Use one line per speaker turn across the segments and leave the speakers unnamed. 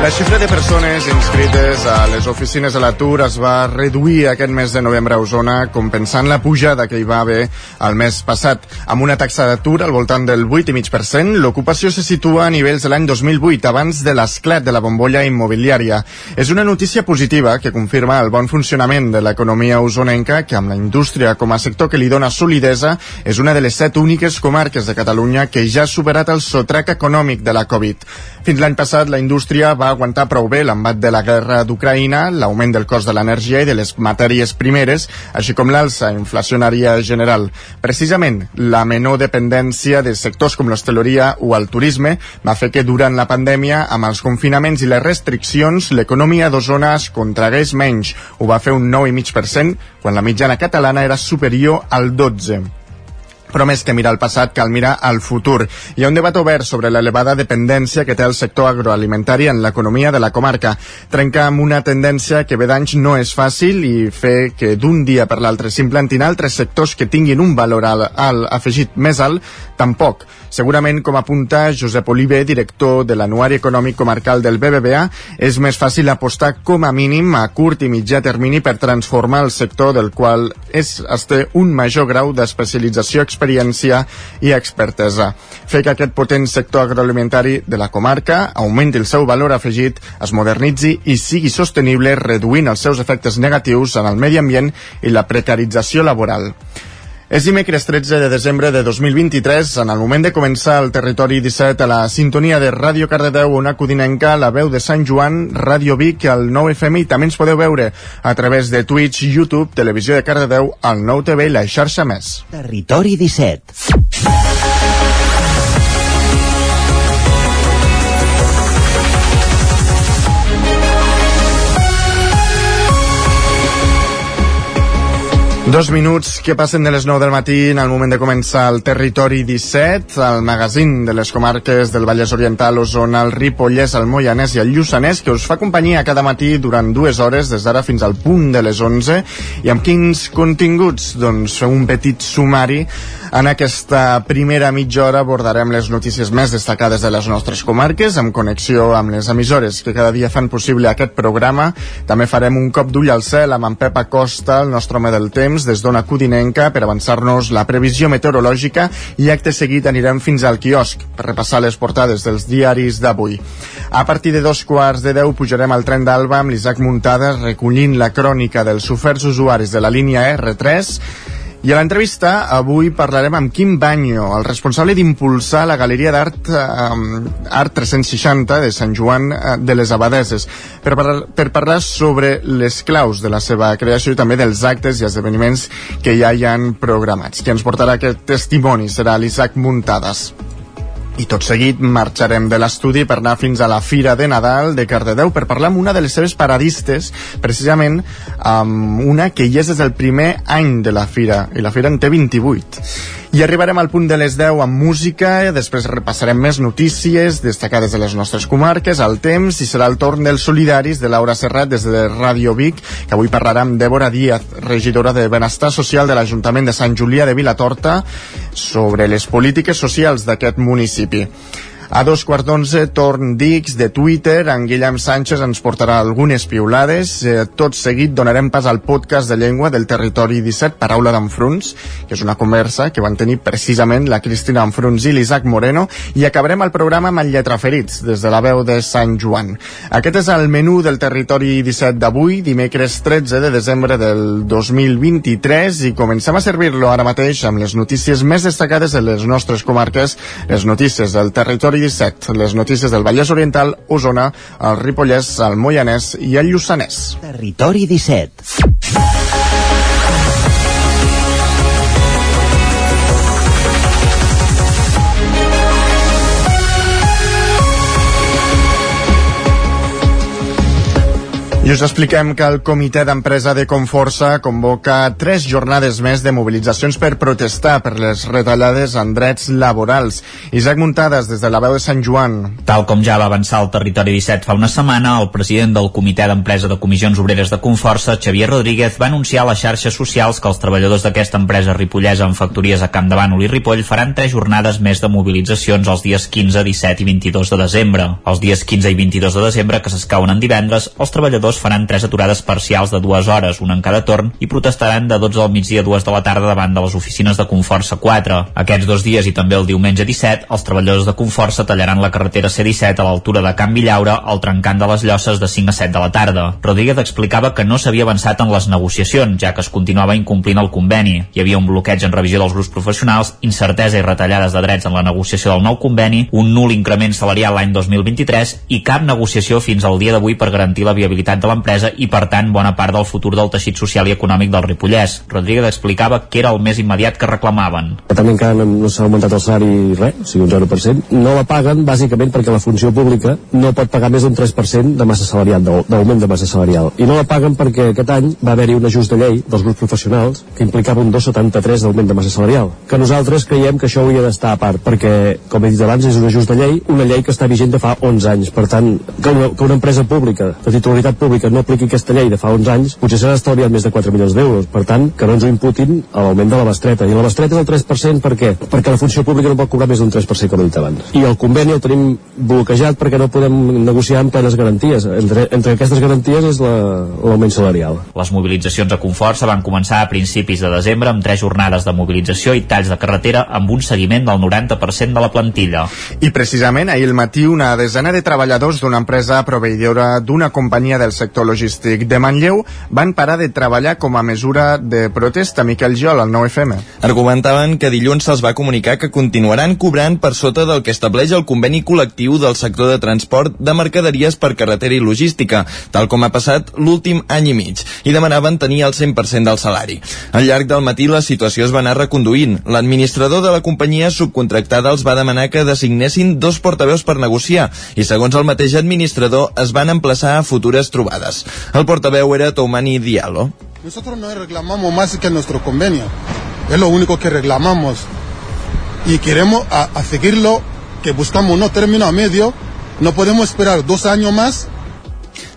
La xifra de persones inscrites a les oficines de l'atur es va reduir aquest mes de novembre a Osona compensant la pujada que hi va haver el mes passat. Amb una taxa d'atur al voltant del 8,5%, l'ocupació se situa a nivells de l'any 2008, abans de l'esclat de la bombolla immobiliària. És una notícia positiva que confirma el bon funcionament de l'economia osonenca, que amb la indústria com a sector que li dona solidesa, és una de les set úniques comarques de Catalunya que ja ha superat el sotrac econòmic de la Covid. Fins l'any passat, la indústria va aguantar prou bé l'embat de la guerra d'Ucraïna, l'augment del cost de l'energia i de les matèries primeres, així com l'alça inflacionària general. Precisament, la menor dependència de sectors com l'hostaleria o el turisme va fer que durant la pandèmia, amb els confinaments i les restriccions, l'economia d'Osona es contragués menys. Ho va fer un 9,5%, quan la mitjana catalana era superior al 12% però més que mirar el passat cal mirar al futur. Hi ha un debat obert sobre l'elevada dependència que té el sector agroalimentari en l'economia de la comarca. Trencar amb una tendència que ve d'anys no és fàcil i fer que d'un dia per l'altre s'implantin altres sectors que tinguin un valor alt, alt afegit més alt, tampoc. Segurament, com apunta Josep Oliver, director de l'Anuari Econòmic Comarcal del BBVA, és més fàcil apostar com a mínim a curt i mitjà termini per transformar el sector del qual és, es té un major grau d'especialització experiència i expertesa. Fer que aquest potent sector agroalimentari de la comarca augmenti el seu valor afegit, es modernitzi i sigui sostenible reduint els seus efectes negatius en el medi ambient i la precarització laboral. És dimecres 13 de desembre de 2023, en el moment de començar el territori 17 a la sintonia de Ràdio Cardedeu, una codinenca, la veu de Sant Joan, Ràdio Vic, el 9 FM i també ens podeu veure a través de Twitch, YouTube, Televisió de Cardedeu, el 9 TV i la xarxa més.
Territori 17.
Dos minuts que passen de les 9 del matí en el moment de començar el Territori 17, el magazín de les comarques del Vallès Oriental, Osona, el Ripollès, el Moianès i el Lluçanès, que us fa companyia cada matí durant dues hores, des d'ara fins al punt de les 11. I amb quins continguts? Doncs un petit sumari en aquesta primera mitja hora abordarem les notícies més destacades de les nostres comarques, amb connexió amb les emissores que cada dia fan possible aquest programa. També farem un cop d'ull al cel amb en Pep Acosta, el nostre home del temps, des d'Ona Codinenca, per avançar-nos la previsió meteorològica i acte seguit anirem fins al quiosc per repassar les portades dels diaris d'avui. A partir de dos quarts de deu pujarem al tren d'Alba amb l'Isaac Muntades recollint la crònica dels oferts usuaris de la línia R3 i a l'entrevista avui parlarem amb Quim Banyo, el responsable d'impulsar la Galeria d'Art eh, Art 360 de Sant Joan eh, de les Abadeses, per, parlar, per parlar sobre les claus de la seva creació i també dels actes i esdeveniments que ja hi han programats. Qui ens portarà aquest testimoni serà l'Isaac Muntades. I tot seguit marxarem de l'estudi per anar fins a la Fira de Nadal de Cardedeu per parlar amb una de les seves paradistes, precisament amb una que hi és des del primer any de la Fira, i la Fira en té 28. I arribarem al punt de les 10 amb música, després repassarem més notícies destacades de les nostres comarques, al temps, i serà el torn dels solidaris de Laura Serrat des de Ràdio Vic, que avui parlarà amb Débora Díaz, regidora de Benestar Social de l'Ajuntament de Sant Julià de Vilatorta, sobre les polítiques socials d'aquest municipi. A dos quarts d'onze, torn d'X de Twitter. En Guillem Sánchez ens portarà algunes piulades. Eh, tot seguit donarem pas al podcast de llengua del Territori 17, Paraula d'Enfruns, que és una conversa que van tenir precisament la Cristina Enfruns i l'Isaac Moreno, i acabarem el programa amb el Lletraferits, des de la veu de Sant Joan. Aquest és el menú del Territori 17 d'avui, dimecres 13 de desembre del 2023, i comencem a servir-lo ara mateix amb les notícies més destacades de les nostres comarques, les notícies del Territori 17, les notícies del Vallès Oriental, Osona, el Ripollès, el Moianès i el Lluçanès.
Territori 17.
I us expliquem que el comitè d'empresa de Conforça convoca tres jornades més de mobilitzacions per protestar per les retallades en drets laborals. Isaac Muntades, des de la veu de Sant Joan.
Tal com ja va avançar el Territori 17 fa una setmana, el president del comitè d'empresa de comissions obreres de Conforça, Xavier Rodríguez, va anunciar a les xarxes socials que els treballadors d'aquesta empresa ripollesa en factories a Camp de Bànol i Ripoll faran tres jornades més de mobilitzacions els dies 15, 17 i 22 de desembre. Els dies 15 i 22 de desembre, que s'escauen en divendres, els treballadors faran tres aturades parcials de dues hores, una en cada torn, i protestaran de 12 del migdia a 2 de la tarda davant de les oficines de Conforça 4. Aquests dos dies i també el diumenge 17, els treballadors de Conforça tallaran la carretera C-17 a l'altura de Can Villaura al trencant de les Llosses de 5 a 7 de la tarda. Rodríguez explicava que no s'havia avançat en les negociacions, ja que es continuava incomplint el conveni. Hi havia un bloqueig en revisió dels grups professionals, incertesa i retallades de drets en la negociació del nou conveni, un nul increment salarial l'any 2023 i cap negociació fins al dia d'avui per garantir la viabilitat de l'empresa i, per tant, bona part del futur del teixit social i econòmic del Ripollès. Rodríguez explicava que era el més immediat que reclamaven.
També encara no s'ha augmentat el salari res, o sigui un 0%. No la paguen bàsicament perquè la funció pública no pot pagar més d'un 3% de massa salarial, d'augment de massa salarial. I no la paguen perquè aquest any va haver-hi un ajust de llei dels grups professionals que implicava un 2,73 d'augment de massa salarial. Que nosaltres creiem que això hauria d'estar a part, perquè, com he dit abans, és un ajust de llei, una llei que està vigent de fa 11 anys. Per tant, que una, que una empresa pública, de titularitat pública, pública no apliqui aquesta llei de fa 11 anys, potser s'ha estalviat més de 4 milions d'euros. Per tant, que no ens ho imputin a l'augment de la bestreta. I la bestreta és el 3% per què? Perquè la funció pública no pot cobrar més d'un 3%, com he dit abans. I el conveni el tenim bloquejat perquè no podem negociar amb plenes garanties. Entre, entre aquestes garanties és l'augment la, salarial.
Les mobilitzacions a Conforça van començar a principis de desembre amb tres jornades de mobilització i talls de carretera amb un seguiment del 90% de la plantilla.
I precisament ahir al matí una desena de treballadors d'una empresa proveïdora d'una companyia del sector logístic de Manlleu van parar de treballar com a mesura de protesta. Miquel Giol, al 9FM.
Argumentaven que dilluns se'ls va comunicar que continuaran cobrant per sota del que estableix el conveni col·lectiu del sector de transport de mercaderies per carretera i logística, tal com ha passat l'últim any i mig, i demanaven tenir el 100% del salari. Al llarg del matí la situació es va anar reconduint. L'administrador de la companyia subcontractada els va demanar que designessin dos portaveus per negociar i, segons el mateix administrador, es van emplaçar a futures trobades trobades. El portaveu era Toumani Diallo.
Nosotros no reclamamos más que nuestro convenio. Es lo único que reclamamos. Y queremos a, a seguirlo, que buscamos unos términos a medio. No podemos esperar dos años más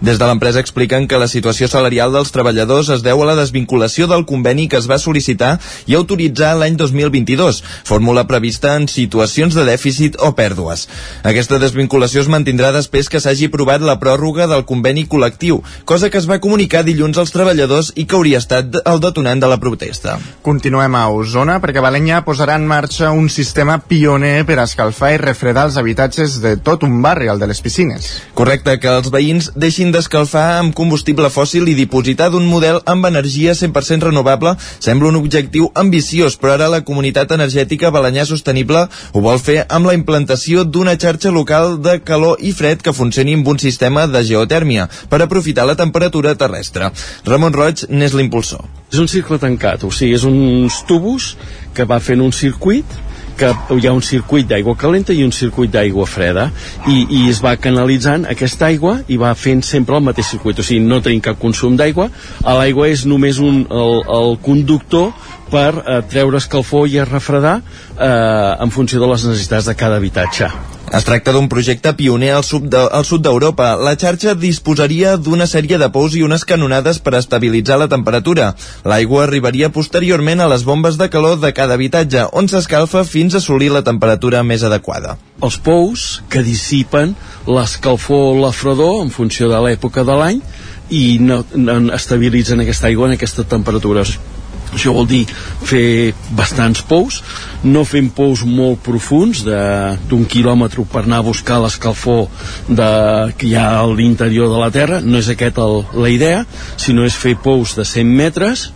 des de l'empresa expliquen que la situació salarial dels treballadors es deu a la desvinculació del conveni que es va sol·licitar i autoritzar l'any 2022, fórmula prevista en situacions de dèficit o pèrdues. Aquesta desvinculació es mantindrà després que s'hagi aprovat la pròrroga del conveni col·lectiu, cosa que es va comunicar dilluns als treballadors i que hauria estat el detonant de la protesta.
Continuem a Osona perquè Balenya posarà en marxa un sistema pioner per escalfar i refredar els habitatges de tot un barri, el de les piscines.
Correcte, que els veïns deixin d'escalfar amb combustible fòssil i dipositar d'un model amb energia 100% renovable sembla un objectiu ambiciós, però ara la comunitat energètica Balanyà Sostenible ho vol fer amb la implantació d'una xarxa local de calor i fred que funcioni amb un sistema de geotèrmia per aprofitar la temperatura terrestre. Ramon Roig n'és l'impulsor.
És un cicle tancat, o sigui, és uns tubos que va fent un circuit que hi ha un circuit d'aigua calenta i un circuit d'aigua freda i, i es va canalitzant aquesta aigua i va fent sempre el mateix circuit. O sigui, no tenim cap consum d'aigua l'aigua és només un, el, el conductor per eh, treure escalfor i a refredar eh, en funció de les necessitats de cada habitatge
es tracta d'un projecte pioner al sud, de, d'Europa. La xarxa disposaria d'una sèrie de pous i unes canonades per estabilitzar la temperatura. L'aigua arribaria posteriorment a les bombes de calor de cada habitatge, on s'escalfa fins a assolir la temperatura més adequada.
Els pous que dissipen l'escalfor o la fredor en funció de l'època de l'any i no, no estabilitzen aquesta aigua en aquesta temperatura això vol dir fer bastants pous, no fem pous molt profuns d'un quilòmetre per anar a buscar l'escalfor que hi ha a l'interior de la Terra, no és aquesta la idea, sinó és fer pous de 100 metres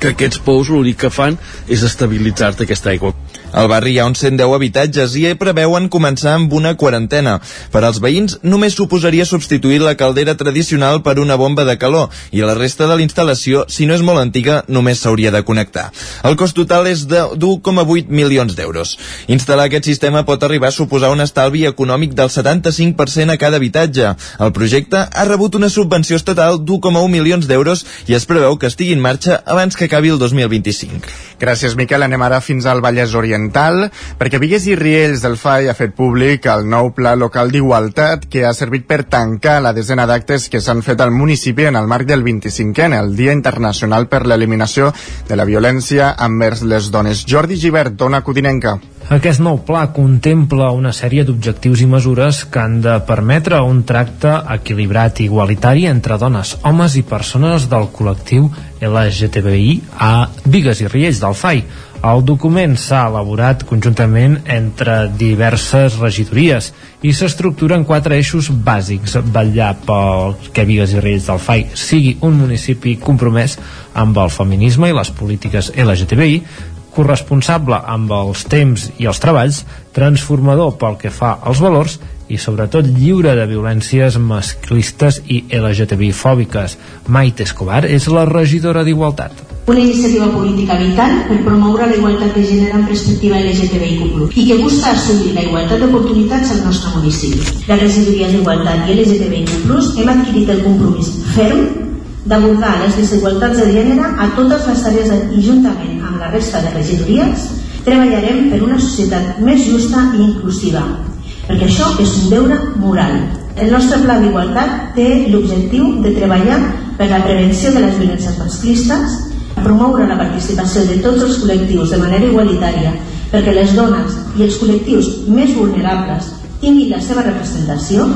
que aquests pous l'únic que fan és estabilitzar-te aquesta aigua.
Al barri hi ha uns 110 habitatges i preveuen començar amb una quarantena. Per als veïns només suposaria substituir la caldera tradicional per una bomba de calor i la resta de l'instal·lació, si no és molt antiga, només s'hauria de connectar. El cost total és de 1,8 milions d'euros. Instal·lar aquest sistema pot arribar a suposar un estalvi econòmic del 75% a cada habitatge. El projecte ha rebut una subvenció estatal d'1,1 milions d'euros i es preveu que estigui en marxa abans que acabi el 2025.
Gràcies, Miquel. Anem ara fins al Vallès Oriental, perquè Vigues i Riells del FAI ha fet públic el nou Pla Local d'Igualtat que ha servit per tancar la desena d'actes que s'han fet al municipi en el marc del 25è, el Dia Internacional per l'Eliminació de la Violència envers les dones. Jordi Givert, dona Codinenca.
Aquest nou pla contempla una sèrie d'objectius i mesures que han de permetre un tracte equilibrat i igualitari entre dones, homes i persones del col·lectiu LGTBI a Vigues i Riells del FAI. El document s'ha elaborat conjuntament entre diverses regidories i s'estructura en quatre eixos bàsics. Vetllar pel que Vigues i Riells del FAI sigui un municipi compromès amb el feminisme i les polítiques LGTBI, corresponsable amb els temps i els treballs, transformador pel que fa als valors i sobretot lliure de violències masclistes i LGTBI-fòbiques. Maite Escobar és la regidora d'Igualtat.
Una iniciativa política vital per promoure la igualtat de gènere en perspectiva LGTBIQ+, i que busca assolir la igualtat d'oportunitats al nostre municipi. Les regidories d'Igualtat i LGTBIQ+, hem adquirit el compromís ferm d'abordar les desigualtats de gènere a totes les àrees i juntament amb la resta de regidories treballarem per una societat més justa i inclusiva, perquè això és un deure moral. El nostre pla d'igualtat té l'objectiu de treballar per la prevenció de les violències masclistes, promoure la participació de tots els col·lectius de manera igualitària perquè les dones i els col·lectius més vulnerables tinguin la seva representació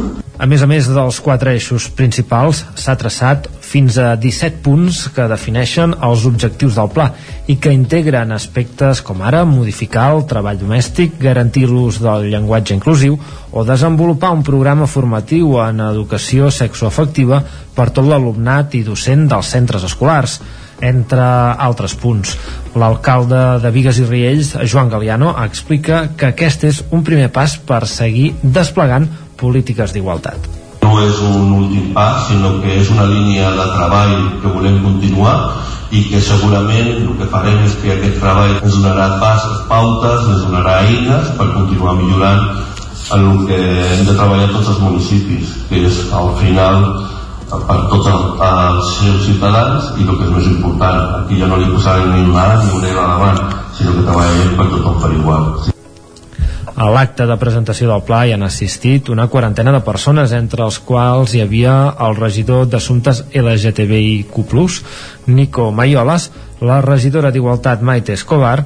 a més a més dels quatre eixos principals, s'ha traçat fins a 17 punts que defineixen els objectius del pla i que integren aspectes com ara modificar el treball domèstic, garantir l'ús del llenguatge inclusiu o desenvolupar un programa formatiu en educació sexoafectiva per tot l'alumnat i docent dels centres escolars entre altres punts. L'alcalde de Vigues i Riells, Joan Galiano, explica que aquest és un primer pas per seguir desplegant polítiques d'igualtat.
No és un últim pas, sinó que és una línia de treball que volem continuar i que segurament el que farem és que aquest treball ens donarà passes, pautes, ens donarà eines per continuar millorant en el que hem de treballar tots els municipis, que és al final per tots els seus ciutadans i el que és més important, aquí ja no li posarem ni una ni una davant, sinó que treballarem per tothom per igual.
A l'acte de presentació del pla hi han assistit una quarantena de persones, entre els quals hi havia el regidor d'Assumptes LGTBIQ+, Nico Maiolas, la regidora d'Igualtat Maite Escobar,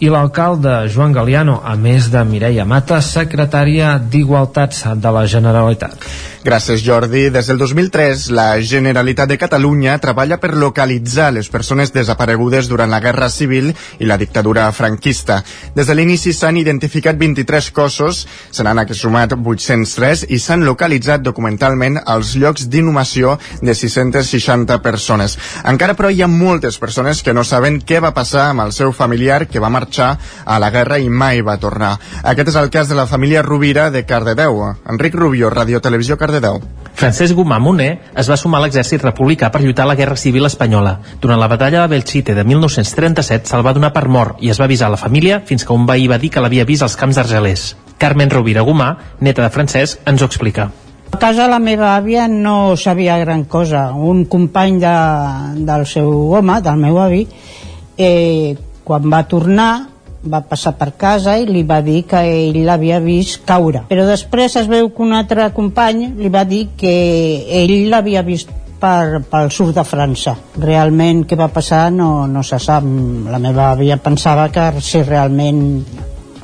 i l'alcalde Joan Galiano, a més de Mireia Mata, secretària d'Igualtats de la Generalitat.
Gràcies, Jordi. Des del 2003, la Generalitat de Catalunya treballa per localitzar les persones desaparegudes durant la Guerra Civil i la dictadura franquista. Des de l'inici s'han identificat 23 cossos, se n'han sumat 803 i s'han localitzat documentalment els llocs d'inhumació de 660 persones. Encara, però, hi ha moltes persones que no saben què va passar amb el seu familiar que va marxar a la guerra i mai va tornar. Aquest és el cas de la família Rovira de Cardedeu. Enric Rubio, Radio Televisió Cardedeu.
Francesc Gumà Moner es va sumar a l'exèrcit republicà per lluitar a la Guerra Civil Espanyola. Durant la batalla de Belchite de 1937 se'l va donar per mort i es va avisar a la família fins que un veí va dir que l'havia vist als camps d'Argelers. Carmen Rovira Gumà, neta de Francesc, ens ho explica.
A casa la meva àvia no sabia gran cosa. Un company de, del seu home, del meu avi, eh, quan va tornar va passar per casa i li va dir que ell l'havia vist caure. Però després es veu que un altre company li va dir que ell l'havia vist per, pel sud de França. Realment què va passar no, no se sap. La meva àvia pensava que si realment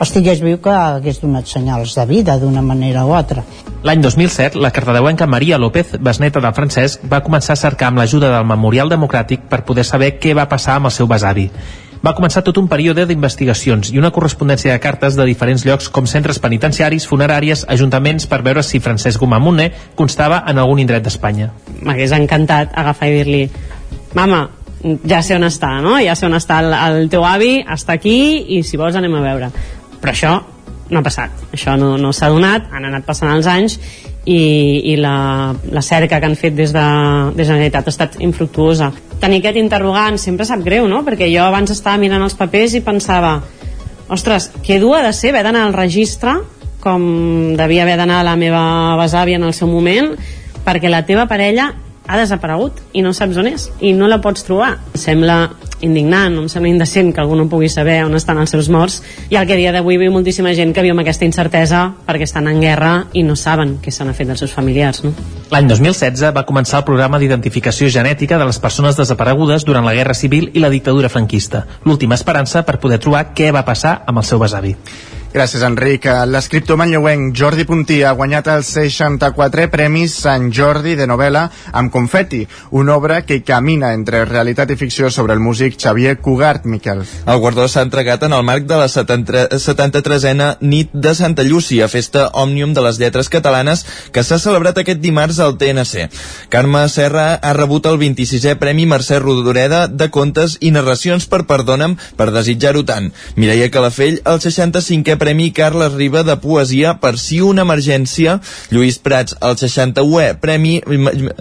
estigués viu que hagués donat senyals de vida d'una manera o altra.
L'any 2007, la cardedeuenca Maria López, besneta del Francesc, va començar a cercar amb l'ajuda del Memorial Democràtic per poder saber què va passar amb el seu besavi va començar tot un període d'investigacions i una correspondència de cartes de diferents llocs com centres penitenciaris, funeràries, ajuntaments per veure si Francesc Gomamuné constava en algun indret d'Espanya.
M'hagués encantat agafar i dir-li mama, ja sé on està, no? Ja sé on està el, el teu avi, està aquí i si vols anem a veure. Però això no ha passat, això no, no s'ha donat, han anat passant els anys i, i la, la cerca que han fet des de, des de la Generalitat ha estat infructuosa. Tenir aquest interrogant sempre sap greu, no? Perquè jo abans estava mirant els papers i pensava ostres, que dur ha de ser haver d'anar al registre com devia haver d'anar la meva besàvia en el seu moment perquè la teva parella ha desaparegut i no saps on és i no la pots trobar. Em sembla indignant, em sembla indecent que algú no pugui saber on estan els seus morts i al que dia d'avui viu moltíssima gent que viu amb aquesta incertesa perquè estan en guerra i no saben què se n'ha fet dels seus familiars. No?
L'any 2016 va començar el programa d'identificació genètica de les persones desaparegudes durant la Guerra Civil i la dictadura franquista, l'última esperança per poder trobar què va passar amb el seu besavi.
Gràcies, Enric. L'escriptor manlleuenc Jordi Puntí ha guanyat els 64 Premis Sant Jordi de novel·la amb confeti, una obra que camina entre realitat i ficció sobre el músic Xavier Cugart, Miquel.
El guardó s'ha entregat en el marc de la 73a nit de Santa Llúcia, festa òmnium de les lletres catalanes, que s'ha celebrat aquest dimarts al TNC. Carme Serra ha rebut el 26è Premi Mercè Rodoreda de Contes i Narracions per Perdona'm per desitjar-ho tant. Mireia Calafell, el 65è Premi Carles Riba de Poesia per si una emergència, Lluís Prats el 61è Premi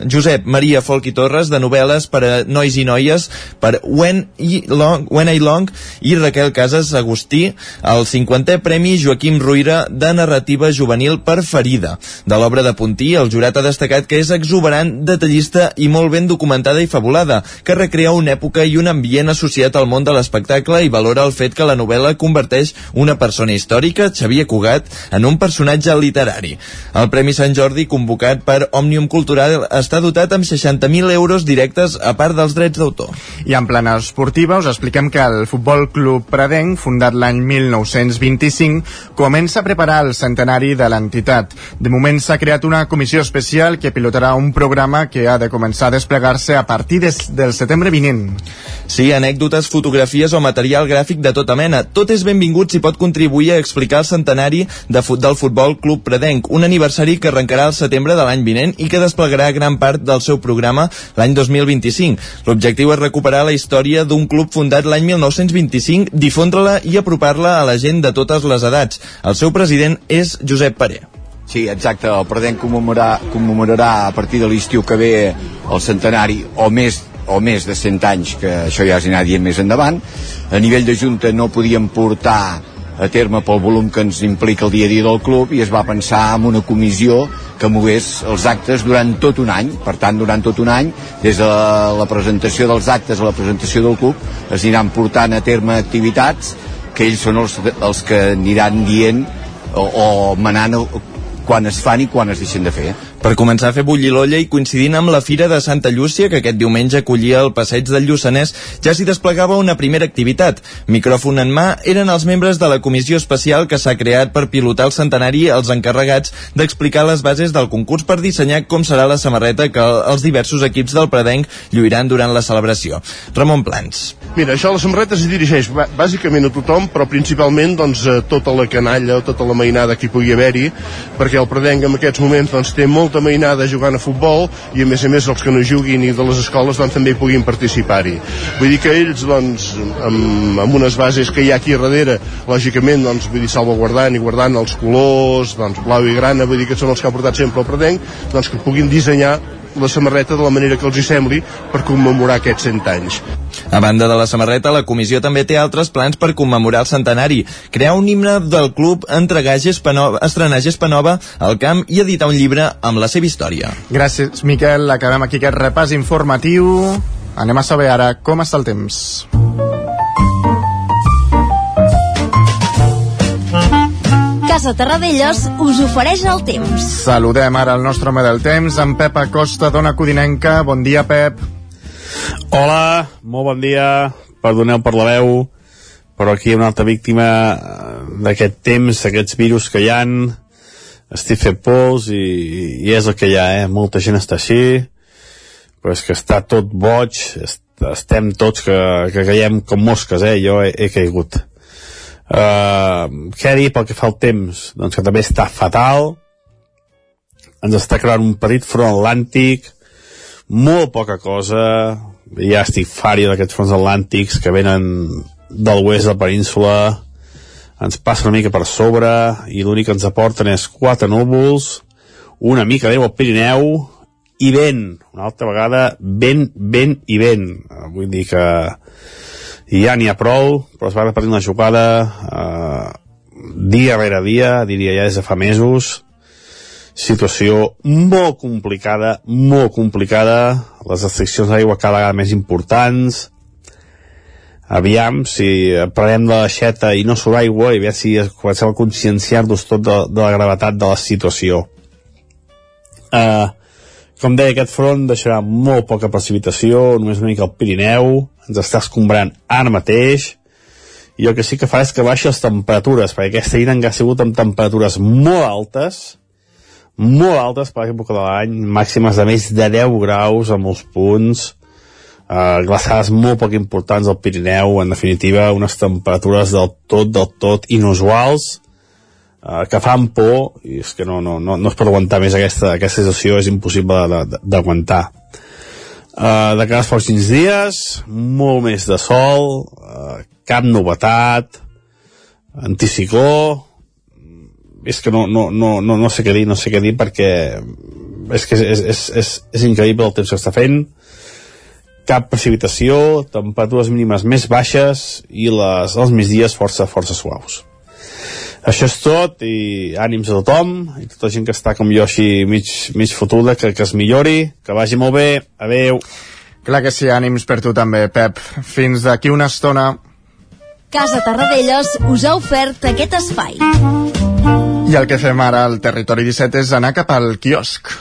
Josep Maria Folk i Torres de novel·les per a nois i noies per When I Long, When I Long i Raquel Casas Agustí el 50è Premi Joaquim Ruïra de narrativa juvenil per Ferida. De l'obra de Puntí, el jurat ha destacat que és exuberant, detallista i molt ben documentada i fabulada, que recrea una època i un ambient associat al món de l'espectacle i valora el fet que la novel·la converteix una persona històrica, Xavier Cugat, en un personatge literari. El Premi Sant Jordi, convocat per Òmnium Cultural, està dotat amb 60.000 euros directes a part dels drets d'autor.
I en plana esportiva us expliquem que el Futbol Club Pradenc, fundat l'any 1925, comença a preparar el centenari de l'entitat. De moment s'ha creat una comissió especial que pilotarà un programa que ha de començar a desplegar-se a partir des, del setembre vinent.
Sí, anècdotes, fotografies o material gràfic de tota mena. Tot és benvingut si pot contribuir a explicar el centenari de fut del Futbol Club Predenc, un aniversari que arrencarà al setembre de l'any vinent i que desplegarà gran part del seu programa l'any 2025. L'objectiu és recuperar la història d'un club fundat l'any 1925, difondre-la i apropar-la a la gent de totes les edats. El seu president és Josep Paré.
Sí, exacte, el Predenc commemorarà, commemorarà a partir de l'estiu que ve el centenari o més o més de 100 anys, que això ja s'anirà dient més endavant. A nivell de Junta no podíem portar a terme pel volum que ens implica el dia a dia del club i es va pensar en una comissió que mogués els actes durant tot un any. Per tant, durant tot un any, des de la presentació dels actes a la presentació del club, es aniran portant a terme activitats que ells són els, els que aniran dient o, o manant quan es fan i quan es deixen de fer.
Per començar a fer bullir l'olla i coincidint amb la Fira de Santa Llúcia, que aquest diumenge acollia el passeig del Lluçanès, ja s'hi desplegava una primera activitat. Micròfon en mà eren els membres de la comissió especial que s'ha creat per pilotar el centenari els encarregats d'explicar les bases del concurs per dissenyar com serà la samarreta que els diversos equips del Predenc lluiran durant la celebració. Ramon Plans.
Mira, això la samarreta es dirigeix bàsicament a tothom, però principalment doncs, a tota la canalla, tota la mainada que hi pugui haver-hi, perquè el Predenc en aquests moments doncs, té molt molta mainada jugant a futbol i a més a més els que no juguin i de les escoles doncs, també hi puguin participar-hi. Vull dir que ells doncs, amb, amb unes bases que hi ha aquí darrere, lògicament doncs, vull dir, salvaguardant i guardant els colors doncs, blau i grana, vull dir que són els que ha portat sempre el Predenc, doncs que puguin dissenyar la samarreta de la manera que els hi sembli per commemorar aquests 100 anys.
A banda de la samarreta, la comissió també té altres plans per commemorar el centenari, crear un himne del club, entregar Gespanova, estrenar Gespanova al camp i editar un llibre amb la seva història.
Gràcies, Miquel. Acabem aquí aquest repàs informatiu. Anem a saber ara com està el temps.
Casa Terradellos us ofereix el temps.
Saludem ara el nostre home del temps, en Pep Acosta, dona Codinenca. Bon dia, Pep.
Hola, molt bon dia. Perdoneu per la veu, però aquí hi ha una altra víctima eh, d'aquest temps, d'aquests virus que hi han. Estic fet pols i, i és el que hi ha, eh? Molta gent està així, però és que està tot boig, estem tots que, que caiem com mosques, eh? Jo he, he caigut. Uh, què dir pel que fa al temps? Doncs que també està fatal. Ens està creant un petit front atlàntic, molt poca cosa, ja estic fària d'aquests fronts atlàntics que venen del oest de la península ens passa una mica per sobre i l'únic que ens aporten és quatre núvols una mica d'eu al Pirineu i vent, una altra vegada vent, vent i vent vull dir que ja n'hi ha prou però es va repetir una jugada eh, dia rere dia diria ja des de fa mesos. Situació molt complicada, molt complicada, les restriccions d'aigua cada vegada més importants, aviam si de la xeta i no surt aigua i aviam si comencem a conscienciar-nos tot de, de la gravetat de la situació. Uh, com deia, aquest front deixarà molt poca precipitació, només una mica al Pirineu, ens està escombrant ara mateix, i el que sí que fa és que baixa les temperatures, perquè aquesta nit ha sigut amb temperatures molt altes, molt altes per l'època de l'any, màximes de més de 10 graus a molts punts, eh, glaçades molt poc importants al Pirineu, en definitiva unes temperatures del tot, del tot inusuals, eh, que fan por, i és que no, no, no, no es pot aguantar més aquesta, aquesta situació, és impossible de- de- d'aguantar. Uh, de cara als pròxims dies, molt més de sol, uh, cap novetat, anticicló, és que no, no, no, no, no sé què dir, no sé què dir perquè és que és, és, és, és, és increïble el temps que està fent cap precipitació, temperatures mínimes més baixes i les, els migdies força, força suaus. Això és tot i ànims a tothom i tota gent que està com jo així mig, mig fotuda, que, que es millori, que vagi molt bé, adeu.
Clar que sí, ànims per tu també, Pep. Fins d'aquí una estona.
Casa Tarradellas us ha ofert aquest espai.
I el que fem ara al Territori 17 és anar cap al quiosc.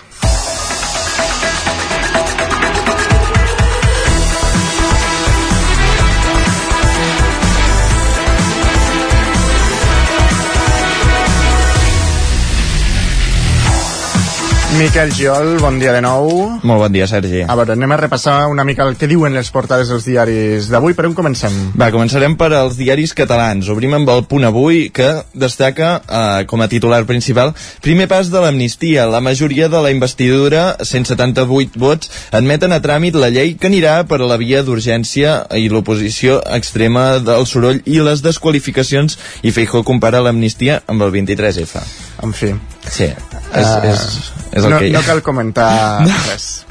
Miquel Giol, bon dia de nou.
Molt bon dia, Sergi.
A veure, anem a repassar una mica el que diuen les portades dels diaris d'avui. Per on comencem?
Va, començarem per als diaris catalans. Obrim amb el punt avui, que destaca eh, com a titular principal primer pas de l'amnistia. La majoria de la investidura, 178 vots, admeten a tràmit la llei que anirà per a la via d'urgència i l'oposició extrema del soroll i les desqualificacions i Feijó compara l'amnistia amb el 23F.
En fi.
Sí, és,
Eh,
és, és el
no,
que hi ha.
no cal comentar res.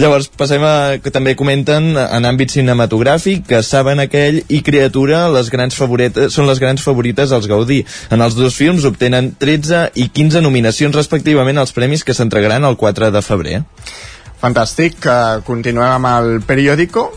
Llavors, passem a... que també comenten en àmbit cinematogràfic que Saben aquell i Criatura les grans favorites, són les grans favorites als Gaudí. En els dos films obtenen 13 i 15 nominacions respectivament als premis que s'entregaran el 4 de febrer.
Fantàstic, uh, continuem amb el periòdico.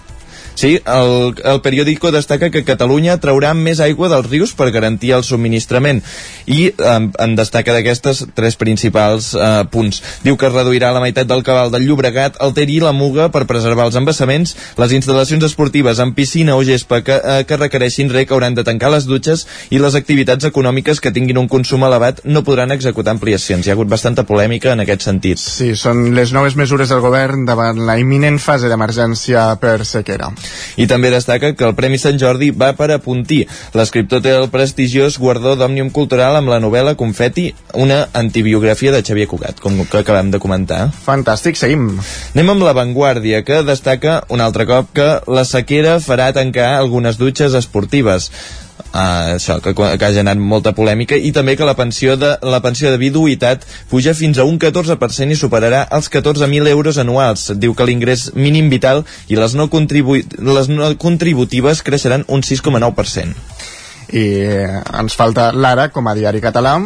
Sí, el, el periòdico destaca que Catalunya traurà més aigua dels rius per garantir el subministrament i en, en destaca d'aquestes tres principals eh, punts. Diu que es reduirà la meitat del cabal del Llobregat, el Ter i la Muga per preservar els embassaments, les instal·lacions esportives amb piscina o gespa que, eh, que requereixin rec hauran de tancar les dutxes i les activitats econòmiques que tinguin un consum elevat no podran executar ampliacions. Hi ha hagut bastanta polèmica en aquest sentit.
Sí, són les noves mesures del govern davant la imminent fase d'emergència per sequera.
I també destaca que el Premi Sant Jordi va per a Puntí. L'escriptor té el prestigiós guardó d'Òmnium Cultural amb la novel·la Confeti, una antibiografia de Xavier Cugat, com que acabem de comentar.
Fantàstic, seguim.
Anem amb La Vanguardia, que destaca un altre cop que la sequera farà tancar algunes dutxes esportives. Uh, això, que, que ha generat molta polèmica i també que la pensió de, la pensió de viduïtat puja fins a un 14% i superarà els 14.000 euros anuals. Diu que l'ingrés mínim vital i les no, les no contributives creixeran un 6,9%
i ens falta l'Ara com a diari català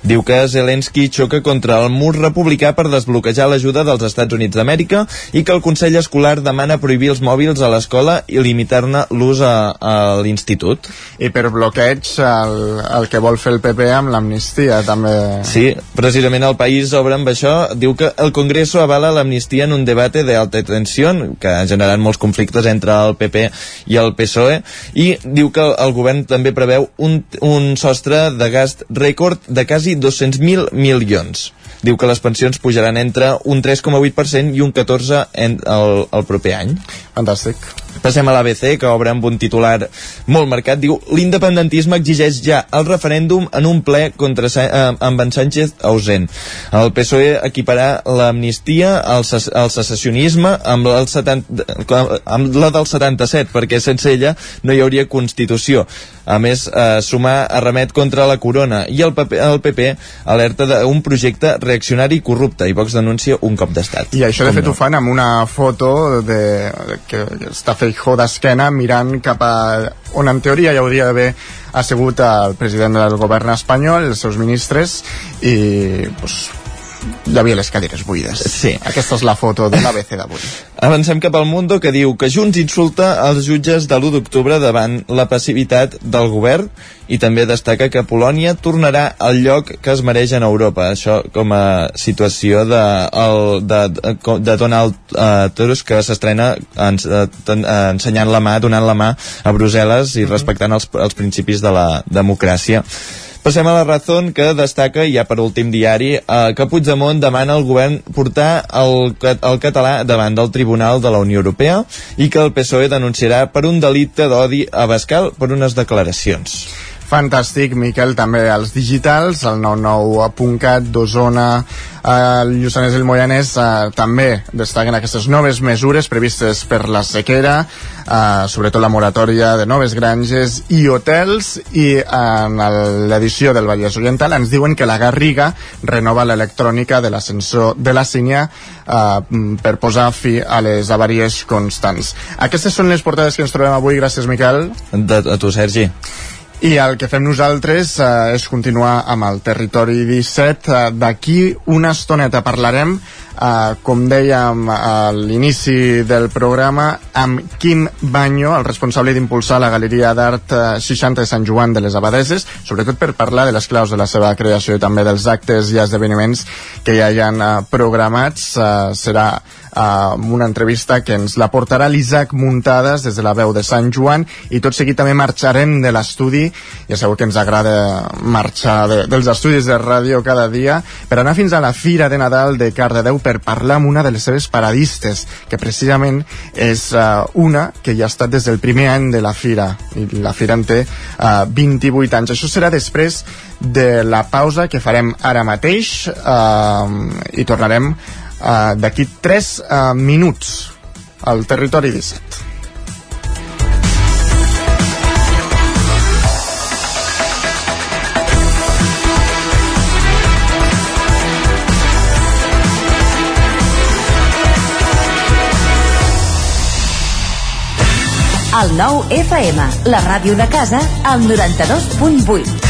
Diu que Zelensky xoca contra el mur republicà per desbloquejar l'ajuda dels Estats Units d'Amèrica i que el Consell Escolar demana prohibir els mòbils a l'escola i limitar-ne l'ús a, a l'institut.
i per bloqueig el, el que vol fer el PP amb l'amnistia també
Sí, precisament el país obre amb això. Diu que el Congreso avala l'amnistia en un debate de alta tensió que ha generat molts conflictes entre el PP i el PSOE i diu que el govern també preveu un, un sostre de gast rècord de quasi 200.000 milions. Diu que les pensions pujaran entre un 3,8% i un 14% en el, el proper any.
Fantàstic.
Passem a l'ABC, que obre amb un titular molt marcat. Diu, l'independentisme exigeix ja el referèndum en un ple contra, eh, amb en Sánchez ausent. El PSOE equiparà l'amnistia al, al secessionisme amb, el 70, amb la del 77, perquè sense ella no hi hauria Constitució. A més, eh, sumar a remet contra la corona i el PP, el PP alerta d'un projecte reaccionari i corrupte i Vox denuncia un cop d'estat.
I això de fet
no?
ho fan amb una foto de, que està Feijó d'esquena mirant cap a on en teoria ja hauria d'haver assegut el president del govern espanyol, els seus ministres i pues, hi havia les cadires buides.
Sí.
Aquesta és la foto de l'ABC d'avui.
Avancem cap al Mundo que diu que Junts insulta els jutges de l'1 d'octubre davant la passivitat del govern i també destaca que Polònia tornarà al lloc que es mereix en Europa. Això com a situació de, el, de, de, de Donald uh, Tusk que s'estrena en, en, ensenyant la mà, donant la mà a Brussel·les i respectant els, els principis de la democràcia. Passem a la Razón, que destaca, ja per últim diari, eh, que Puigdemont demana al govern portar el, el català davant del Tribunal de la Unió Europea i que el PSOE denunciarà per un delicte d'odi a Bascal per unes declaracions.
Fantàstic, Miquel, també als digitals, el 99.cat d'Osona, eh, el Lluçanès i el Moianès eh, també destaquen aquestes noves mesures previstes per la sequera, eh, sobretot la moratòria de noves granges i hotels, i en l'edició del Vallès Oriental ens diuen que la Garriga renova l'electrònica de l'ascensor de la Sínia eh, per posar fi a les avaries constants. Aquestes són les portades que ens trobem avui, gràcies Miquel.
De, a tu, Sergi.
I el que fem nosaltres eh, és continuar amb el Territori 17. Eh, D'aquí una estoneta parlarem, eh, com dèiem a l'inici del programa, amb Quim Banyo, el responsable d'impulsar la Galeria d'Art eh, 60 de Sant Joan de les Abadeses, sobretot per parlar de les claus de la seva creació i també dels actes i esdeveniments que ja hi han eh, programats. Eh, serà eh, una entrevista que ens la portarà l'Isaac Muntades des de la veu de Sant Joan. I tot seguit també marxarem de l'estudi. Ja sabeu que ens agrada marxar de, dels estudis de ràdio cada dia per anar fins a la Fira de Nadal de Cardedeu per parlar amb una de les seves paradistes que precisament és uh, una que ja ha estat des del primer any de la Fira. I la Fira en té uh, 28 anys. Això serà després de la pausa que farem ara mateix uh, i tornarem uh, d'aquí 3 uh, minuts al territori 17
El nou FM, la ràdio de casa, al 92.8.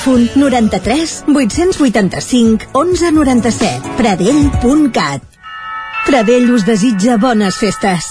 93 885 1197. Pradell.cat Pradell us desitja bones festes.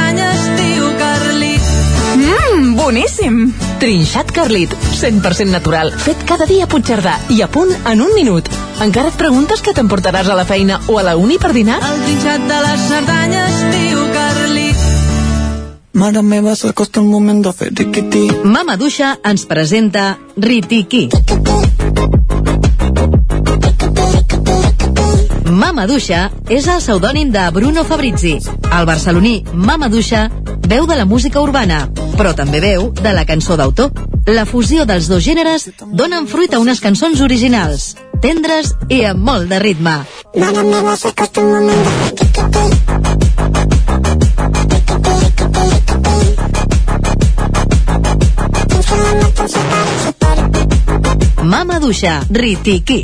boníssim! Trinxat Carlit, 100% natural, fet cada dia a Puigcerdà i a punt en un minut. Encara et preguntes què t'emportaràs a la feina o a la uni per dinar?
El trinxat de les Cerdanyes diu Carlit.
Mare meva, s'acosta un moment de fer riquití.
Mama Duixa ens presenta Ritiki. Mama Duixa és el pseudònim de Bruno Fabrizi. El barceloní Mama Duixa veu de la música urbana, però també veu de la cançó d'autor. La fusió dels dos gèneres donen fruit a unes cançons originals.
tendres i amb molt de ritme.
Mare meva, s'acosta un moment de
Mama Duixa, Ritiqui.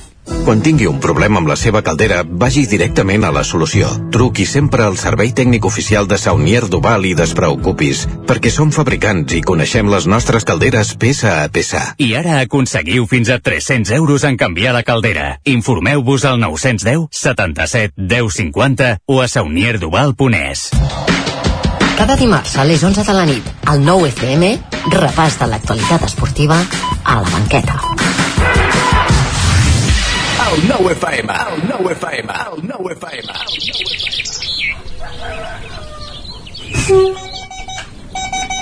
Quan tingui un problema amb la seva caldera, vagi directament a la solució. Truqui sempre al servei tècnic oficial de Saunier Duval i despreocupis, perquè som fabricants i coneixem les nostres calderes peça a peça.
I ara aconseguiu fins a 300 euros en canviar la caldera. Informeu-vos al 910 77 10 50 o a saunierduval.es.
Cada dimarts a les 11 de la nit, al 9 FM, repàs de l'actualitat esportiva a la banqueta.
El 9 FM, el 9 FM, el 9 FM.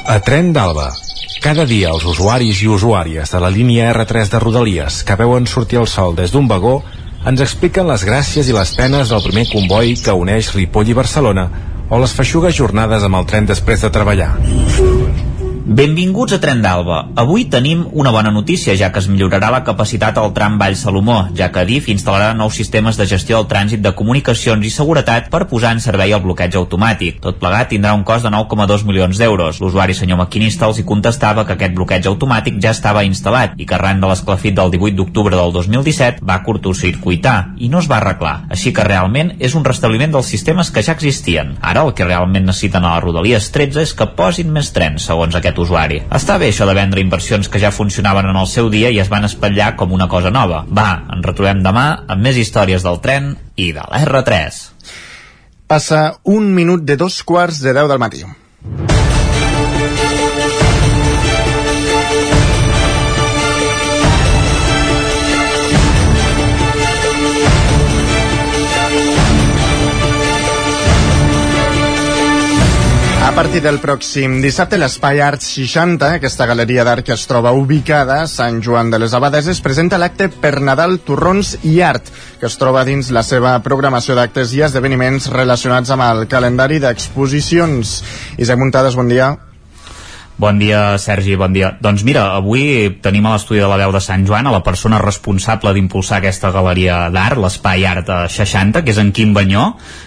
A Tren d'Alba. Cada dia els usuaris i usuàries de la línia R3 de Rodalies que veuen sortir el sol des d'un vagó ens expliquen les gràcies i les penes del primer comboi que uneix Ripoll i Barcelona o les feixugues jornades amb el tren després de treballar.
Benvinguts a Tren d'Alba. Avui tenim una bona notícia, ja que es millorarà la capacitat al tram Vall Salomó, ja que DIF instal·larà nous sistemes de gestió del trànsit de comunicacions i seguretat per posar en servei el bloqueig automàtic. Tot plegat tindrà un cost de 9,2 milions d'euros. L'usuari senyor maquinista els hi contestava que aquest bloqueig automàtic ja estava instal·lat i que arran de l'esclafit del 18 d'octubre del 2017 va curtocircuitar i no es va arreglar. Així que realment és un restabliment dels sistemes que ja existien. Ara el que realment necessiten a les Rodalies 13 és que posin més trens, segons aquest usuari. Està bé això de vendre inversions que ja funcionaven en el seu dia i es van espatllar com una cosa nova. Va, ens retrobem demà amb més històries del tren i de l'R3.
Passa un minut de dos quarts de deu del matí. Partir del pròxim dissabte, l'Espai Arts 60, aquesta galeria d'art que es troba ubicada a Sant Joan de les Abadeses, presenta l'acte Per Nadal, Torrons i Art, que es troba dins la seva programació d'actes i esdeveniments relacionats amb el calendari d'exposicions. Isaac Muntades, bon dia.
Bon dia, Sergi, bon dia. Doncs mira, avui tenim a l'estudi de la veu de Sant Joan a la persona responsable d'impulsar aquesta galeria d'art, l'Espai Art 60, que és en Quim Banyó,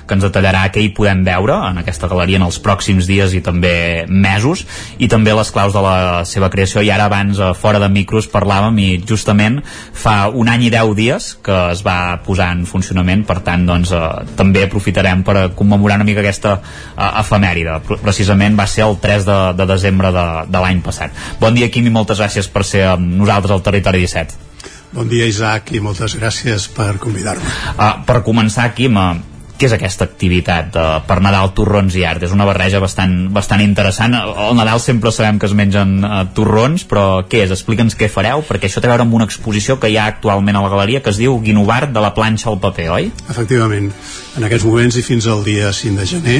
que ens detallarà què hi podem veure en aquesta galeria en els pròxims dies i també mesos, i també les claus de la seva creació. I ara abans, fora de micros, parlàvem i justament fa un any i deu dies que es va posar en funcionament, per tant, doncs, eh, també aprofitarem per commemorar una mica aquesta eh, efemèride. Precisament va ser el 3 de, de desembre de, de l'any passat. Bon dia, Quim, i moltes gràcies per ser amb nosaltres al Territori 17.
Bon dia, Isaac, i moltes gràcies per convidar-me.
Uh, per començar, Quim, uh, què és aquesta activitat uh, per Nadal, torrons i art? És una barreja bastant, bastant interessant. Al Nadal sempre sabem que es mengen uh, torrons, però què és? Explica'ns què fareu, perquè això té a veure amb una exposició que hi ha actualment a la galeria que es diu Guinovart de la planxa al paper, oi?
Efectivament. En aquests moments i fins al dia 5 de gener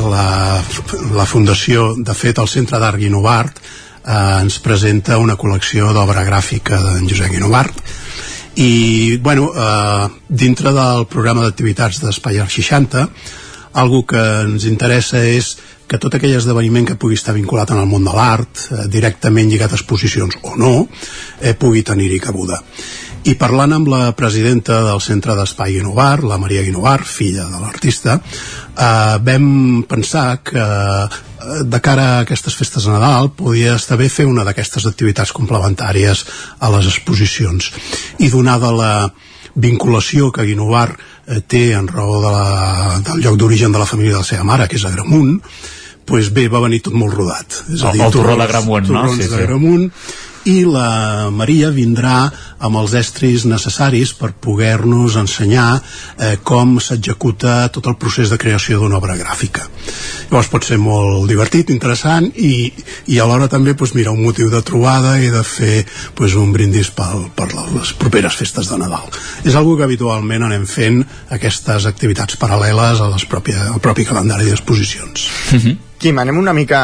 la, la Fundació, de fet el Centre d'Art Guinovart eh, ens presenta una col·lecció d'obra gràfica d'en Josep Guinovart i bueno, eh, dintre del programa d'activitats d'Espai Art 60 algo que ens interessa és que tot aquell esdeveniment que pugui estar vinculat en el món de l'art, eh, directament lligat a exposicions o no, eh, pugui tenir-hi cabuda. I parlant amb la presidenta del Centre d'Espai Guinovar, la Maria Guinovar, filla de l'artista, eh, vam pensar que eh, de cara a aquestes festes de Nadal podia estar bé fer una d'aquestes activitats complementàries a les exposicions. I donada la vinculació que Guinovar eh, té en raó de la, del lloc d'origen de la família de la seva mare, que és a Gramunt, pues bé, va venir tot molt rodat. És
a dir, el, el torró de Gramunt, no?
Sí, sí. de Gramunt, i la Maria vindrà amb els estris necessaris per poder-nos ensenyar eh, com s'executa tot el procés de creació d'una obra gràfica. Llavors pot ser molt divertit, interessant i, i alhora també pues, mira, un motiu de trobada i de fer pues, un brindis pel, per les properes festes de Nadal. És algo que habitualment anem fent aquestes activitats paral·leles a les pròpia, al propi calendari d'exposicions.
Uh -huh.
Quim, anem una mica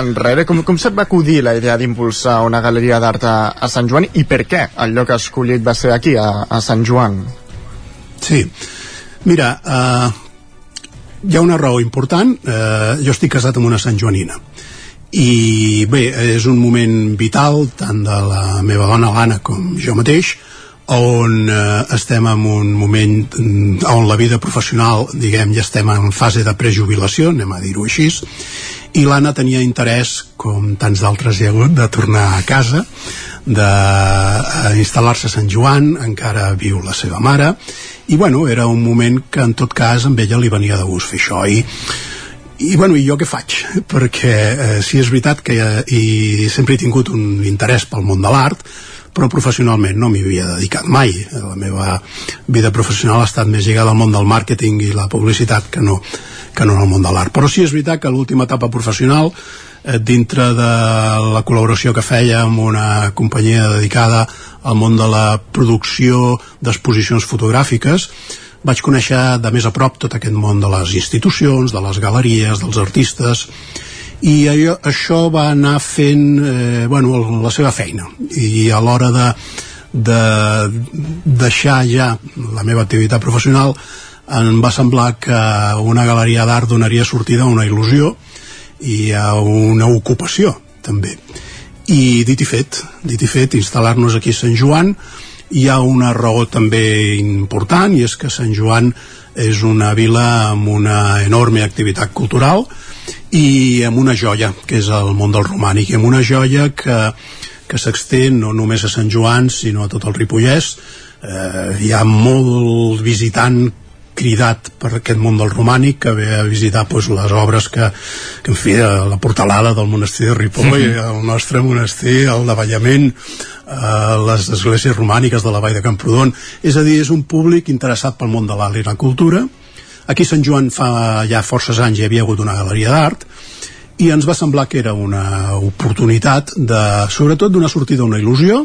enrere. Com, com se't va acudir la idea d'impulsar una galeria d'art a, a Sant Joan i per què el lloc escollit va ser aquí, a, a Sant Joan?
Sí, mira, uh, hi ha una raó important. Uh, jo estic casat amb una santjoanina i bé, és un moment vital tant de la meva dona l'Anna com jo mateix on eh, estem en un moment mm, on la vida professional diguem ja estem en fase de prejubilació anem a dir-ho així i l'Anna tenia interès com tants d'altres hi ha hagut de tornar a casa d'instal·lar-se a Sant Joan encara viu la seva mare i bueno, era un moment que en tot cas amb ella li venia de gust fer això i i, bueno, i jo què faig? Perquè eh, si és veritat que eh, i sempre he tingut un interès pel món de l'art, però professionalment no m'hi havia dedicat mai. La meva vida professional ha estat més lligada al món del màrqueting i la publicitat que no, que no al món de l'art. Però sí és veritat que l'última etapa professional eh, dintre de la col·laboració que feia amb una companyia dedicada al món de la producció d'exposicions fotogràfiques vaig conèixer de més a prop tot aquest món de les institucions, de les galeries, dels artistes i allò, això va anar fent eh, bueno, la seva feina. I a l'hora de, de deixar ja la meva activitat professional em va semblar que una galeria d'art donaria sortida a una il·lusió i a una ocupació també. I dit i fet, dit i fet instal·lar-nos aquí a Sant Joan. Hi ha una raó també important i és que Sant Joan és una vila amb una enorme activitat cultural i amb una joia, que és el món del romànic, i amb una joia que, que s'extén no només a Sant Joan, sinó a tot el Ripollès. Eh, hi ha molt visitant cridat per aquest món del romànic que ve a visitar pues, les obres que, que en fi, la portalada del monestir de Ripoll, -hmm. el nostre monestir, el davallament eh, les esglésies romàniques de la vall de Camprodon és a dir, és un públic interessat pel món de l'art i la cultura Aquí a Sant Joan fa ja forces anys hi havia hagut una galeria d'art i ens va semblar que era una oportunitat de, sobretot d'una sortida una il·lusió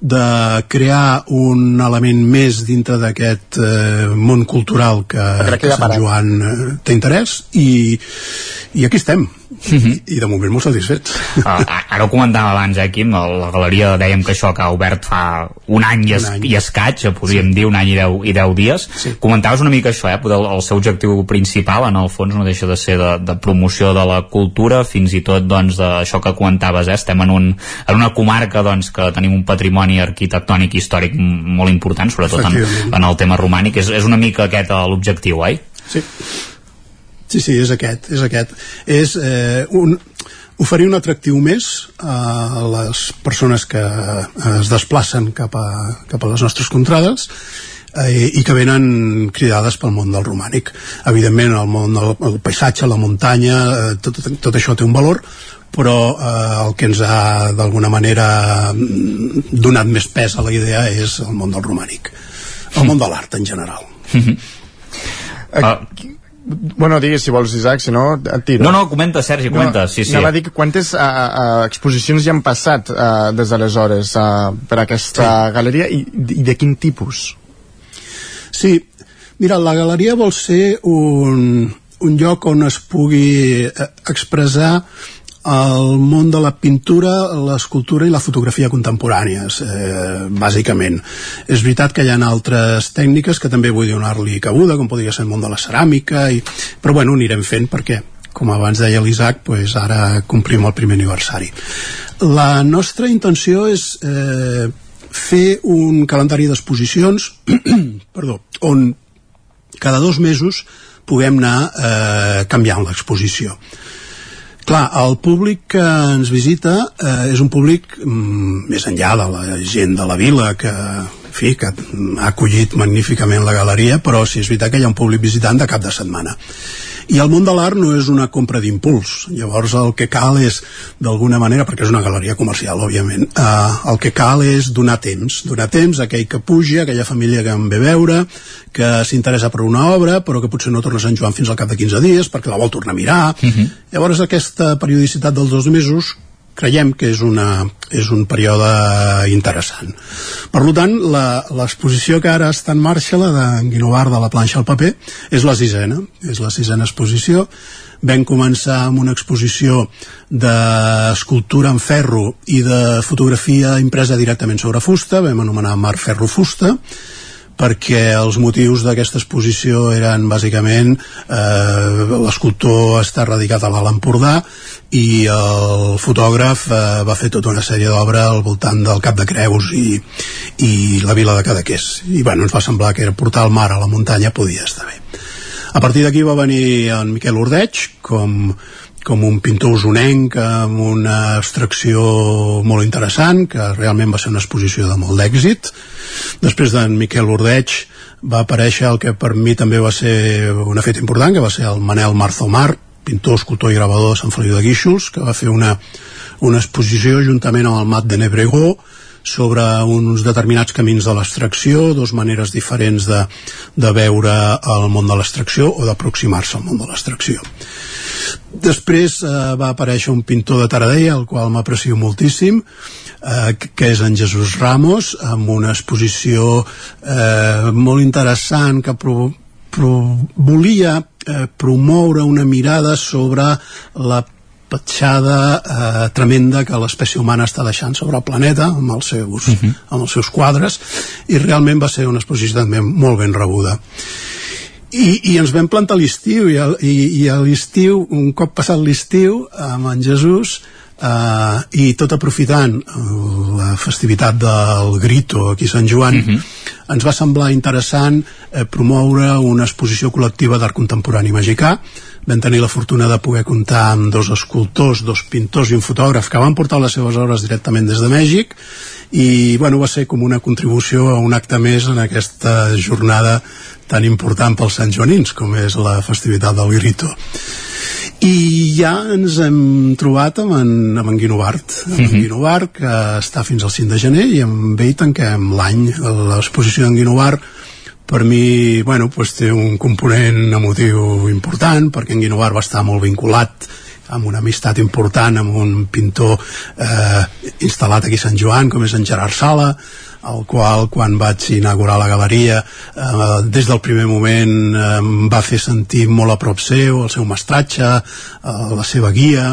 de crear un element més dintre d'aquest eh, món cultural que, que, que Sant Joan eh, té interès i, i aquí estem Mm -hmm. I, de moment molt satisfets
uh, ara ho comentàvem abans eh, Quim la galeria dèiem que això que ha obert fa un any i, es, un any. i escaig podríem sí. dir un any i deu, i deu dies sí. comentaves una mica això, eh, el, el seu objectiu principal en el fons no deixa de ser de, de promoció de la cultura fins i tot doncs això que comentaves eh, estem en, un, en una comarca doncs, que tenim un patrimoni arquitectònic i històric molt important sobretot en, en el tema romànic és, és una mica aquest l'objectiu, oi?
Sí Sí, sí, és aquest, és aquest. És eh, un, oferir un atractiu més a les persones que es desplacen cap a, cap a les nostres contrades eh, i que venen cridades pel món del romànic. Evidentment, el món del el paisatge, la muntanya, eh, tot, tot això té un valor, però eh, el que ens ha d'alguna manera donat més pes a la idea és el món del romànic, el món de l'art en general. Mm -hmm.
uh, Bueno, digues si vols, Isaac, si no, et tiro.
No, no, comenta, Sergi, comenta. No, sí, sí.
Anava a dir que quantes uh, uh, exposicions hi han passat uh, des d'aleshores uh, per aquesta sí. galeria i, i de quin tipus?
Sí, mira, la galeria vol ser un, un lloc on es pugui expressar el món de la pintura, l'escultura i la fotografia contemporànies, eh, bàsicament. És veritat que hi ha altres tècniques que també vull donar-li cabuda, com podria ser el món de la ceràmica, i... però bueno, anirem fent perquè com abans deia l'Isaac, pues ara complim el primer aniversari. La nostra intenció és eh, fer un calendari d'exposicions perdó, on cada dos mesos puguem anar eh, canviant l'exposició Clar, el públic que ens visita eh, és un públic mm, més enllà de la gent de la vila que, en fi, que ha acollit magníficament la galeria, però sí és veritat que hi ha un públic visitant de cap de setmana i el món de l'art no és una compra d'impuls llavors el que cal és d'alguna manera, perquè és una galeria comercial òbviament, eh, el que cal és donar temps donar temps a aquell que puja aquella família que en ve veure que s'interessa per una obra però que potser no torna a Sant Joan fins al cap de 15 dies perquè la vol tornar a mirar uh mhm. -huh. llavors aquesta periodicitat dels dos mesos creiem que és, una, és un període interessant. Per tant, l'exposició que ara està en marxa, la de Guinovar de la planxa al paper, és la sisena, és la sisena exposició. Vam començar amb una exposició d'escultura en ferro i de fotografia impresa directament sobre fusta, vam anomenar Mar Ferro Fusta, perquè els motius d'aquesta exposició eren bàsicament eh, l'escultor està radicat a l'Alt Empordà i el fotògraf eh, va fer tota una sèrie d'obra al voltant del Cap de Creus i, i la vila de Cadaqués i bueno, ens va semblar que era portar el mar a la muntanya podia estar bé a partir d'aquí va venir en Miquel Ordeig com com un pintor usonenc amb una abstracció molt interessant, que realment va ser una exposició de molt d'èxit. Després d'en Miquel Ordeig va aparèixer el que per mi també va ser una feta important, que va ser el Manel Marzomar, pintor, escultor i gravador de Sant Feliu de Guíxols, que va fer una, una exposició juntament amb el Mat de Nebregó, sobre uns determinats camins de l'extracció, dos maneres diferents de, de veure el món de l'extracció o d'aproximar-se al món de l'extracció. Després eh, va aparèixer un pintor de Taradell, el qual m'aprecio moltíssim, eh, que és en Jesús Ramos, amb una exposició eh, molt interessant que pro, pro, volia eh, promoure una mirada sobre la petjada eh, tremenda que l'espècie humana està deixant sobre el planeta amb els seus, uh -huh. amb els seus quadres i realment va ser una exposició també molt ben rebuda i, i ens vam plantar l'estiu i, i, i a l'estiu, un cop passat l'estiu amb en Jesús Uh, i tot aprofitant la festivitat del Grito aquí a Sant Joan uh mhm. -huh. ens va semblar interessant eh, promoure una exposició col·lectiva d'art contemporani mexicà vam tenir la fortuna de poder comptar amb dos escultors, dos pintors i un fotògraf que van portar les seves obres directament des de Mèxic i bueno, va ser com una contribució a un acte més en aquesta jornada tan important pels Sant Joanins com és la festivitat del Grito i ja ens hem trobat amb en, amb en Guinovart amb mm -hmm. en Guinovart que està fins al 5 de gener i amb ell tanquem l'any. L'exposició d'en Guinovart per mi, bueno, pues té un component emotiu important perquè en Guinovart va estar molt vinculat amb una amistat important amb un pintor eh, instal·lat aquí a Sant Joan com és en Gerard Sala el qual quan vaig inaugurar la galeria eh, des del primer moment eh, em va fer sentir molt a prop seu, el seu mestratge, eh, la seva guia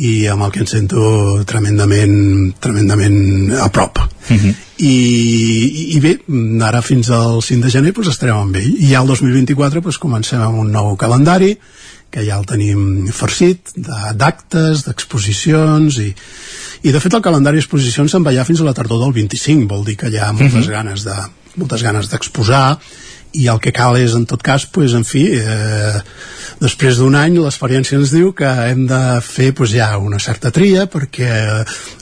i amb el que em sento tremendament, tremendament a prop. Uh mhm. -huh. I, I bé, ara fins al 5 de gener pues, estarem amb ell. I ja el 2024 pues, comencem amb un nou calendari que ja el tenim farcit d'actes, d'exposicions i, i de fet el calendari d'exposicions se'n va ja fins a la tardor del 25 vol dir que hi ha moltes uh mhm. -huh. ganes de moltes ganes d'exposar i el que cal és en tot cas pues, en fi eh, després d'un any l'experiència ens diu que hem de fer pues, ja una certa tria perquè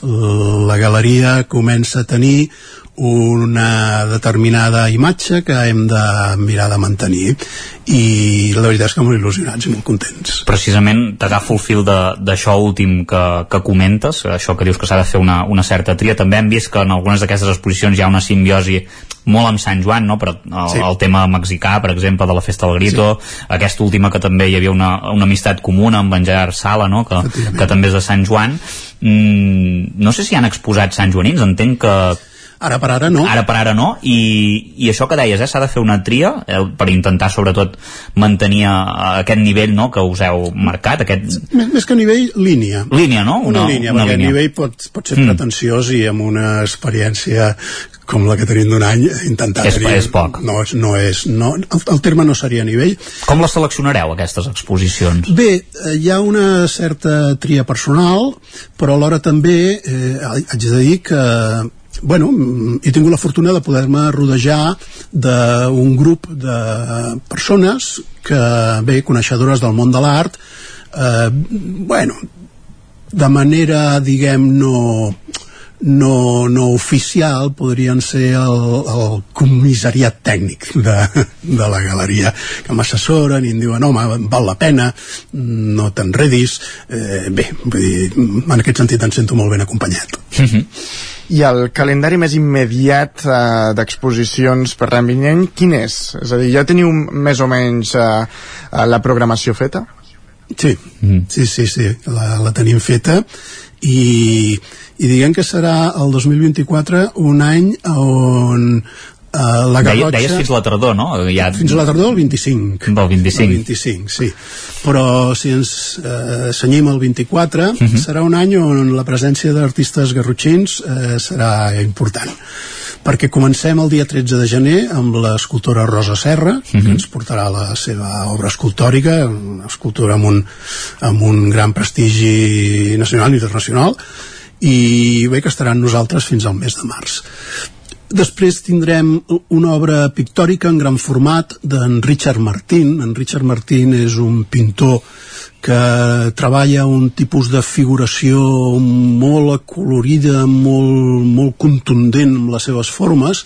la galeria comença a tenir una determinada imatge que hem de mirar de mantenir i la veritat és que molt il·lusionats i molt contents.
Precisament t'agafo el fil d'això últim que, que comentes, això que dius que s'ha de fer una, una certa tria, també hem vist que en algunes d'aquestes exposicions hi ha una simbiosi molt amb Sant Joan, no? però el, sí. el tema mexicà, per exemple, de la Festa del Grito, sí. aquesta última que també hi havia una, una amistat comuna amb en Gerard Sala, no? que, que també és de Sant Joan. Mm, no sé si han exposat Sant Joanins, entenc que,
Ara per ara no.
Ara per ara no, i, i això que deies, eh, s'ha de fer una tria eh, per intentar sobretot mantenir a aquest nivell no, que us heu marcat. Aquest...
Més, més que nivell, línia.
Línia, no?
Una, una línia, una perquè línia. nivell pot, pot ser mm. pretensiós i amb una experiència com la que tenim d'un any, intentar
és, tenir... És poc.
No, és, no és... No, el, el terme no seria nivell.
Com les seleccionareu, aquestes exposicions?
Bé, eh, hi ha una certa tria personal, però alhora també eh, haig de dir que bueno, he tingut la fortuna de poder-me rodejar d'un grup de persones que, bé, coneixedores del món de l'art, eh, bueno, de manera, diguem, no, no, no oficial podrien ser el, el comissariat tècnic de, de la galeria que m'assessoren i em diuen home, val la pena no t'enredis eh, bé, vull dir, en aquest sentit em sento molt ben acompanyat
I el calendari més immediat eh, d'exposicions per l'any vinent, quin és? És a dir, ja teniu més o menys eh, la programació feta?
Sí, mm. sí, sí, sí, la, la tenim feta i, i diguem que serà el 2024 un any on Uh, la Garrotxa...
Deies fins la tardor, no? Ja...
Fins a la tardor, el 25.
Del 25.
El 25, sí. Però si ens eh, senyim el 24, uh -huh. serà un any on la presència d'artistes garrotxins eh, serà important perquè comencem el dia 13 de gener amb l'escultora Rosa Serra, uh -huh. que ens portarà la seva obra escultòrica, una escultura amb un, amb un gran prestigi nacional i internacional, i bé que estaran nosaltres fins al mes de març. Després tindrem una obra pictòrica en gran format d'en Richard Martin. En Richard Martin és un pintor que treballa un tipus de figuració molt acolorida, molt, molt contundent amb les seves formes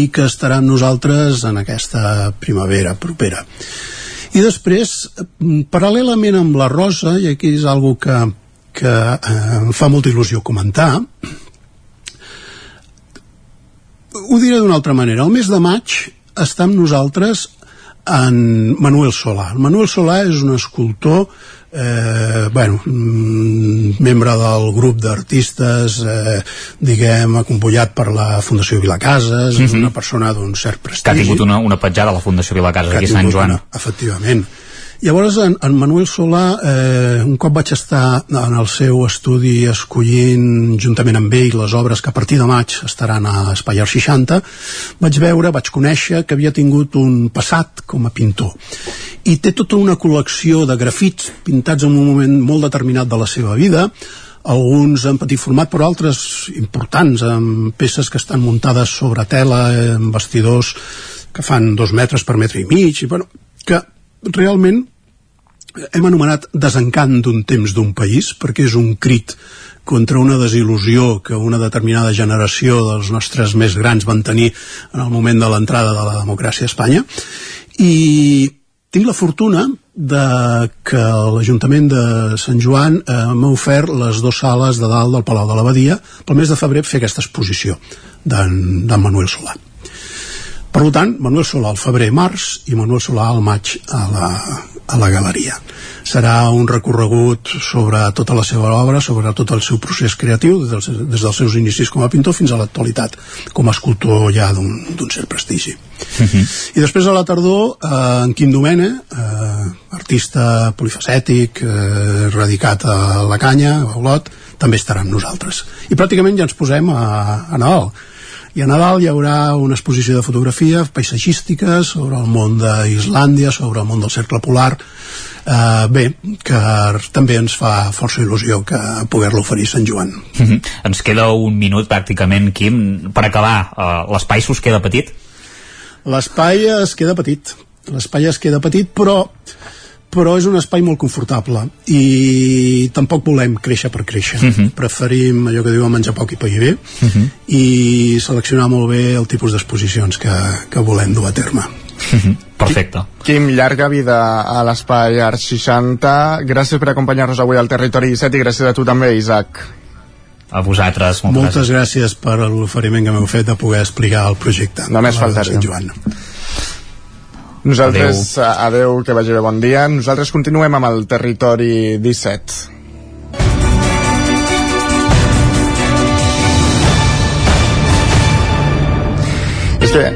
i que estarà amb nosaltres en aquesta primavera propera. I després, paral·lelament amb la Rosa, i aquí és algo que, que eh, em fa molta il·lusió comentar, ho diré d'una altra manera. El mes de maig està amb nosaltres en Manuel Solà. Manuel Solà és un escultor eh, bueno, mm, membre del grup d'artistes eh, diguem, acompollat per la Fundació Vilacases, mm -hmm. és una persona d'un cert prestigi.
Que ha tingut una, una petjada a la Fundació Vilacases aquí a Sant Joan. Una,
efectivament Llavors, en, en Manuel Solà, eh, un cop vaig estar en el seu estudi escollint juntament amb ell les obres que a partir de maig estaran a Espai 60, vaig veure, vaig conèixer que havia tingut un passat com a pintor. I té tota una col·lecció de grafits pintats en un moment molt determinat de la seva vida, alguns en petit format però altres importants amb peces que estan muntades sobre tela en vestidors que fan dos metres per metre i mig i bueno, que realment hem anomenat desencant d'un temps d'un país perquè és un crit contra una desil·lusió que una determinada generació dels nostres més grans van tenir en el moment de l'entrada de la democràcia a Espanya. I tinc la fortuna de que l'Ajuntament de Sant Joan eh, m'ha ofert les dues sales de dalt del Palau de l'Abadia pel mes de febrer fer aquesta exposició d'en Manuel Solà per tant, Manuel Solà al febrer-març i Manuel Solà al maig a la, a la galeria. Serà un recorregut sobre tota la seva obra, sobre tot el seu procés creatiu, des dels, des dels seus inicis com a pintor fins a l'actualitat com a escultor ja d'un cert prestigi. Uh -huh. I després a la tardor, eh, en Quim Domene, eh, artista polifacètic, eh, radicat a la canya, a Olot, també estarà amb nosaltres. I pràcticament ja ens posem a, a Nadal i a Nadal hi haurà una exposició de fotografia paisatgística sobre el món d'Islàndia, sobre el món del cercle polar, eh, bé, que també ens fa força il·lusió que poder-lo oferir Sant Joan.
Mm -hmm. Ens queda un minut pràcticament, Quim. Per acabar, eh, l'espai s'us queda petit?
L'espai es queda petit. L'espai es queda petit, però però és un espai molt confortable i tampoc volem créixer per créixer uh
Mhm.
-huh. preferim allò que diuen menjar poc i pair bé
Uh -huh.
i seleccionar molt bé el tipus d'exposicions que, que volem dur a terme
Perfecte.
Quim, llarga vida a l'Espai Art 60. Gràcies per acompanyar-nos avui al Territori 17 i gràcies a tu també, Isaac.
A vosaltres, moltes,
moltes gràcies per l'oferiment que m'heu fet de poder explicar el projecte
Només faltaria.
Sant Joan.
Nosaltres, adeu. adeu, que vagi bé, bon dia. Nosaltres continuem amb el Territori 17. És que...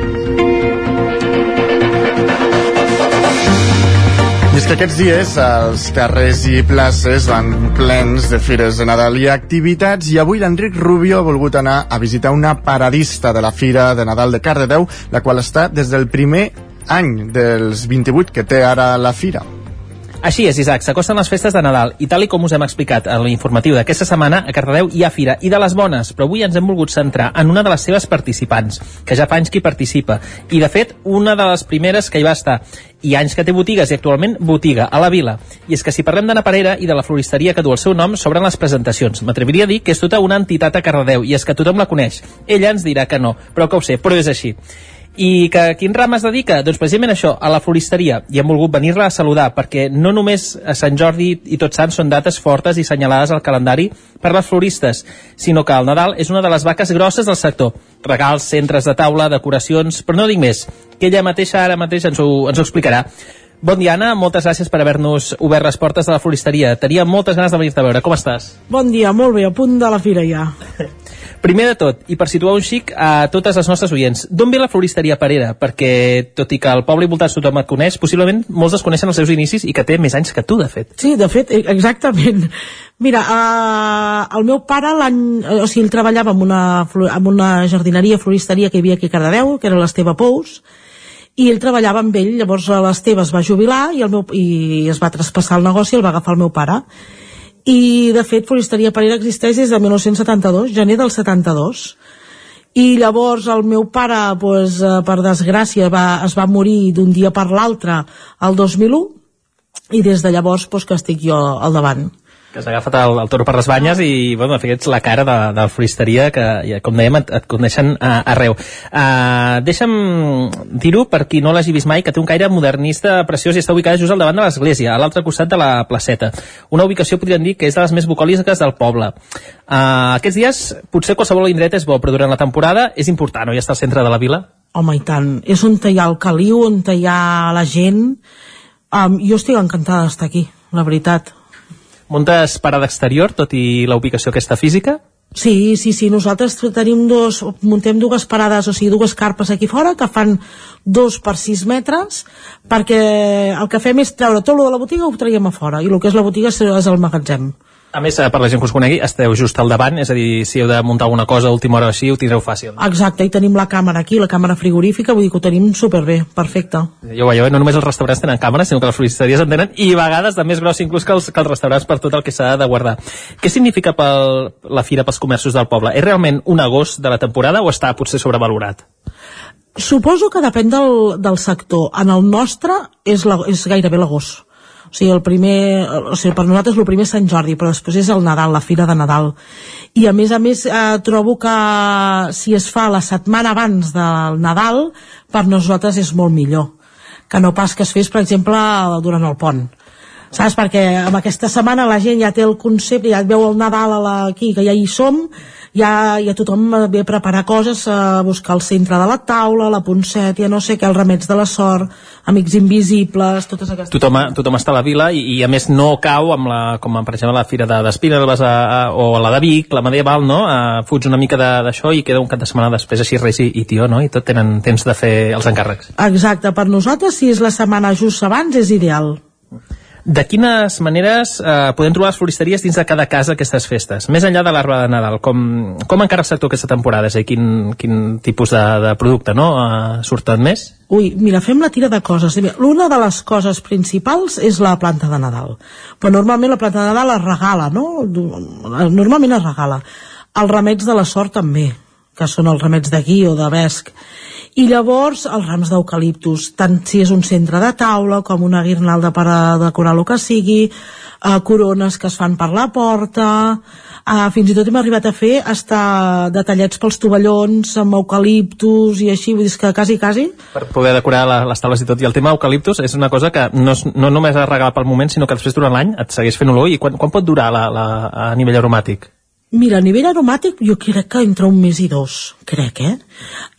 I és que aquests dies els carrers i places van plens de fires de Nadal i activitats i avui l'Enric Rubio ha volgut anar a visitar una paradista de la Fira de Nadal de Cardedeu, la qual està des del primer any dels 28 que té ara la Fira.
Així és, Isaac, s'acosten les festes de Nadal i tal i com us hem explicat en l'informatiu d'aquesta setmana, a Cardedeu hi ha fira i de les bones, però avui ens hem volgut centrar en una de les seves participants, que ja fa anys que hi participa, i de fet una de les primeres que hi va estar, i anys que té botigues i actualment botiga a la vila. I és que si parlem de Naparera i de la floristeria que du el seu nom, s'obren les presentacions. M'atreviria a dir que és tota una entitat a Cardedeu i és que tothom la coneix. Ella ens dirà que no, però que ho sé, però és així. I que a quin ram es dedica? Doncs precisament això, a la floristeria. I hem volgut venir-la a saludar, perquè no només a Sant Jordi i Tots Sants són dates fortes i senyalades al calendari per les floristes, sinó que el Nadal és una de les vaques grosses del sector. Regals, centres de taula, decoracions, però no dic més, que ella mateixa ara mateix ens ho, ens ho explicarà. Bon dia, Anna, moltes gràcies per haver-nos obert les portes de la floristeria. Tenia moltes ganes de venir-te a veure. Com estàs?
Bon dia, molt bé, a punt de la fira ja.
Primer de tot, i per situar un xic a totes les nostres oients, d'on ve la floristeria Parera? Perquè, tot i que al poble i voltants tothom et coneix, possiblement molts desconeixen els seus inicis i que té més anys que tu, de fet.
Sí, de fet, e- exactament. Mira, uh, el meu pare eh, O sigui, ell treballava en una, en una jardineria, floristeria que hi havia aquí a Cardedeu, que era l'Esteve Pous, i ell treballava amb ell, llavors l'Esteve es va jubilar i, el meu, i es va traspassar el negoci i el va agafar el meu pare. I, de fet, Floristeria Parera existeix des de 1972, gener del 72. I llavors el meu pare, eh, per desgràcia, va, es va morir d'un dia per l'altre el 2001 i des de llavors pues, que estic jo al davant.
Que has agafat el, el toro per les banyes i, bueno, de fet, ets la cara de, de la floristeria que, com dèiem, et, et coneixen uh, arreu. Uh, deixa'm dir-ho, per qui no l'hagi vist mai, que té un caire modernista preciós i està ubicada just al davant de l'església, a l'altre costat de la placeta. Una ubicació, podríem dir, que és de les més bucòliques del poble. Uh, aquests dies, potser qualsevol indret és bo, però durant la temporada és important, no? I està al centre de la vila.
Home, i tant. És on hi ha el caliu, on hi ha la gent. Um, jo estic encantada d'estar aquí, la veritat.
Muntes parada exterior, tot i la ubicació aquesta física?
Sí, sí, sí, nosaltres tenim dos, muntem dues parades, o sigui, dues carpes aquí fora que fan dos per sis metres perquè el que fem és treure tot lo de la botiga ho traiem a fora i el que és la botiga és, el magatzem.
A més, eh, per la gent que us conegui, esteu just al davant, és a dir, si heu de muntar alguna cosa a última hora o així, ho tindreu fàcil.
Exacte, i tenim la càmera aquí, la càmera frigorífica, vull dir que ho tenim superbé, perfecte.
Ja ho veieu, no només els restaurants tenen càmeres, sinó que les floristeries en tenen, i a vegades de més gros inclús que els, que els restaurants per tot el que s'ha de guardar. Què significa pel, la fira pels comerços del poble? És realment un agost de la temporada o està potser sobrevalorat?
Suposo que depèn del, del sector. En el nostre és, la, és gairebé l'agost. Sigui, el primer, o sigui, per nosaltres el primer és Sant Jordi, però després és el Nadal, la Fira de Nadal. I a més a més eh, trobo que si es fa la setmana abans del Nadal, per nosaltres és molt millor que no pas que es fes, per exemple, durant el pont saps? Perquè amb aquesta setmana la gent ja té el concepte, ja et veu el Nadal aquí, que ja hi som, ja, ja tothom ve a preparar coses, a buscar el centre de la taula, la ponceta, no sé què, els remets de la sort, amics invisibles, totes aquestes...
Tothom, tothom està a la vila i, i a més no cau amb la, com per exemple la Fira de- d'Espinelves a, a, o la de Vic, la medieval, no? A, fuig una mica de- d'això i queda un cap de setmana després així Reis i, i Tió, no? I tot tenen temps de fer els encàrrecs.
Exacte, per nosaltres, si és la setmana just abans, és ideal.
De quines maneres eh, podem trobar les floristeries dins de cada casa aquestes festes? Més enllà de l'arbre de Nadal, com, com encara el sector aquesta temporada? És a dir, quin, quin tipus de, de producte no? eh, surten més?
Ui, mira, fem la tira de coses. Mira, Una de les coses principals és la planta de Nadal. Però normalment la planta de Nadal es regala, no? Normalment es regala. Els remets de la sort també, que són els remets de gui o de vesc. I llavors els rams d'eucaliptus, tant si és un centre de taula com una guirnalda per a decorar el que sigui, eh, corones que es fan per la porta, eh, fins i tot hem arribat a fer hasta detallets pels tovallons amb eucaliptus i així, vull dir que quasi, quasi
Per poder decorar la, les taules i tot. I el tema eucaliptus és una cosa que no, és, no només es regala pel moment, sinó que després durant l'any et segueix fent olor. I quan, quan pot durar la, la, a nivell aromàtic?
Mira, a nivell aromàtic jo crec que entre un mes i dos, crec, eh?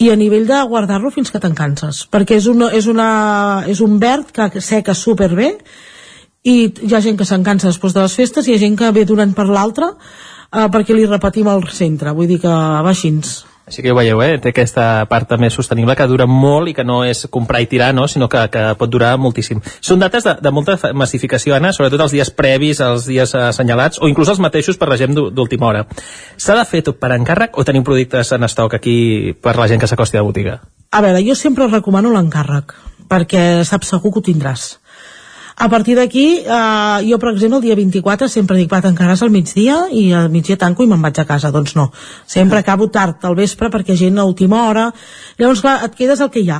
I a nivell de guardar-lo fins que te'n canses, perquè és, una, és, una, és un verd que seca superbé i hi ha gent que se'n cansa després de les festes i hi ha gent que ve d'un any per l'altre eh, perquè li repetim al centre, vull dir que va així.
Així que ho veieu, eh? té aquesta part també sostenible que dura molt i que no és comprar i tirar, no? sinó que, que pot durar moltíssim. Són dates de, de molta massificació, Anna, sobretot els dies previs, els dies eh, assenyalats, o inclús els mateixos per la gent d'ú- d'última hora. S'ha de fer tot per encàrrec o tenim productes en estoc aquí per la gent que s'acosti a la botiga?
A veure, jo sempre recomano l'encàrrec, perquè saps segur que ho tindràs. A partir d'aquí, eh, jo, per exemple, el dia 24 sempre dic, va, tancaràs al migdia i al migdia tanco i me'n vaig a casa. Doncs no, sempre acabo tard al vespre perquè gent a última hora... Llavors, clar, et quedes el que hi ha.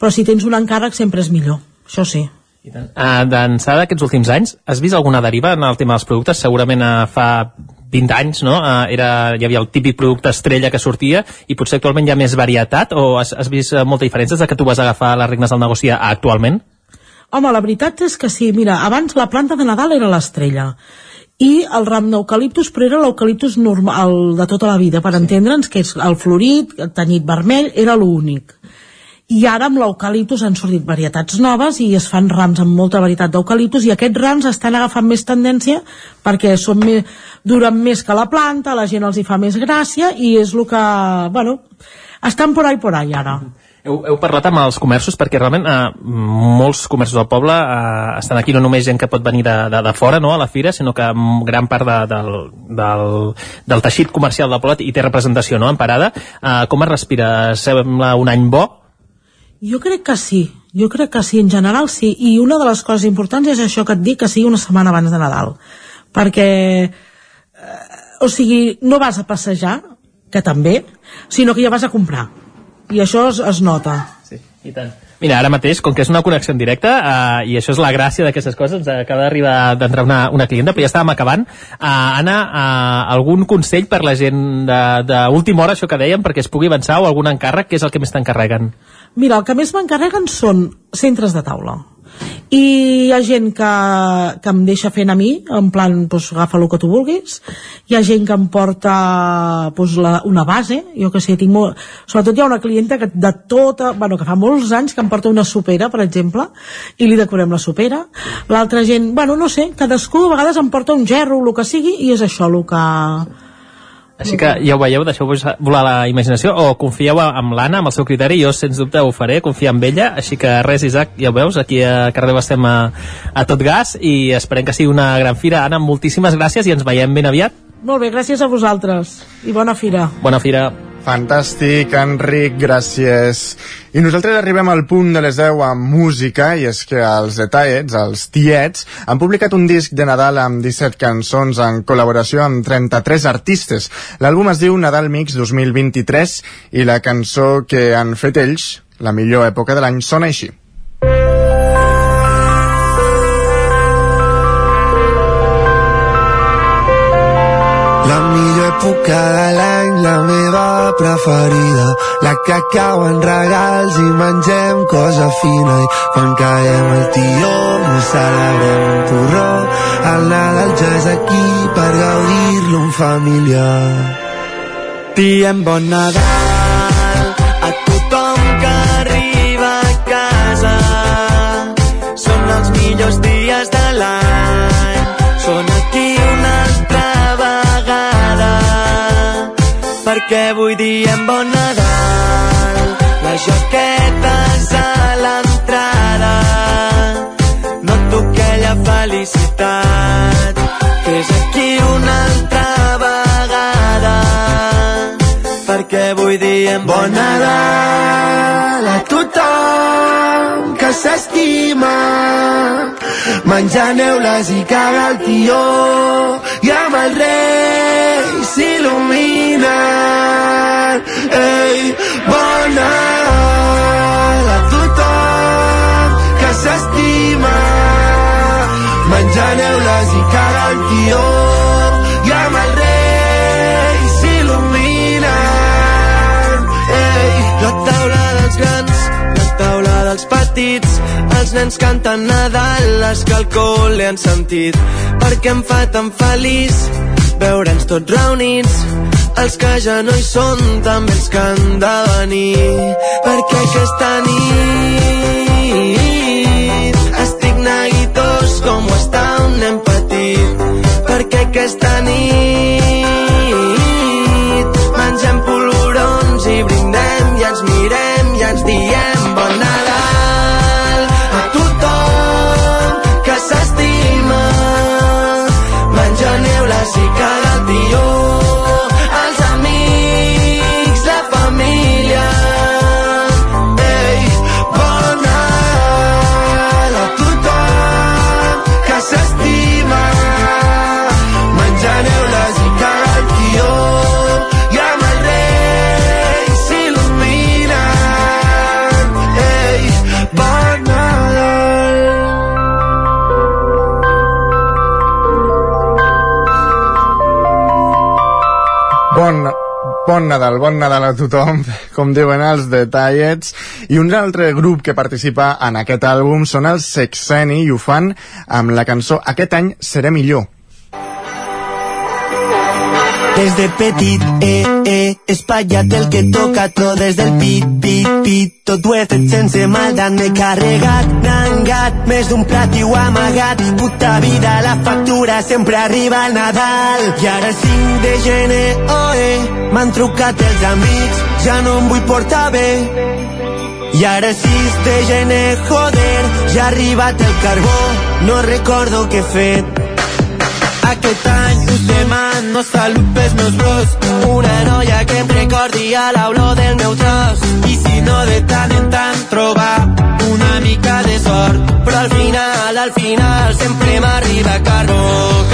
Però si tens un encàrrec sempre és millor, això sí.
Uh, D'ençà d'aquests últims anys, has vist alguna deriva en el tema dels productes? Segurament uh, fa 20 anys, no? Uh, era, hi havia el típic producte estrella que sortia i potser actualment hi ha més varietat o has, has vist uh, molta diferència des de que tu vas agafar les regnes del negoci actualment?
Home, la veritat és que sí. Mira, abans la planta de Nadal era l'estrella i el ram d'eucaliptus, però era l'eucaliptus normal, de tota la vida, per entendre'ns, que és el florit, el tenyit vermell, era l'únic. i ara amb l'eucaliptus han sortit varietats noves i es fan rams amb molta varietat d'eucaliptus i aquests rams estan agafant més tendència perquè són més, duren més que la planta, la gent els hi fa més gràcia i és el que, bueno, estan por ahí por ahí ara.
Heu, heu parlat amb els comerços perquè realment eh, molts comerços del poble eh, estan aquí no només gent que pot venir de, de, de fora no, a la fira, sinó que gran part de, del, del, del teixit comercial del poble i té representació no, en parada. Eh, com es respira? Sembla un any bo?
Jo crec que sí, jo crec que sí, en general sí, i una de les coses importants és això que et dic, que sigui una setmana abans de Nadal, perquè, eh, o sigui, no vas a passejar, que també, sinó que ja vas a comprar i això es, es nota.
Sí, i tant. Mira, ara mateix, com que és una connexió en directe, eh, i això és la gràcia d'aquestes coses, ens acaba d'arribar d'entrar una, una clienta, però ja estàvem acabant. Eh, Anna, eh, algun consell per la gent d'última hora, això que dèiem, perquè es pugui avançar, o algun encàrrec, què és el que més t'encarreguen?
Mira, el que més m'encarreguen són centres de taula i hi ha gent que, que em deixa fent a mi en plan, doncs, agafa el que tu vulguis. Hi ha gent que em porta doncs, la, una base jo que sé, tinc molt... sobretot hi ha una clienta que de tota, bueno, que fa molts anys que em porta una supera, per exemple i li decorem la supera l'altra gent, bueno, no sé, cadascú a vegades em porta un gerro, el que sigui i és això el que
així que ja ho veieu, deixeu-vos volar la imaginació o confieu amb l'Anna, amb el seu criteri jo sens dubte ho faré, confia en ella així que res Isaac, ja ho veus, aquí a Cardeu estem a, a tot gas i esperem que sigui una gran fira. Anna, moltíssimes gràcies i ens veiem ben aviat.
Molt bé, gràcies a vosaltres i bona fira.
Bona fira.
Fantàstic, Enric, gràcies. I nosaltres arribem al punt de les 10 amb música, i és que els Detallets, els Tiets, han publicat un disc de Nadal amb 17 cançons en col·laboració amb 33 artistes. L'àlbum es diu Nadal Mix 2023 i la cançó que han fet ells, la millor època de l'any, sona així.
Millor època de l'any, la meva preferida, la que cauen regals i mengem cosa fina i quan caiem al tió no celebrem un porró. El Nadal ja és aquí per gaudir-lo en família. Diem bon Nadal avui diem bon Nadal les joquetes a l'entrada. Noto aquella felicitat que és aquí una altra vegada. Perquè avui diem bon Nadal a tothom que s'estima menjant neules i caga el tió i amb el rei s'il·luminen. Ei, bon Nadal a tothom que s'estima. Menjant neules i caga el tió els nens canten Nadal les que alcohol li han sentit. Perquè em fa tan feliç veure'ns tots reunits els que ja no hi són també els que han de venir. Perquè aquesta nit estic neguitós com ho està un nen petit. Perquè aquesta nit mengem polvorons i brindem i ens mirem i ens diem bon Nadal, bon Nadal a tothom,
com diuen els Detallets. I un altre grup que participa en aquest àlbum són els Sexeni i ho fan amb la cançó Aquest any seré millor.
Desde petit, eh, eh, espatllat el que toca tot des del pit, pit, pit, tot ho he fet sense maldat, m'he carregat, nangat, més d'un plat i ho amagat, puta vida, la factura sempre arriba al Nadal, i ara 5 de gener, oh, eh, m'han trucat els amics, ja no em vull portar bé, i ara 6 de gener, joder, ja ha arribat el carbó, no recordo què he fet. Aquest any us demano salut pels meus bros, una noia que em recordi a l'olor del meu tros, i si no de tant en tant trobar una mica de sort, però al final, al final sempre m'arriba carbó,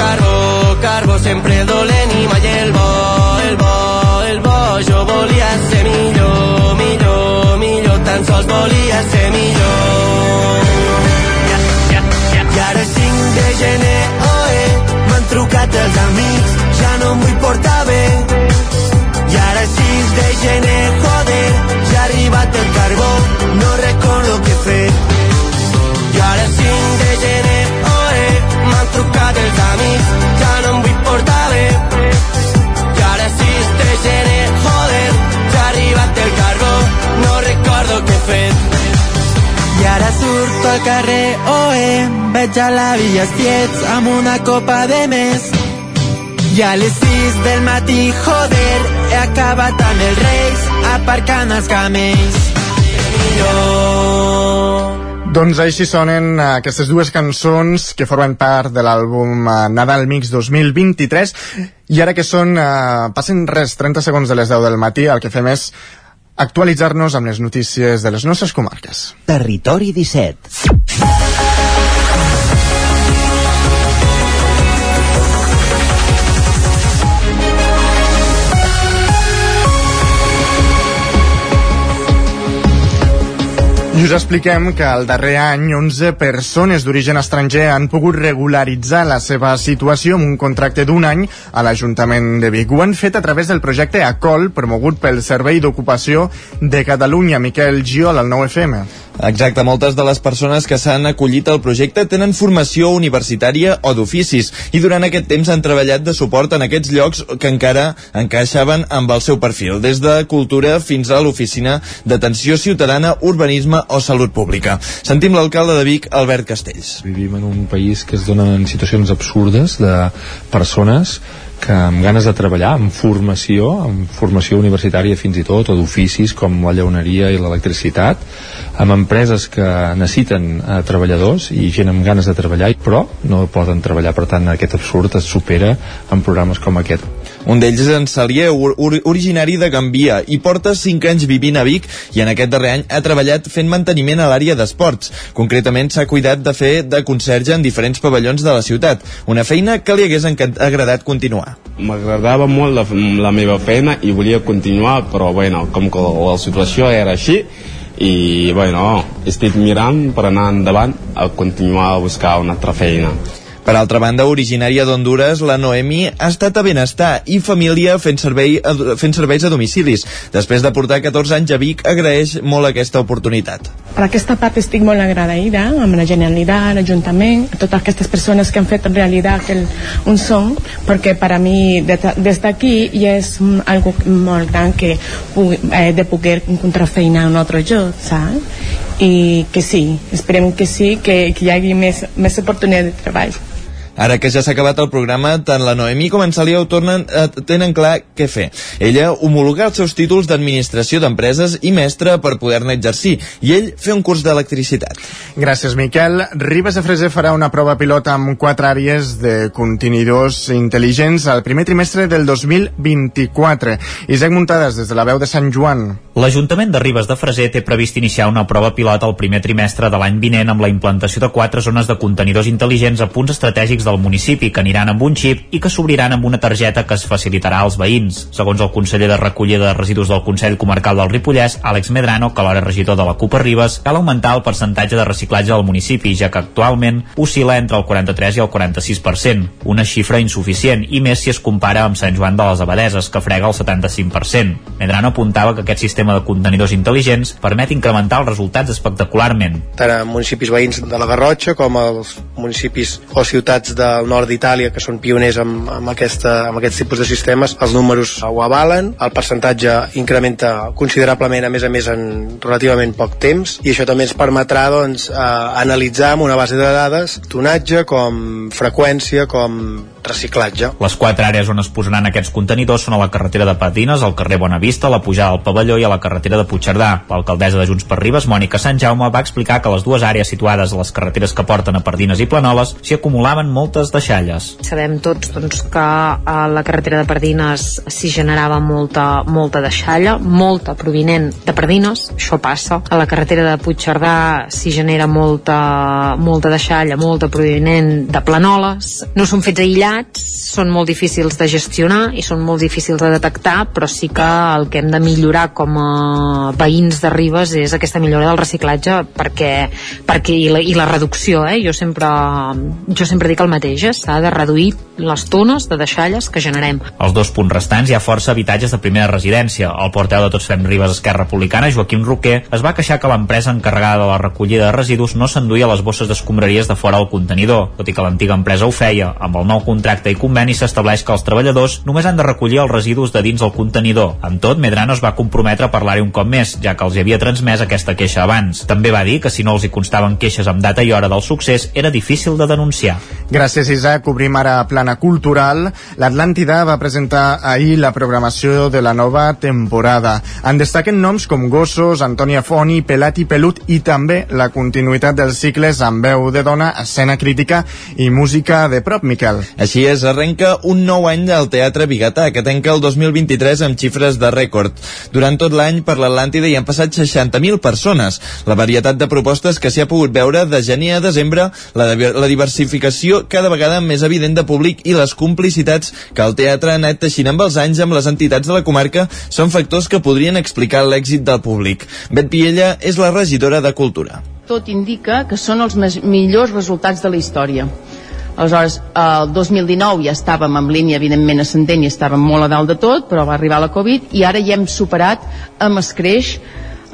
carbó, carbó, sempre dolent i mai el bo, el bo, el bo, jo volia ser millor, millor, millor, tan sols volia ser millor. M'han trucat els eh, veig a l'avi estiets amb una copa de més. I a les 6 del matí, joder, he acabat amb els reis, aparcant els camells. Millor...
Doncs així sonen eh, aquestes dues cançons que formen part de l'àlbum eh, Nadal Mix 2023 i ara que són, eh, passen res, 30 segons de les 10 del matí, el que fem és actualitzar-nos amb les notícies de les nostres comarques.
Territori 17.
I us expliquem que el darrer any 11 persones d'origen estranger han pogut regularitzar la seva situació amb un contracte d'un any a l'Ajuntament de Vic. Ho han fet a través del projecte ACOL, promogut pel Servei d'Ocupació de Catalunya. Miquel Giol, al 9FM.
Exacte, moltes de les persones que s'han acollit al projecte tenen formació universitària o d'oficis i durant aquest temps han treballat de suport en aquests llocs que encara encaixaven amb el seu perfil, des de cultura fins a l'oficina d'atenció ciutadana, urbanisme o salut pública. Sentim l'alcalde de Vic, Albert Castells.
Vivim en un país que es donen situacions absurdes de persones que amb ganes de treballar, amb formació, amb formació universitària fins i tot, o d'oficis com la llauneria i l'electricitat, amb empreses que necessiten eh, treballadors i gent amb ganes de treballar, però no poden treballar. Per tant, aquest absurd es supera en programes com aquest.
Un d'ells és en Salier, or originari de Gambia, i porta 5 anys vivint a Vic i en aquest darrer any ha treballat fent manteniment a l'àrea d'esports. Concretament s'ha cuidat de fer de conserge en diferents pavellons de la ciutat, una feina que li hagués agradat continuar.
M'agradava molt la, la meva feina i volia continuar, però bueno, com que la situació era així, i bueno, estic mirant per anar endavant a continuar a buscar una altra feina.
Per altra banda, originària d'Honduras, la Noemi ha estat a Benestar i Família fent, servei, fent serveis a domicilis. Després de portar 14 anys a Vic, agraeix molt aquesta oportunitat.
Per aquesta part estic molt agraïda amb la Generalitat, l'Ajuntament, a totes aquestes persones que han fet realitat aquel, un son, perquè per a mi des d'aquí ja és algo molt gran que pugui, eh, de poder encontrar feina en un altre lloc, saps? I que sí, esperem que sí, que, que hi hagi més, més oportunitats de treball.
Ara que ja s'ha acabat el programa, tant la Noemí com en Salió tornen, eh, tenen clar què fer. Ella homologar els seus títols d'administració d'empreses i mestre per poder-ne exercir, i ell fer un curs d'electricitat.
Gràcies, Miquel. Ribes de Freser farà una prova pilot amb quatre àrees de contenidors intel·ligents al primer trimestre del 2024. Isaac Muntades, des de la veu de Sant Joan.
L'Ajuntament de Ribes de Freser té previst iniciar una prova pilot al primer trimestre de l'any vinent amb la implantació de quatre zones de contenidors intel·ligents a punts estratègics del municipi que aniran amb un xip i que s'obriran amb una targeta que es facilitarà als veïns. Segons el conseller de recollida de residus del Consell Comarcal del Ripollès, Àlex Medrano, que alhora regidor de la CUP a Ribes, cal augmentar el percentatge de reciclatge del municipi, ja que actualment oscil·la entre el 43 i el 46%, una xifra insuficient, i més si es compara amb Sant Joan de les Abadeses, que frega el 75%. Medrano apuntava que aquest sistema de contenidors intel·ligents permet incrementar els resultats espectacularment.
Tant a municipis veïns de la Garrotxa com als municipis o ciutats del nord d'Itàlia que són pioners amb, amb, aquesta, amb aquests tipus de sistemes, els números ho avalen, el percentatge incrementa considerablement, a més a més, en relativament poc temps, i això també ens permetrà doncs, eh, analitzar amb una base de dades tonatge, com freqüència, com reciclatge.
Les quatre àrees on es posaran aquests contenidors són a la carretera de Patines, al carrer Bonavista, la pujada al pavelló i a la carretera de Puigcerdà. L'alcaldessa de Junts per Ribes, Mònica Sant Jaume, va explicar que les dues àrees situades a les carreteres que porten a Pardines i Planoles s'hi acumulaven moltes deixalles.
Sabem tots doncs, que a la carretera de Pardines s'hi generava molta, molta deixalla, molta provinent de Pardines, això passa. A la carretera de Puigcerdà s'hi genera molta, molta deixalla, molta provinent de Planoles. No són fets aïllats, són molt difícils de gestionar i són molt difícils de detectar, però sí que el que hem de millorar com a veïns de Ribes és aquesta millora del reciclatge perquè, perquè i, la, i la reducció, eh? jo, sempre, jo sempre dic el mateix, eh? s'ha de reduir les tones de deixalles que generem.
Els dos punts restants hi ha força habitatges de primera residència. El porteu de Tots Fem Ribes Esquerra Republicana, Joaquim Roquer, es va queixar que l'empresa encarregada de la recollida de residus no s'enduia les bosses d'escombraries de fora al contenidor, tot i que l'antiga empresa ho feia. Amb el nou contracte i conveni s'estableix que els treballadors només han de recollir els residus de dins el contenidor. Amb tot, Medrano es va comprometre a parlar-hi un cop més, ja que els hi havia transmès aquesta queixa abans. També va dir que si no els hi constaven queixes amb data i hora del succés, era difícil de denunciar.
Gràcies, Isaac. Obrim ara plana cultural. L'Atlàntida va presentar ahir la programació de la nova temporada. En destaquen noms com Gossos, Antònia Foni, Pelat i Pelut i també la continuïtat dels cicles amb veu de dona, escena crítica i música de prop, Miquel.
Així és, arrenca un nou any al Teatre Bigatà, que tanca el 2023 amb xifres de rècord. Durant tot l'any per l'Atlàntida hi han passat 60.000 persones. La varietat de propostes que s'hi ha pogut veure de gener a desembre, la, la diversificació cada vegada més evident de públic i les complicitats que el teatre ha anat teixint amb els anys amb les entitats de la comarca són factors que podrien explicar l'èxit del públic. Bet Piella és la regidora de Cultura.
Tot indica que són els millors resultats de la història. Aleshores, el 2019 ja estàvem en línia, evidentment, ascendent i estàvem molt a dalt de tot, però va arribar la Covid i ara ja hem superat amb escreix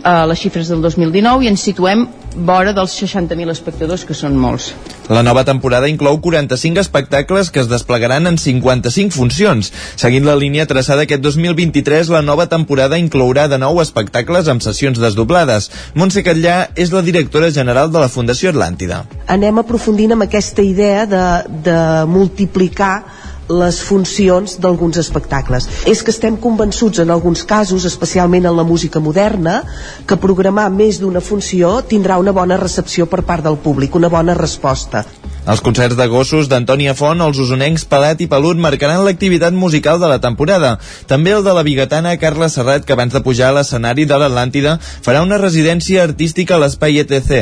eh, les xifres del 2019 i ens situem vora dels 60.000 espectadors, que són molts.
La nova temporada inclou 45 espectacles que es desplegaran en 55 funcions. Seguint la línia traçada aquest 2023, la nova temporada inclourà de nou espectacles amb sessions desdoblades. Montse Catllà és la directora general de la Fundació Atlàntida.
Anem aprofundint amb aquesta idea de, de multiplicar les funcions d'alguns espectacles. És que estem convençuts en alguns casos, especialment en la música moderna, que programar més d'una funció tindrà una bona recepció per part del públic, una bona resposta.
Els concerts de gossos d'Antònia Font, els usonencs Palat i Pelut marcaran l'activitat musical de la temporada. També el de la bigatana Carla Serrat, que abans de pujar a l'escenari de l'Atlàntida farà una residència artística a l'Espai ETC,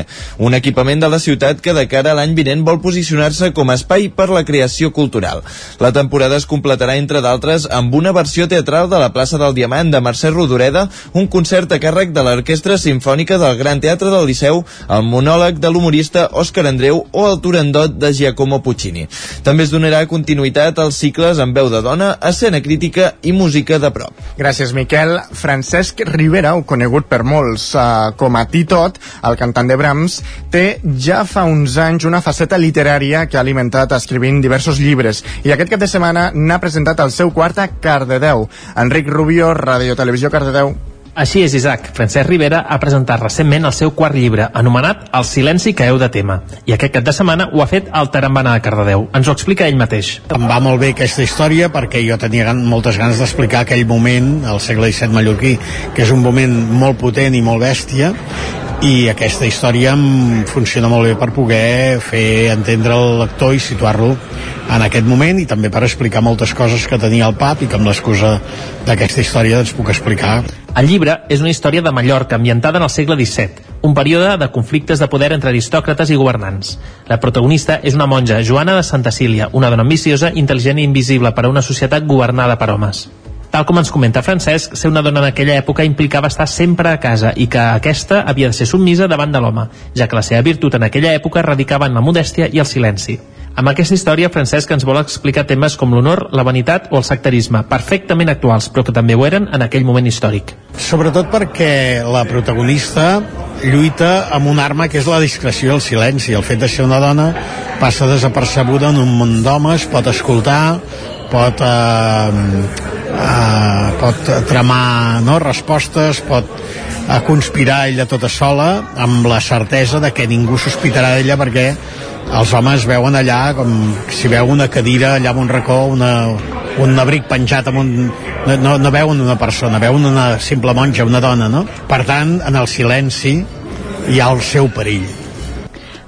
un equipament de la ciutat que de cara a l'any vinent vol posicionar-se com a espai per la creació cultural. La temporada es completarà, entre d'altres, amb una versió teatral de la plaça del Diamant de Mercè Rodoreda, un concert a càrrec de l'Orquestra Simfònica del Gran Teatre del Liceu, el monòleg de l'humorista Òscar Andreu o el Turandot de Giacomo Puccini. També es donarà continuïtat als cicles amb veu de dona, escena crítica i música de prop.
Gràcies, Miquel. Francesc Rivera, o conegut per molts uh, com a Titot, el cantant de Brahms, té ja fa uns anys una faceta literària que ha alimentat escrivint diversos llibres i aquest cap de setmana n'ha presentat el seu quart a Cardedeu. Enric Rubio, Radio Televisió Cardedeu.
Així és, Isaac. Francesc Rivera ha presentat recentment el seu quart llibre, anomenat El silenci que heu de tema. I aquest cap de setmana ho ha fet al Tarambana de Cardedeu. Ens ho explica ell mateix.
Em va molt bé aquesta història perquè jo tenia moltes ganes d'explicar aquell moment, al segle XVII mallorquí, que és un moment molt potent i molt bèstia, i aquesta història em funciona molt bé per poder fer entendre el lector i situar-lo en aquest moment i també per explicar moltes coses que tenia el pap i que amb l'excusa d'aquesta història ens puc explicar.
El llibre és una història de Mallorca ambientada en el segle XVII, un període de conflictes de poder entre aristòcrates i governants. La protagonista és una monja, Joana de Santa Cília, una dona ambiciosa, intel·ligent i invisible per a una societat governada per homes. Tal com ens comenta Francesc, ser una dona en aquella època implicava estar sempre a casa i que aquesta havia de ser submisa davant de l'home, ja que la seva virtut en aquella època radicava en la modèstia i el silenci. Amb aquesta història, Francesc ens vol explicar temes com l'honor, la vanitat o el sectarisme, perfectament actuals, però que també ho eren en aquell moment històric.
Sobretot perquè la protagonista lluita amb una arma que és la discreció i el silenci. El fet de ser una dona passa desapercebuda en un món d'homes, pot escoltar, pot, eh, eh, pot tramar no, respostes, pot eh, conspirar ella tota sola amb la certesa de que ningú sospitarà d'ella perquè els homes veuen allà com si veu una cadira allà en un racó, una, un abric penjat amb un... No, no veuen una persona, veuen una simple monja, una dona, no? Per tant, en el silenci hi ha el seu perill.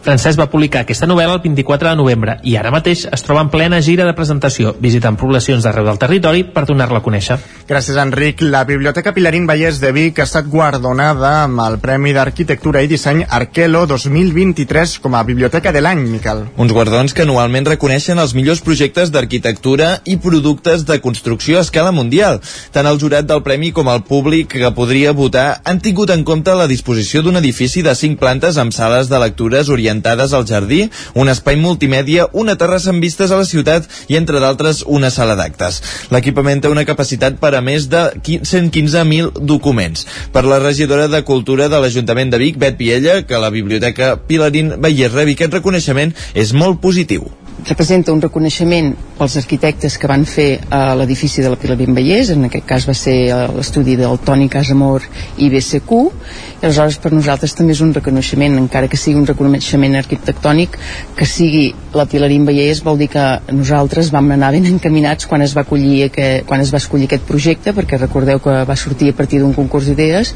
Francesc va publicar aquesta novel·la el 24 de novembre i ara mateix es troba en plena gira de presentació, visitant poblacions d'arreu del territori per donar-la a conèixer.
Gràcies, Enric. La Biblioteca Pilarín Vallès de Vic ha estat guardonada amb el Premi d'Arquitectura i Disseny Arquelo 2023 com a Biblioteca de l'any, Miquel.
Uns guardons que anualment reconeixen els millors projectes d'arquitectura i productes de construcció a escala mundial. Tant el jurat del premi com el públic que podria votar han tingut en compte la disposició d'un edifici de cinc plantes amb sales de lectures orientades orientades al jardí, un espai multimèdia, una terrassa amb vistes a la ciutat i, entre d'altres, una sala d'actes. L'equipament té una capacitat per a més de 115.000 documents. Per la regidora de Cultura de l'Ajuntament de Vic, Bet Piella, que la Biblioteca Pilarín Vallès rebi aquest reconeixement és molt positiu
representa un reconeixement pels arquitectes que van fer a l'edifici de la Pilarín Vallès, en aquest cas va ser eh, l'estudi del Toni Casamor i BCQ, i aleshores per nosaltres també és un reconeixement, encara que sigui un reconeixement arquitectònic, que sigui la Pilarín Vallès vol dir que nosaltres vam anar ben encaminats quan es va, acollir, que, quan es va escollir aquest projecte, perquè recordeu que va sortir a partir d'un concurs d'idees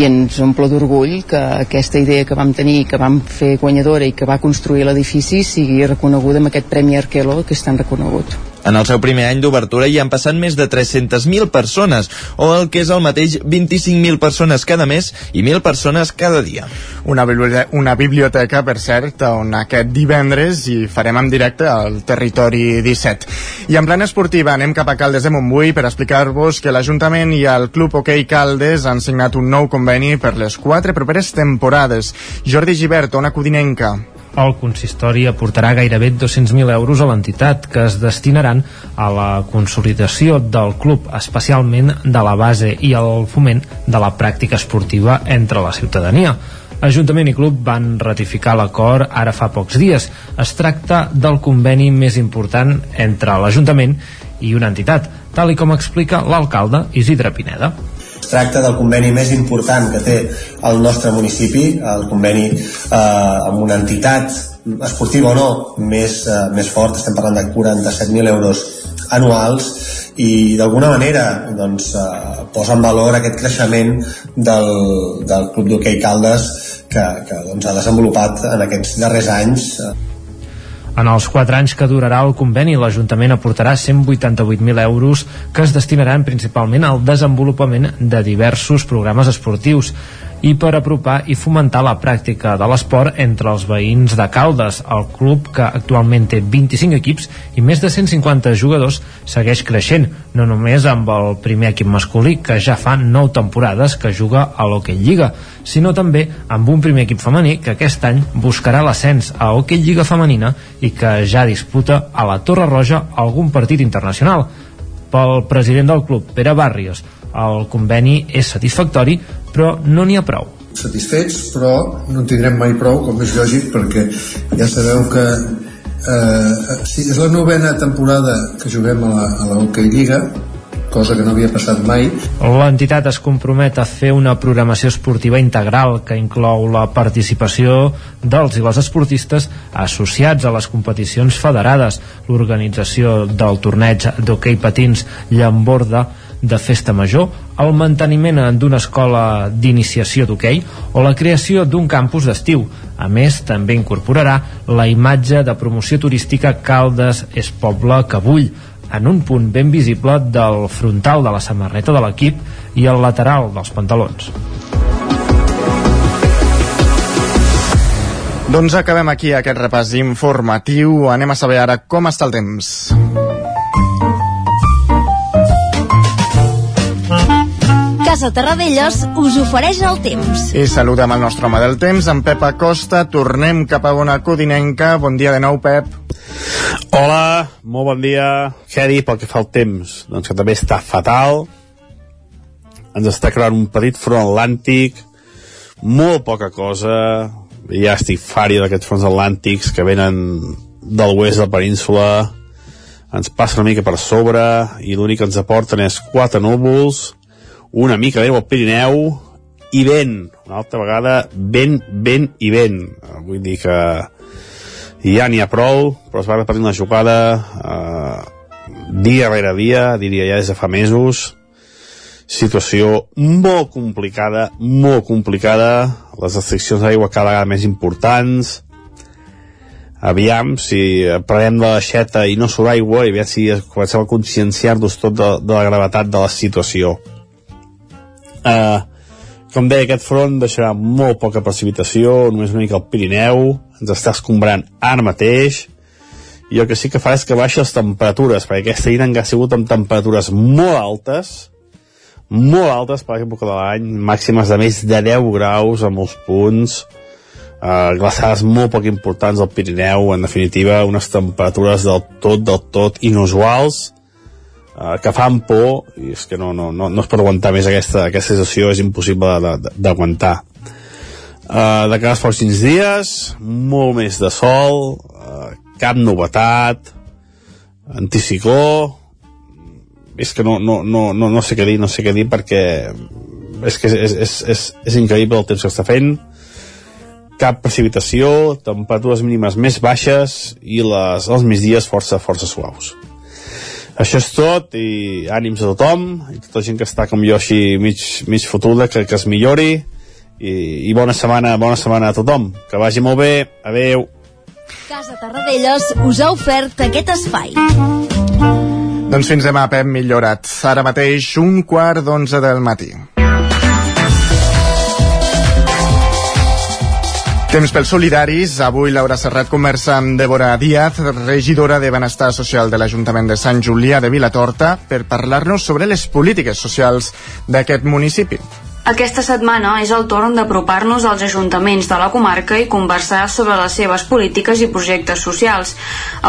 i ens omple d'orgull que aquesta idea que vam tenir, que vam fer guanyadora i que va construir l'edifici sigui reconeguda amb aquest Premi Arquelo que és tan reconegut.
En el seu primer any d'obertura hi han passat més de 300.000 persones, o el que és el mateix 25.000 persones cada mes i 1.000 persones cada dia.
Una biblioteca, una biblioteca, per cert, on aquest divendres hi farem en directe al Territori 17. I en plana esportiva anem cap a Caldes de Montbui per explicar-vos que l'Ajuntament i el Club Hockey Caldes han signat un nou conveni per les quatre properes temporades. Jordi Givert, una codinenca
el consistori aportarà gairebé 200.000 euros a l'entitat que es destinaran a la consolidació del club, especialment de la base i al foment de la pràctica esportiva entre la ciutadania. Ajuntament i club van ratificar l'acord ara fa pocs dies. Es tracta del conveni més important entre l'Ajuntament i una entitat, tal i com explica l'alcalde Isidre Pineda.
Tracta del conveni més important que té el nostre municipi, el conveni eh, amb una entitat esportiva o no, més, eh, més fort, estem parlant de 47.000 euros anuals i d'alguna manera doncs, eh, posa en valor aquest creixement del, del Club d'Hockey Caldes que, que doncs, ha desenvolupat en aquests darrers anys. eh,
en els 4 anys que durarà el conveni, l'Ajuntament aportarà 188.000 euros que es destinaran principalment al desenvolupament de diversos programes esportius i per apropar i fomentar la pràctica de l'esport entre els veïns de Caldes. El club, que actualment té 25 equips i més de 150 jugadors, segueix creixent, no només amb el primer equip masculí, que ja fa 9 temporades que juga a l'Hockey Lliga, sinó també amb un primer equip femení que aquest any buscarà l'ascens a Hockey Lliga femenina i que ja disputa a la Torre Roja algun partit internacional. Pel president del club, Pere Barrios, el conveni és satisfactori, però no n'hi ha prou
satisfets, però no en tindrem mai prou, com és lògic, perquè ja sabeu que eh, sí, és la novena temporada que juguem a la, a la Hockey Lliga, cosa que no havia passat mai.
L'entitat es compromet a fer una programació esportiva integral que inclou la participació dels i les esportistes associats a les competicions federades, l'organització del torneig d'hoquei patins Llamborda, de festa major, el manteniment d'una escola d'iniciació d'hoquei o la creació d'un campus d'estiu. A més, també incorporarà la imatge de promoció turística Caldes és poble que bull, en un punt ben visible del frontal de la samarreta de l'equip i el lateral dels pantalons.
Doncs acabem aquí aquest repàs informatiu. Anem a saber ara com està el temps.
Casa Terradellos us ofereix el temps.
I saludem el nostre home del temps, en Pep Acosta. Tornem cap a una codinenca. Bon dia de nou, Pep.
Hola, molt bon dia. Què dir pel que fa al temps? Doncs que també està fatal. Ens està creant un petit front atlàntic, molt poca cosa. Ja estic fària d'aquests fronts atlàntics que venen de l'oest de la península. Ens passa una mica per sobre i l'únic que ens aporten és quatre núvols, una mica de al Pirineu i vent. Una altra vegada, vent, vent i vent. Vull dir que ja n'hi ha prou, però es va repetint la jugada eh, dia rere dia, diria ja des de fa mesos. Situació molt complicada, molt complicada, les restriccions d'aigua cada vegada més importants, aviam si prenem de l'aixeta i no surt aigua i aviam si comencem a conscienciar-nos tot de, de la gravetat de la situació. Uh, com deia, aquest front deixarà molt poca precipitació, només una mica al Pirineu, ens està escombrant ara mateix, i el que sí que fa és que baixa les temperatures, perquè aquesta nit han sigut amb temperatures molt altes, molt altes per l'època de l'any, màximes de més de 10 graus a molts punts, eh, glaçades molt poc importants al Pirineu, en definitiva unes temperatures del tot, del tot inusuals, uh, que fan por i és que no, no, no, no es pot aguantar més aquesta, aquesta sensació, és impossible d'aguantar uh, de cada pròxims dies molt més de sol uh, cap novetat anticicló és que no, no, no, no, no sé què dir no sé què dir perquè és que és, és, és, és increïble el temps que està fent cap precipitació, temperatures mínimes més baixes i les, els migdies força, força suaus. Això és tot i ànims a tothom i tota la gent que està com jo així mig, mig fotuda que, que es millori i, i bona setmana bona setmana a tothom que vagi molt bé, adeu
Casa Tarradellas us ha ofert aquest espai
doncs fins demà, Pep Millorat. Ara mateix un quart d'onze del matí. Temps pels solidaris. Avui Laura Serrat conversa amb Débora Díaz, regidora de Benestar Social de l'Ajuntament de Sant Julià de Vilatorta, per parlar-nos sobre les polítiques socials d'aquest municipi.
Aquesta setmana és el torn d'apropar-nos als ajuntaments de la comarca i conversar sobre les seves polítiques i projectes socials.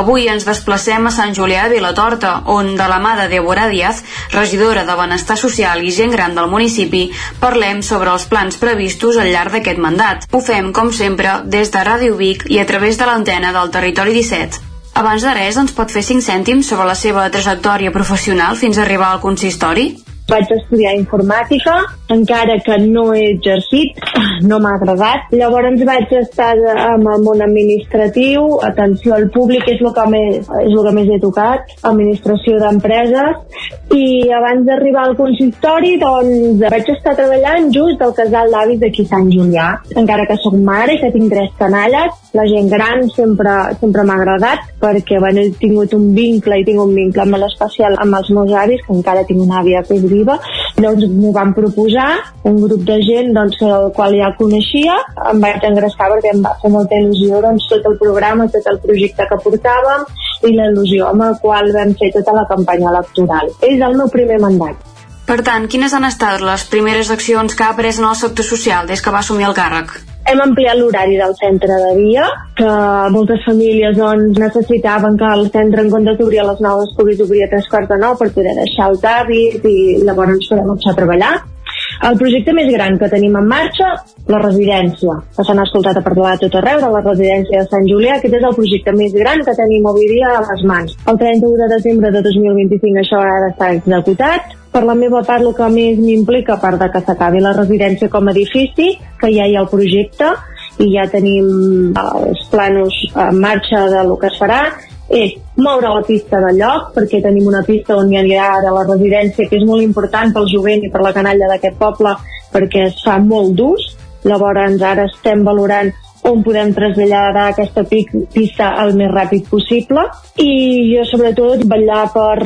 Avui ens desplacem a Sant Julià de Vilatorta, on, de la mà de Débora Díaz, regidora de Benestar Social i gent gran del municipi, parlem sobre els plans previstos al llarg d'aquest mandat. Ho fem, com sempre, des de Ràdio Vic i a través de l'antena del Territori 17. Abans de res, ens pot fer 5 cèntims sobre la seva trajectòria professional fins a arribar al consistori?
Vaig estudiar informàtica, encara que no he exercit, no m'ha agradat. Llavors vaig estar amb el món administratiu, atenció al públic és el que més, és el que més he tocat, administració d'empreses, i abans d'arribar al consistori doncs vaig estar treballant just al casal d'avis d'aquí Sant Julià. Encara que sóc mare i que tinc tres canalles, la gent gran sempre, sempre m'ha agradat perquè bueno, he tingut un vincle i tinc un vincle molt especial amb els meus avis, que encara tinc una àvia que és viva, doncs m'ho van proposar, un grup de gent doncs, el qual ja coneixia, em vaig engressar perquè em va fer molta il·lusió doncs, tot el programa, tot el projecte que portàvem i la il·lusió amb el qual vam fer tota la campanya electoral. És el meu primer mandat.
Per tant, quines han estat les primeres accions que ha pres en el sector social des que va assumir el càrrec?
Hem ampliat l'horari del centre de dia, que moltes famílies doncs, necessitaven que el centre, en comptes d'obrir a les 9, es pogués obrir a tres quarts de 9 per poder deixar els avis i llavors podem marxar a treballar. El projecte més gran que tenim en marxa, la residència, que s'han escoltat a parlar a tot arreu de la residència de Sant Julià, aquest és el projecte més gran que tenim avui dia a les mans. El 31 de desembre de 2025 això ha d'estar executat, per la meva part el que més m'implica, a part de que s'acabi la residència com a edifici, que ja hi ha el projecte i ja tenim els planos en marxa de lo que es farà, és moure la pista de lloc, perquè tenim una pista on hi anirà ara la residència, que és molt important pel jovent i per la canalla d'aquest poble, perquè es fa molt d'ús. Llavors ara estem valorant on podem traslladar aquesta pista el més ràpid possible. I jo sobretot vetllar per,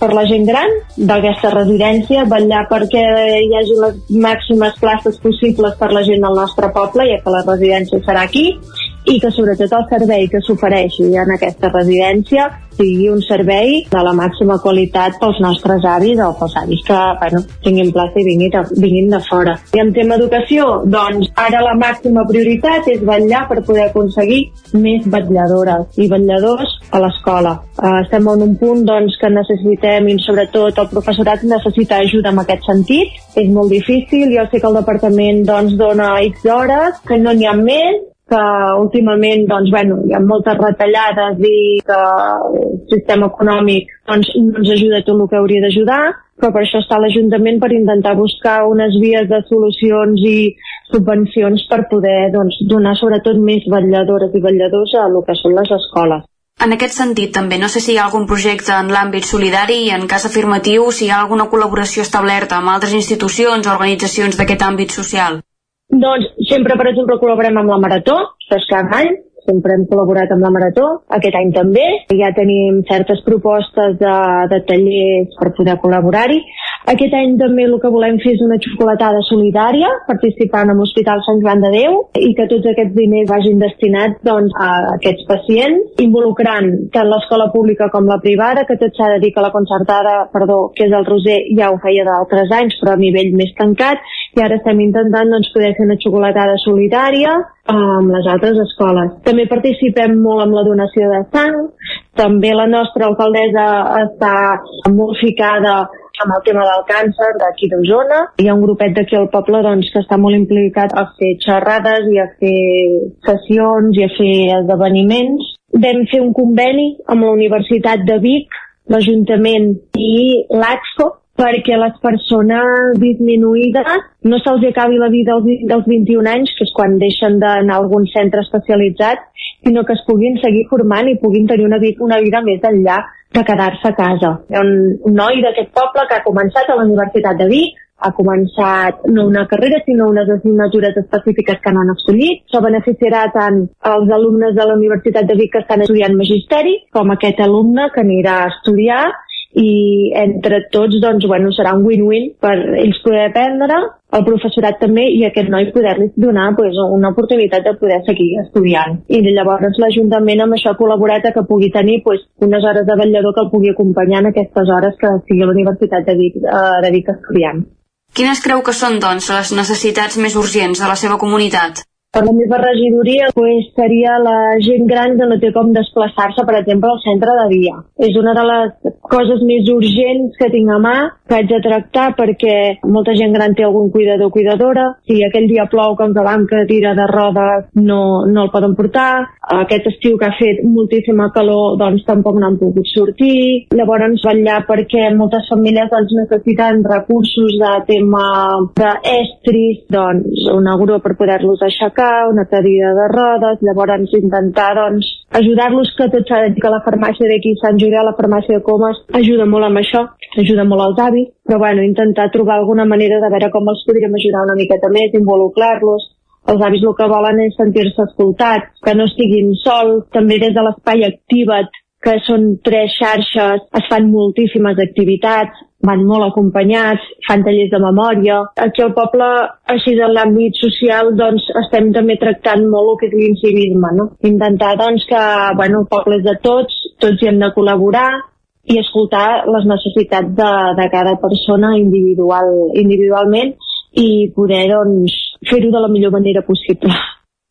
per la gent gran d'aquesta residència, vetllar perquè hi hagi les màximes places possibles per la gent del nostre poble, ja que la residència serà aquí, i que sobretot el servei que s'ofereixi en aquesta residència sigui un servei de la màxima qualitat pels nostres avis o pels avis que bueno, tinguin plaça i vinguin de, vinguin de fora. I en tema educació, doncs ara la màxima prioritat és vetllar per poder aconseguir més vetlladores i vetlladors a l'escola. Uh, estem en un punt doncs, que necessitem i sobretot el professorat necessita ajuda en aquest sentit. És molt difícil, jo sé que el departament doncs, dona X hores, que no n'hi ha més, que últimament doncs, bueno, hi ha moltes retallades i que el sistema econòmic doncs, no ens ajuda tot el que hauria d'ajudar, però per això està l'Ajuntament per intentar buscar unes vies de solucions i subvencions per poder doncs, donar sobretot més vetlladores i vetlladors a el que són les escoles.
En aquest sentit, també, no sé si hi ha algun projecte en l'àmbit solidari i, en cas afirmatiu, si hi ha alguna col·laboració establerta amb altres institucions o organitzacions d'aquest àmbit social.
Doncs sempre, per exemple, col·laborem amb la Marató, que cada any, sempre hem col·laborat amb la Marató, aquest any també. Ja tenim certes propostes de, de tallers per poder col·laborar-hi. Aquest any també el que volem fer és una xocolatada solidària, participant amb l'Hospital Sant Joan de Déu, i que tots aquests diners vagin destinats doncs, a aquests pacients, involucrant tant l'escola pública com la privada, que tot s'ha de dir que la concertada, perdó, que és el Roser, ja ho feia d'altres anys, però a nivell més tancat, i ara estem intentant doncs, poder fer una xocolatada solidària amb les altres escoles. També participem molt amb la donació de sang, també la nostra alcaldessa està molt ficada amb el tema del càncer d'aquí d'Osona. Hi ha un grupet d'aquí al poble doncs, que està molt implicat a fer xerrades i a fer sessions i a fer esdeveniments. Vam fer un conveni amb la Universitat de Vic, l'Ajuntament i l'AXCO perquè les persones disminuïdes no se'ls acabi la vida dels 21 anys, que és quan deixen d'anar a algun centre especialitzat, sinó que es puguin seguir formant i puguin tenir una vida, una vida més enllà de quedar-se a casa. Hi ha un, un noi d'aquest poble que ha començat a la Universitat de Vic, ha començat no una carrera, sinó unes assignatures específiques que no han escollit. Això beneficiarà tant els alumnes de la Universitat de Vic que estan estudiant magisteri, com aquest alumne que anirà a estudiar i entre tots doncs, bueno, serà un win-win per ells poder aprendre, el professorat també i aquest noi poder-li donar pues, una oportunitat de poder seguir estudiant. I llavors l'Ajuntament amb això ha col·laborat a que pugui tenir pues, unes hores de vetllador que el pugui acompanyar en aquestes hores que sigui a la Universitat de Vic, eh, de Vic estudiant.
Quines creu que són, doncs, les necessitats més urgents de la seva comunitat?
Per la meva regidoria pues, seria la gent gran que no té com desplaçar-se, per exemple, al centre de dia. És una de les coses més urgents que tinc a mà, que haig de tractar perquè molta gent gran té algun cuidador o cuidadora. Si aquell dia plou que banca tira de rodes no, no el poden portar. Aquest estiu que ha fet moltíssima calor doncs tampoc n'han pogut sortir. Llavors vetllar perquè moltes famílies doncs, necessiten recursos de tema d'estris, doncs una grua per poder-los aixecar aixecar, una cadira de rodes, llavors intentar doncs, ajudar-los que tot s'ha de dir que la farmàcia d'aquí Sant Julià, la farmàcia de Comas, ajuda molt amb això, ajuda molt als avis, però bueno, intentar trobar alguna manera de veure com els podríem ajudar una miqueta més, involucrar-los, els avis el que volen és sentir-se escoltats, que no estiguin sols, també des de l'espai Activa't, que són tres xarxes, es fan moltíssimes activitats, van molt acompanyats, fan tallers de memòria. Aquí al poble, així en l'àmbit social, doncs estem també tractant molt el que és l'incivisme, no? Intentar, doncs, que, bueno, el poble és de tots, tots hi hem de col·laborar i escoltar les necessitats de, de cada persona individual, individualment i poder, doncs, fer-ho de la millor manera possible.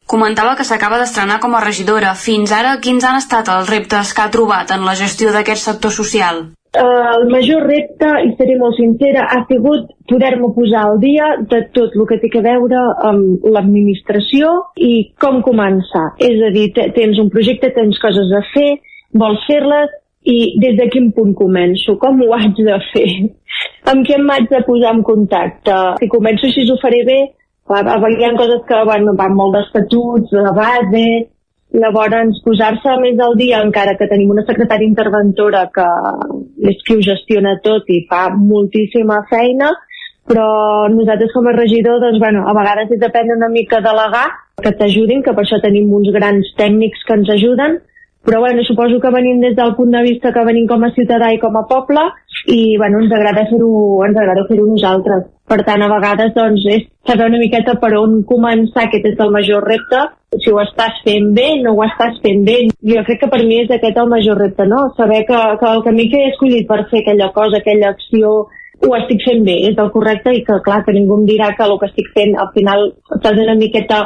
Comentava que s'acaba d'estrenar com a regidora. Fins ara, quins han estat els reptes que ha trobat en la gestió d'aquest sector social?
El major repte, i seré molt sincera, ha sigut poder-me posar al dia de tot el que té a veure amb l'administració i com començar. És a dir, tens un projecte, tens coses a fer, vols fer-les i des de quin punt començo? Com ho haig de fer? amb qui m'haig de posar en contacte? Si començo així ho faré bé, hi ha coses que van, van molt d'estatuts, de base, Llavors, posar-se més al dia, encara que tenim una secretària interventora que és qui ho gestiona tot i fa moltíssima feina, però nosaltres com a regidor, doncs, bueno, a vegades és depèn una mica delegar que t'ajudin, que per això tenim uns grans tècnics que ens ajuden, Però bueno, suposo que venim des del punt de vista que venim com a ciutadà i com a poble i bueno, ens agrada fer-ho ens agrada fer-ho nosaltres. Per tant, a vegades doncs, és saber una miqueta per on començar, aquest és el major repte, si ho estàs fent bé, no ho estàs fent bé. Jo crec que per mi és aquest el major repte, no? Saber que, que el camí que he escollit per fer aquella cosa, aquella acció, ho estic fent bé, és el correcte i que clar, que ningú em dirà que el que estic fent al final estàs una miqueta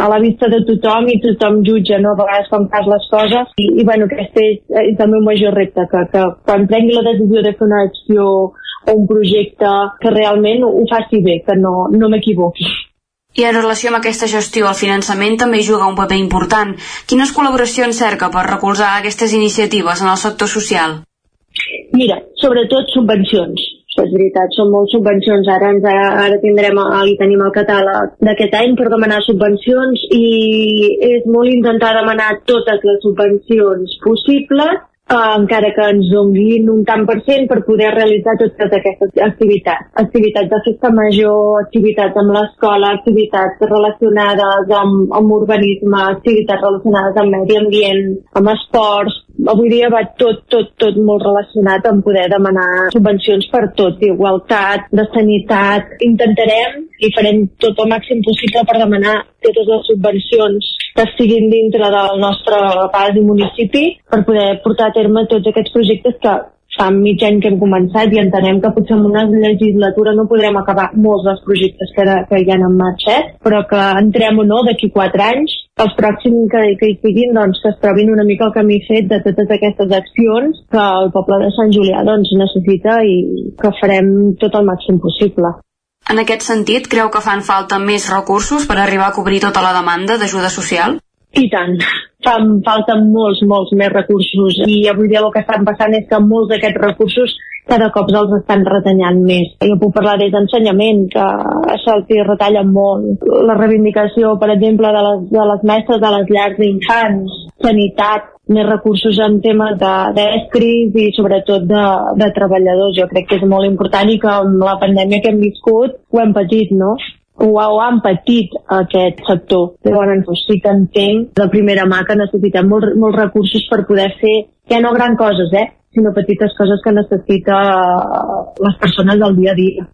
a la vista de tothom i tothom jutja no? a vegades quan fas les coses i, i bueno, aquest és, és el meu major repte que, que quan prengui la decisió de fer una acció o un projecte que realment ho faci bé, que no, no m'equivoqui.
I en relació amb aquesta gestió, el finançament també juga un paper important. Quines col·laboracions cerca per recolzar aquestes iniciatives en el sector social?
Mira, sobretot subvencions és veritat, són moltes subvencions. Ara, ens, ara tindrem, i tenim el catàleg d'aquest any per demanar subvencions i és molt intentar demanar totes les subvencions possibles eh, encara que ens donguin un tant per cent per poder realitzar totes aquestes activitats. Activitats de festa major, activitats amb l'escola, activitats relacionades amb, amb urbanisme, activitats relacionades amb medi ambient, amb esports, avui dia va tot, tot, tot molt relacionat amb poder demanar subvencions per tot, d'igualtat, de sanitat. Intentarem i farem tot el màxim possible per demanar totes les subvencions que estiguin dintre del nostre pas i municipi per poder portar a terme tots aquests projectes que fa mig any que hem començat i entenem que potser en una legislatura no podrem acabar molts dels projectes que, que hi ha en marxa, però que entrem o no d'aquí quatre anys, els pròxims que, que hi siguin, doncs, que es trobin una mica el camí fet de totes aquestes accions que el poble de Sant Julià doncs, necessita i que farem tot el màxim possible.
En aquest sentit, creu que fan falta més recursos per arribar a cobrir tota la demanda d'ajuda social?
I tant fan falta molts, molts més recursos i avui dia el que estan passant és que molts d'aquests recursos cada cop els estan retallant més. Jo puc parlar des d'ensenyament, que se'ls retalla molt. La reivindicació, per exemple, de les, de les mestres de les llars d'infants, sanitat, més recursos en temes d'estris de, i sobretot de, de treballadors. Jo crec que és molt important i que amb la pandèmia que hem viscut ho hem patit, no? Ho, ho han patit aquest sector. Llavors, doncs sí que entenc de primera mà que necessitem molt, molts recursos per poder fer, ja no gran coses, eh, sinó petites coses que necessita eh, les persones del dia a dia.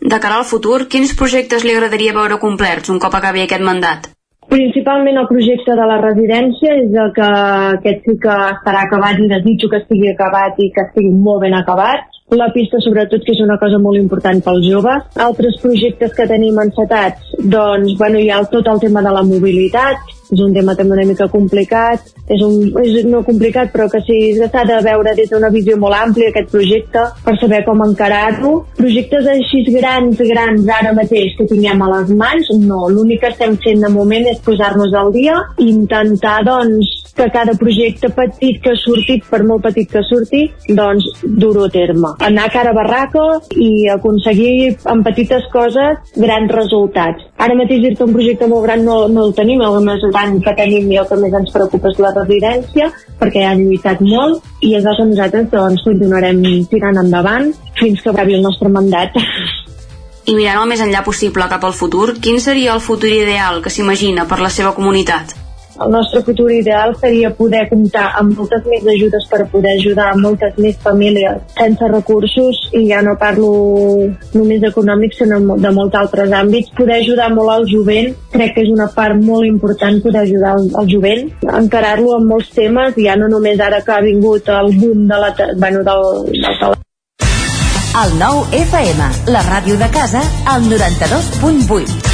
De cara al futur, quins projectes li agradaria veure complerts un cop acabi aquest mandat?
Principalment el projecte de la residència és el que aquest sí que estarà acabat i desitjo que estigui acabat i que estigui molt ben acabat la pista sobretot que és una cosa molt important pels joves. Altres projectes que tenim encetats, doncs, bueno, hi ha tot el tema de la mobilitat, és un tema també una mica complicat, és, un, és no complicat però que sí, s'ha de veure des d'una visió molt àmplia aquest projecte per saber com encarar-lo. Projectes així grans, grans ara mateix que tinguem a les mans, no, l'únic que estem fent de moment és posar-nos al dia i intentar doncs que cada projecte petit que ha sortit, per molt petit que surti, doncs dur-ho a terme. Anar cara a barraca i aconseguir amb petites coses grans resultats. Ara mateix dir-te un projecte molt gran no, no el tenim, el més que tenim i el que més ens preocupa és la residència, perquè han lluitat molt i és el que nosaltres doncs, continuarem tirant endavant fins que acabi el nostre mandat.
I mirant el més enllà possible cap al futur, quin seria el futur ideal que s'imagina per la seva comunitat?
El nostre futur ideal seria poder comptar amb moltes més ajudes per poder ajudar moltes més famílies sense recursos i ja no parlo només econòmics sinó de molts altres àmbits. Poder ajudar molt al jovent crec que és una part molt important poder ajudar al, jovent, encarar-lo en molts temes, ja no només ara que ha vingut el boom de la, bueno, del, del
el nou FM, la ràdio de casa, al 92.8.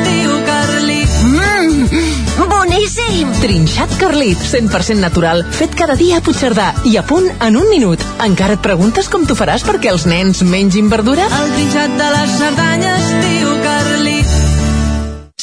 Trinxat Carlit, 100% natural, fet cada dia a Puigcerdà i a punt en un minut. Encara et preguntes com t'ho faràs perquè els nens mengin verdura?
El trinxat de les Cerdanyes, Carlit.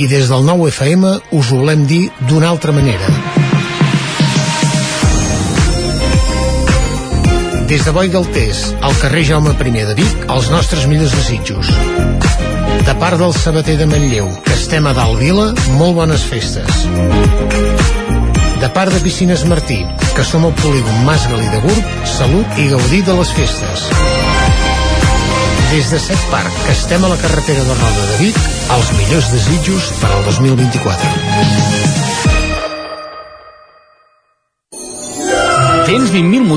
i des del nou FM us ho volem dir d'una altra manera. Des de Boi del Tés, al carrer Jaume I de Vic, els nostres millors desitjos. De part del sabater de Manlleu, que estem a dalt vila, molt bones festes. De part de Piscines Martí, que som al polígon Mas Galí de Gurb, salut i gaudir de les festes. Des de Set Parc, que estem a la carretera de Roda de Vic, els millors desitjos per al 2024.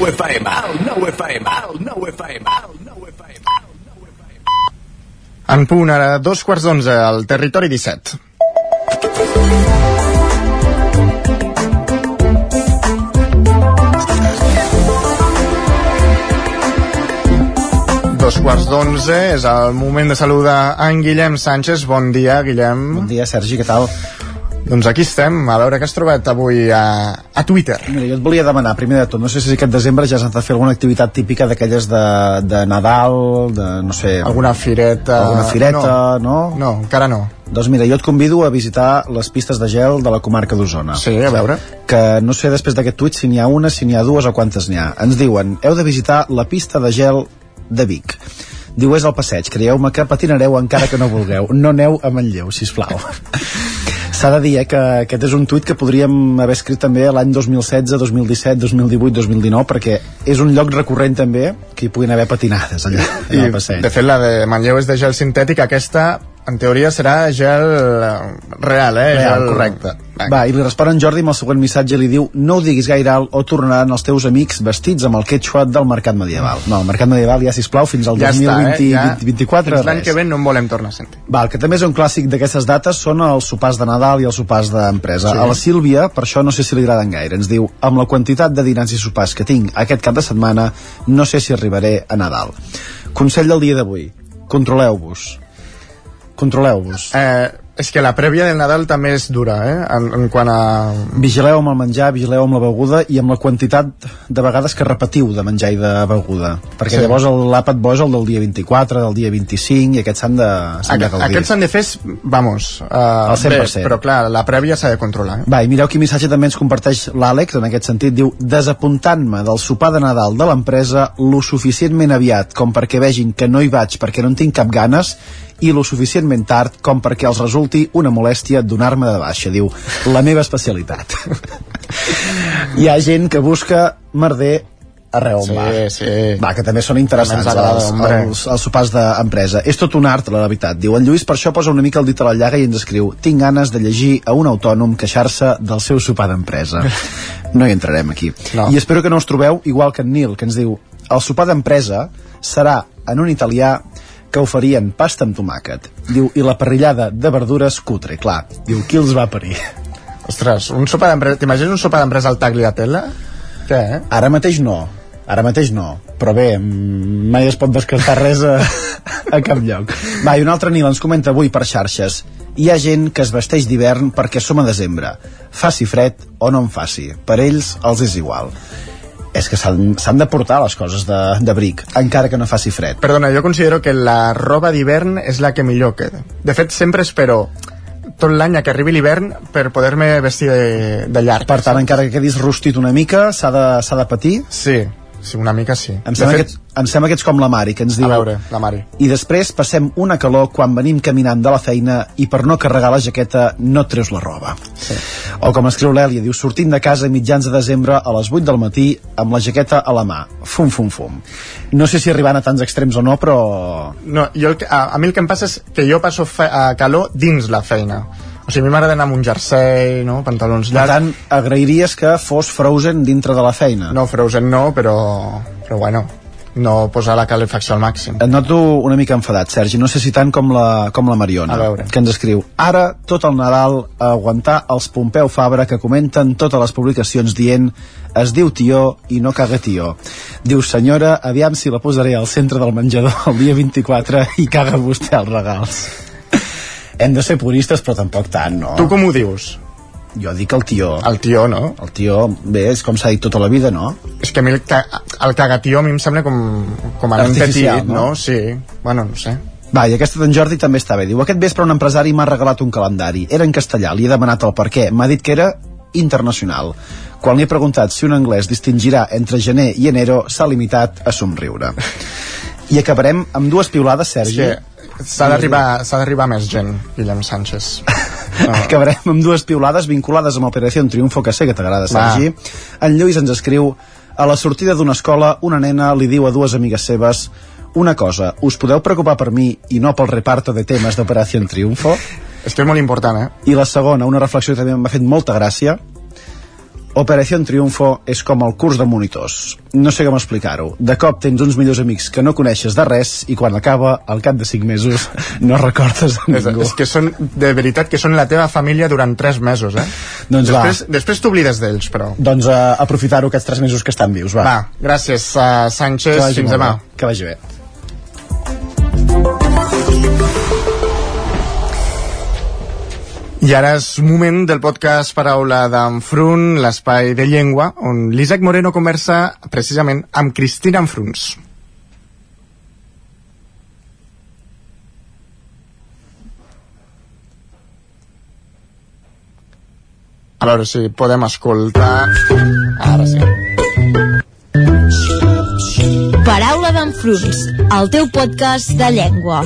Nou FM, el nou FM, el nou FM, el nou FM.
En punt, ara dos quarts d'onze, al territori 17. Dos quarts d'onze, és el moment de saludar en Guillem Sánchez. Bon dia, Guillem.
Bon dia, Sergi, què tal?
Doncs aquí estem, a veure què has trobat avui a, a Twitter.
Mira, jo et volia demanar, primer de tot, no sé si aquest desembre ja has de fer alguna activitat típica d'aquelles de, de Nadal, de, no sé...
Alguna fireta...
Alguna fireta, no?
No, encara no.
Doncs mira, jo et convido a visitar les pistes de gel de la comarca d'Osona.
Sí, a veure.
Que no sé després d'aquest tuit si n'hi ha una, si n'hi ha dues o quantes n'hi ha. Ens diuen, heu de visitar la pista de gel de Vic. Diu, és el passeig, creieu-me que patinareu encara que no vulgueu. No aneu a Manlleu, sisplau. S'ha de dir eh, que aquest és un tuit que podríem haver escrit també l'any 2016, 2017, 2018, 2019, perquè és un lloc recurrent també que hi puguin haver patinades allà, allà al passeig.
De fet, la de Manlleu és de gel sintètic, aquesta en teoria serà gel eh, real, eh?
Real,
gel...
correcte. Va, i li respon en Jordi amb el següent missatge li diu no ho diguis gaire alt o tornaran els teus amics vestits amb el quechua del mercat medieval. No, el mercat medieval ja, sisplau, fins al
Ja està,
2020,
eh? Ja.
2024,
l'any que ve no en volem tornar a sentir.
Va, el que també és un clàssic d'aquestes dates són els sopars de Nadal i els sopars d'empresa.
Sí.
A la Sílvia, per això no sé si li agraden gaire. Ens diu, amb la quantitat de dinars i sopars que tinc aquest cap de setmana, no sé si arribaré a Nadal. Consell del dia d'avui. Controleu-vos. Controleu-vos.
Eh, és que la prèvia del Nadal també és dura, eh? En, en quant a...
Vigileu amb el menjar, vigileu amb la beguda i amb la quantitat de vegades que repetiu de menjar i de beguda. Perquè
Sí.
llavors l'àpat bo és el del dia 24, del dia 25 i aquests s'han de, de gaudir.
aquests s'han de fer, vamos, uh,
Al 100%.
però clar, la prèvia s'ha de controlar. Eh?
Va, i mireu quin missatge també ens comparteix l'Àlex, en aquest sentit, diu desapuntant-me del sopar de Nadal de l'empresa lo suficientment aviat com perquè vegin que no hi vaig perquè no en tinc cap ganes i lo suficientment tard com perquè els resulti una molèstia donar-me de baixa, diu, la meva especialitat. Hi ha gent que busca merder arreu on
Sí,
va.
sí.
Va, que també són interessants
agrada,
els, els, els sopars d'empresa. És tot un art, la veritat. Diu, en Lluís per això posa una mica el dit a la llaga i ens escriu tinc ganes de llegir a un autònom queixar-se del seu sopar d'empresa. No hi entrarem aquí.
No.
I espero que no us trobeu igual que en Nil, que ens diu el sopar d'empresa serà en un italià que oferien pasta amb tomàquet. Diu, i la parrillada de verdures cutre, clar. Diu, qui els va parir?
Ostres, un sopar d'empresa... T'imagines un sopar d'empresa al tagliatella? Què, eh?
Ara mateix no. Ara mateix no. però bé, mai es pot descartar res a, a cap lloc. Va, i un altre Nil ens comenta avui per xarxes. Hi ha gent que es vesteix d'hivern perquè som a desembre. Faci fred o no en faci. Per ells els és igual és que s'han de portar les coses de, de bric, encara que no faci fred.
Perdona, jo considero que la roba d'hivern és la que millor queda. De fet, sempre espero tot l'any que arribi l'hivern per poder-me vestir de, de llarg.
Per tant, encara que quedis rostit una mica, s'ha de, de patir?
Sí, sí, una mica sí.
Em sembla, fet... que, em sembla que ets com la Mari, que ens diu...
A veure, la Mari.
I després passem una calor quan venim caminant de la feina i per no carregar la jaqueta no treus la roba. Sí. O com escriu l'Èlia, diu, sortint de casa a mitjans de desembre a les 8 del matí amb la jaqueta a la mà. Fum, fum, fum. No sé si arribant a tants extrems o no, però...
No, jo, a, a mi el que em passa és que jo passo fe, a calor dins la feina o sigui, a mi m'agrada anar amb un jersei, no? pantalons llargs.
Per tant, agrairies que fos Frozen dintre de la feina?
No, Frozen no, però, però bueno, no posar la calefacció al màxim.
Et noto una mica enfadat, Sergi, no sé si tant com la, com la Mariona, que ens escriu Ara, tot el Nadal, a aguantar els Pompeu Fabra que comenten totes les publicacions dient es diu tió i no caga tió. Diu, senyora, aviam si la posaré al centre del menjador el dia 24 i caga vostè els regals hem de ser puristes però tampoc tant, no?
Tu com ho dius?
Jo dic el tió.
El tió, no?
El tió, bé, és com s'ha dit tota la vida, no?
És que a mi el, ca el cagatió a mi em sembla com, com a petit, no? no? Sí, bueno, no sé.
Va, i aquesta d'en Jordi també està bé. Diu, aquest vespre un empresari m'ha regalat un calendari. Era en castellà, li he demanat el per què. M'ha dit que era internacional. Quan li he preguntat si un anglès distingirà entre gener i enero, s'ha limitat a somriure. I acabarem amb dues piulades, Sergi.
Sí, S'ha d'arribar més gent, Guillem Sánchez.
No. Acabarem amb dues piulades vinculades amb Operació Triunfo, que sé que t'agrada, Sergi. Va. En Lluís ens escriu a la sortida d'una escola, una nena li diu a dues amigues seves una cosa, us podeu preocupar per mi i no pel reparto de temes d'Operació Triunfo?
Que és molt important, eh?
I la segona, una reflexió que també m'ha fet molta gràcia, Operació Triunfo és com el curs de monitors. No sé com explicar-ho. De cop tens uns millors amics que no coneixes de res i quan acaba, al cap de 5 mesos, no recordes de ningú.
És, és que són, de veritat, que són la teva família durant 3 mesos, eh?
Doncs
després,
va.
Després t'oblides d'ells, però...
Doncs uh, aprofitar-ho aquests 3 mesos que estan vius, va.
Va, gràcies, uh, Sánchez. Fins demà.
Bé. Que vagi bé.
I ara és moment del podcast Paraula d'Enfrunt, l'espai de llengua, on l'Isaac Moreno conversa precisament amb Cristina Enfruns. A veure si podem escoltar... Ara sí.
Paraula d'Enfruns, el teu podcast de llengua.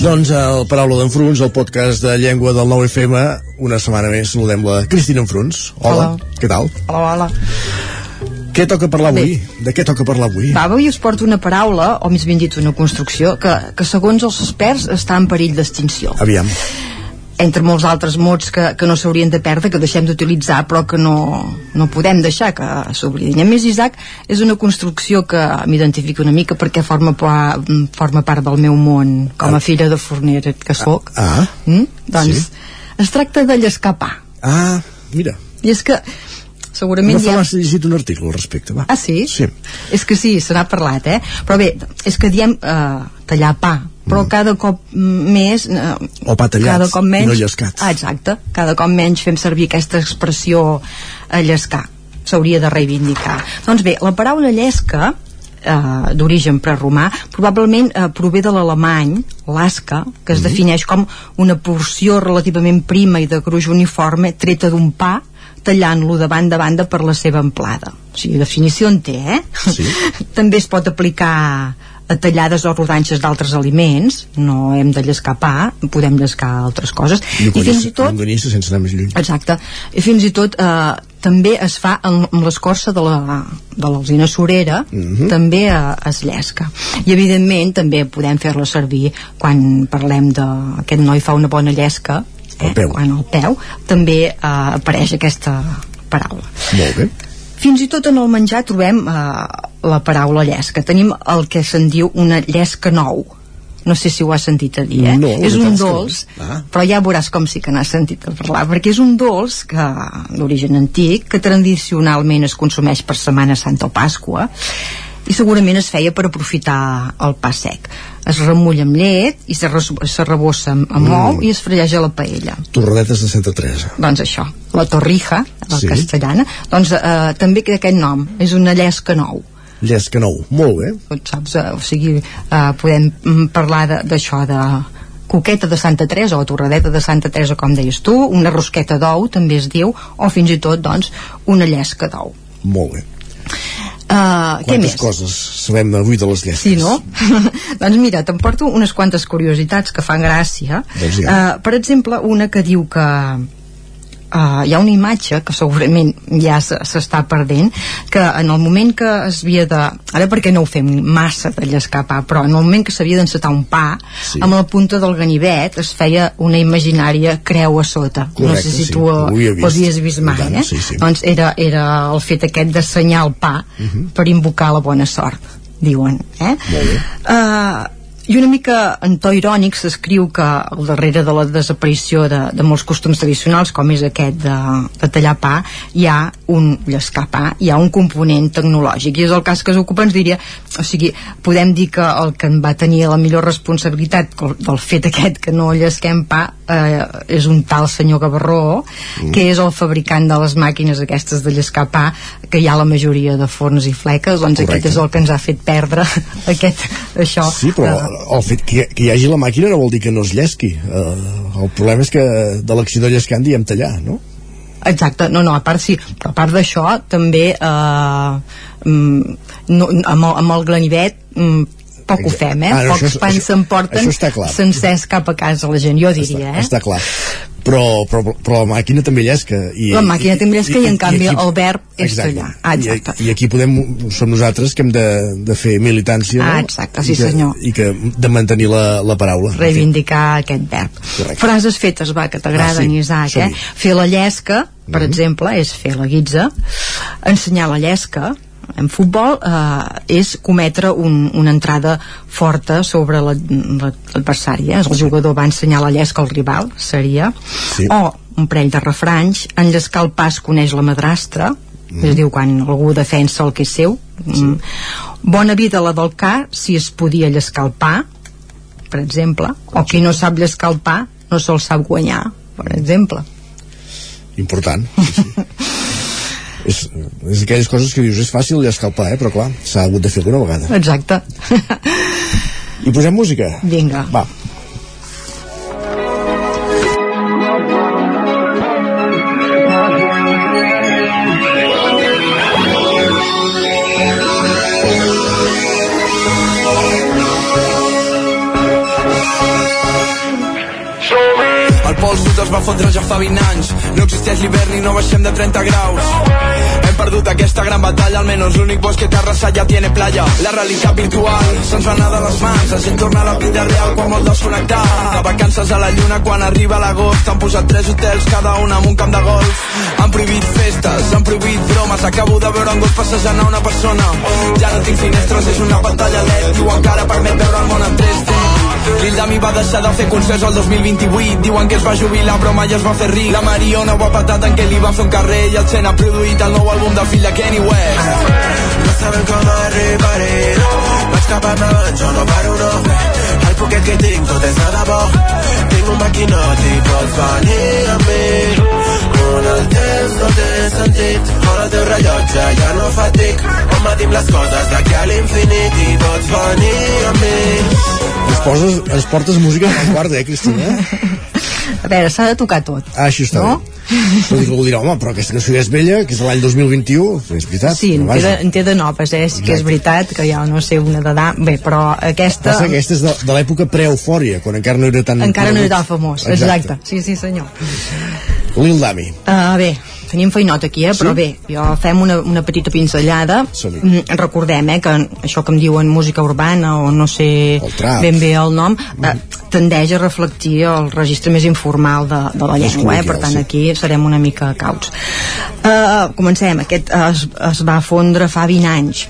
Doncs el Paraula d'Enfruns, el podcast de llengua del 9FM, una setmana més saludem la Cristina Enfruns. Hola, hola. què tal?
Hola, hola.
Què toca parlar avui? Bé. De què toca parlar avui?
Va, avui us porto una paraula, o més ben dit una construcció, que, que segons els experts està en perill d'extinció.
Aviam
entre molts altres mots que, que no s'haurien de perdre, que deixem d'utilitzar, però que no, no podem deixar que s'oblidin. A més, Isaac és una construcció que m'identifica una mica perquè forma, forma part del meu món com a ah. filla de forner que sóc.
Ah,
mm? Doncs sí. es tracta de llescapar.
Ah, mira.
I és que segurament
no fa ja... llegit un article al respecte, va.
Ah, sí?
Sí.
És que sí, se n'ha parlat, eh? Però bé, és que diem eh, tallar pa, però cada cop més eh,
o pa tallat, cada cop menys, no llescat
ah, exacte, cada cop menys fem servir aquesta expressió a llescar s'hauria de reivindicar doncs bé, la paraula llesca eh, d'origen preromà probablement eh, prové de l'alemany l'asca, que es mm. defineix com una porció relativament prima i de gruix uniforme treta d'un pa tallant-lo de banda a banda per la seva amplada. O sigui, definició en té, eh?
Sí.
També es pot aplicar tallades o rodanxes d'altres aliments, no hem de llescar pa, podem llescar altres coses.
I, I fins i tot... sense anar més lluny.
Exacte. I fins i tot eh, també es fa amb, l'escorça de l'alzina la, surera, uh mhm. -huh. també eh, es llesca. I evidentment també podem fer-la servir quan parlem de aquest noi fa una bona llesca,
eh, peu.
quan el peu, també eh, apareix aquesta paraula.
Molt bé.
Fins i tot en el menjar trobem eh, la paraula llesca. Tenim el que se'n diu una llesca nou. no sé si ho has sentit a dir, eh?
No,
és un
és que
dolç,
Ah.
però ja veuràs com sí que n'has sentit a parlar, perquè és un dolç que d'origen antic, que tradicionalment es consumeix per Setmana Santa o Pasqua, i segurament es feia per aprofitar el pa sec. Es remulla amb llet i se, res, se rebossa amb, amb
Mm.
ou i es fregeja a la paella.
Torradetes de Santa Teresa.
Doncs això, la torrija, la
Sí.
castellana, doncs eh, també aquest nom, és una llesca nou.
Llesca nou, molt bé.
Doncs saps, eh, o sigui, eh, podem mm, parlar d'això de, coqueta de Santa Teresa o torradeta de Santa Teresa com deies tu, una rosqueta d'ou també es diu, o fins i tot doncs una llesca d'ou
Molt bé.
Uh, què més?
coses sabem avui de les llesques?
Sí, no? doncs mira, t'emporto unes quantes curiositats que fan gràcia.
Doncs ja.
uh, per exemple, una que diu que uh, hi ha una imatge que segurament ja se- s'està perdent que en el moment que es havia de ara perquè no ho fem massa de llescar pa però en el moment que s'havia d'encetar un pa
Sí.
amb la punta del ganivet es feia una imaginària creu a sota no
Correcte,
sé si
sí.
tu ho,
Ho havia vist.
ho havies vist mai
tant,
eh?
sí, sí.
doncs era, era el fet aquest d'assenyar el pa
Mhm.
per invocar la bona sort diuen eh?
Molt bé.
Uh, i una mica en to irònic s'escriu que al darrere de la desaparició de, de molts costums tradicionals com és aquest de, de tallar pa hi ha un llescar pa hi ha un component tecnològic i és el cas que s'ocupa ens diria o sigui, podem dir que el que en va tenir la millor responsabilitat del fet aquest que no llesquem pa eh, és un tal senyor Gavarró
Mm.
que és el fabricant de les màquines aquestes de llescar pa que hi ha la majoria de forns i fleques doncs
Correcte.
aquest és el que ens ha fet perdre aquest, això
Sí, però
de-
el fet que, que hi hagi la màquina no vol dir que no es llesqui. Uh, el problema és que de l'acció de llescar en diem tallar, no?
Exacte, no, no, a part sí, a part d'això també eh, mm, no, amb, el, amb el ganivet mm, poc ho fem, eh?
Ah, no,
Pocs
això
pans s'emporten
està
sencers cap a casa la gent, jo diria, eh?
Està clar. Però, però, però la màquina també llesca. I,
La màquina també llesca i, en canvi,
aquí-
el verb és
Exacte.
tallar. Ah, exacte.
I, I aquí podem, som nosaltres que hem de, de fer militància,
Ah,
no?
exacte, sí,
I que,
senyor.
I que de mantenir la, la paraula.
reivindicar aquest verb.
Correcte.
Frases fetes, va, que t'agraden,
Ah, sí.
Isaac, eh? Fer la llesca, per exemple, és fer la guitza. Ensenyar la llesca, en futbol, eh, és cometre un, una entrada forta sobre la- la- l'adversari. Eh? El jugador va ensenyar la llesca al rival, seria.
Sí.
O, un parell de refranys, enllescar el pas coneix la madrastra, mm. es diu quan algú defensa el que és seu. Mm. Bona vida la del ca, si es podia llescar el pa, per exemple, o qui no sap llescar el pa no se'l sap guanyar, per exemple.
Important. Sí, sí. és, és aquelles coses que dius és fàcil pa, eh? però clar, s'ha hagut de fer alguna vegada.
Exacte.
I posem música?
Vinga.
Va.
El pol sud es va fondre ja fa 20 anys No existeix l'hivern i no baixem de 30 graus perdut aquesta gran batalla Almenys l'únic bosc que té arrasat ja tiene playa. La realitat virtual se'ns va anar de les mans La gent torna a la vida real quan vol desconnectar De vacances a la lluna quan arriba l'agost Han posat tres hotels cada un amb un camp de golf. Han prohibit festes, han prohibit bromes Acabo de veure un gos passejant a una persona. Ja no tinc finestres, és una pantalla LED Diu encara permet veure el món en 3D Lil Dami va deixar de fer concerts el 2028 Diuen que es va jubilar però mai es va fer ric. La Mariona ho ha patat en què li va fer un carrer I el Sen ha produït el nou àlbum del fill de Kanye West.
No saben com arribaré. Vaig cap endavant, jo no paro, no. El poquet que tinc tot és de debò. Tinc un maquinot i pots venir amb mi. On el temps no té sentit On el teu rellotge ja no fa tic On metim les coses d'aquí a l'infinit I pots venir amb mi
Ens, poses, ens portes música al quart, eh, Cristina?
A veure, s'ha de tocar tot.
Ah, això està
No?
bé. Però algú dirà, home, però aquesta cançó ja és vella, que és de l'any 2021, és veritat.
Sí, en té, de, en té de noves, eh? Sí que és veritat que ja no sé una d'edat. Bé, però aquesta...
Passa que aquesta és de, de l'època pre-eufòria, quan encara no era tan...
Encara no era tan famós, exacte. Sí, sí, senyor.
Lil Dami.
Uh, bé, tenim feinot aquí, eh? però bé, jo fem una, una petita pinzellada. Mm, recordem, eh, que això que em diuen música urbana o no sé ben bé el nom, eh, tendeix a reflectir el registre més informal de, de la llengua, eh? per tant
sí.
aquí serem una mica cauts. Uh, comencem, aquest es, es va fondre fa 20 anys.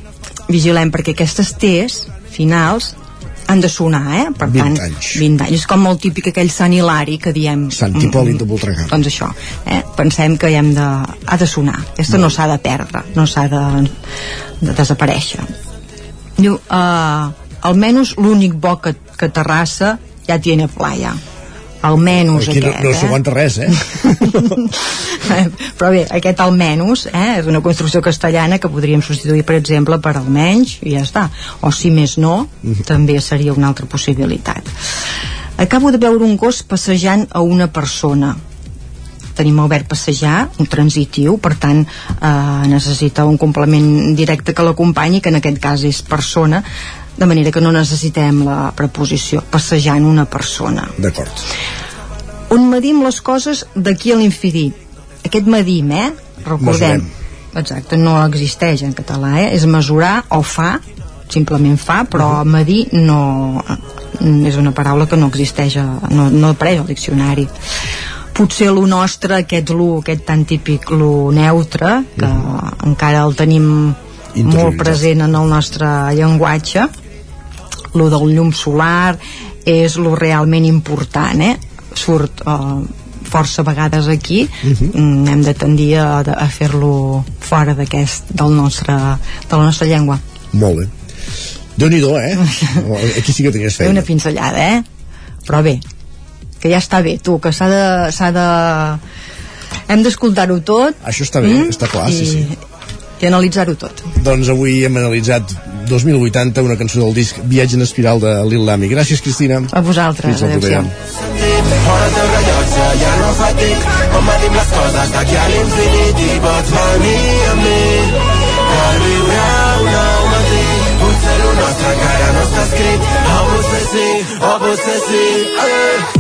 Vigilem perquè aquestes T's finals han de sonar, eh? Per
20
tant,
anys.
20 anys. És com el típic aquell Sant Hilari que diem...
Sant
mm,
Hipòlit de Voltregà.
Doncs això, eh? pensem que hem de, ha de sonar. Aquesta no s'ha de perdre, no s'ha de, de desaparèixer. Diu, uh, almenys l'únic bo que, que Terrassa ja tiene playa almenys
Aquí no,
aquest,
no
eh?
s'aguanta res, eh?
però bé, aquest almenys eh, és una construcció castellana que podríem substituir per exemple per almenys i ja està. O si més no, també seria una altra possibilitat. Acabo de veure un gos passejant a una persona. Tenim el verb passejar, un transitiu, per tant eh, necessita un complement directe que l'acompanyi, que en aquest cas és persona, de manera que no necessitem la preposició, passejant una persona.
D'acord.
On medim les coses d'aquí a l'infinit. Aquest medim, eh? Recordem. Exacte, no existeix en català, eh? És mesurar o fa, simplement fa, però medir no és una paraula que no existeix, no, no apareix al diccionari potser lo nostre, aquest lo, aquest tan típic lo neutre, que encara el tenim molt present en el nostre llenguatge, lo del llum solar és lo realment important, eh? Surt eh, força vegades aquí, mm, hem de tendir a, a fer-lo fora d'aquest, del nostre, de la nostra llengua.
Molt bé. Déu-n'hi-do, eh? Aquí sí que tenies
Fer una
feina.
pinzellada, eh? Però bé, que ja està bé, tu, que s'ha de... de... Hem d'escoltar-ho tot.
Això està bé, està clar,
i,
sí, sí.
I analitzar-ho tot.
Doncs avui hem analitzat 2080, una cançó del disc Viatge en espiral de Lil Lamy. Gràcies, Cristina.
A vosaltres,
Fins la propera.
de rellotge, ja no fa tic les coses d'aquí a l'infinit I pots venir amb mi Per viure un nou matí Potser lo nostre encara no està escrit O potser sí, o potser sí eh.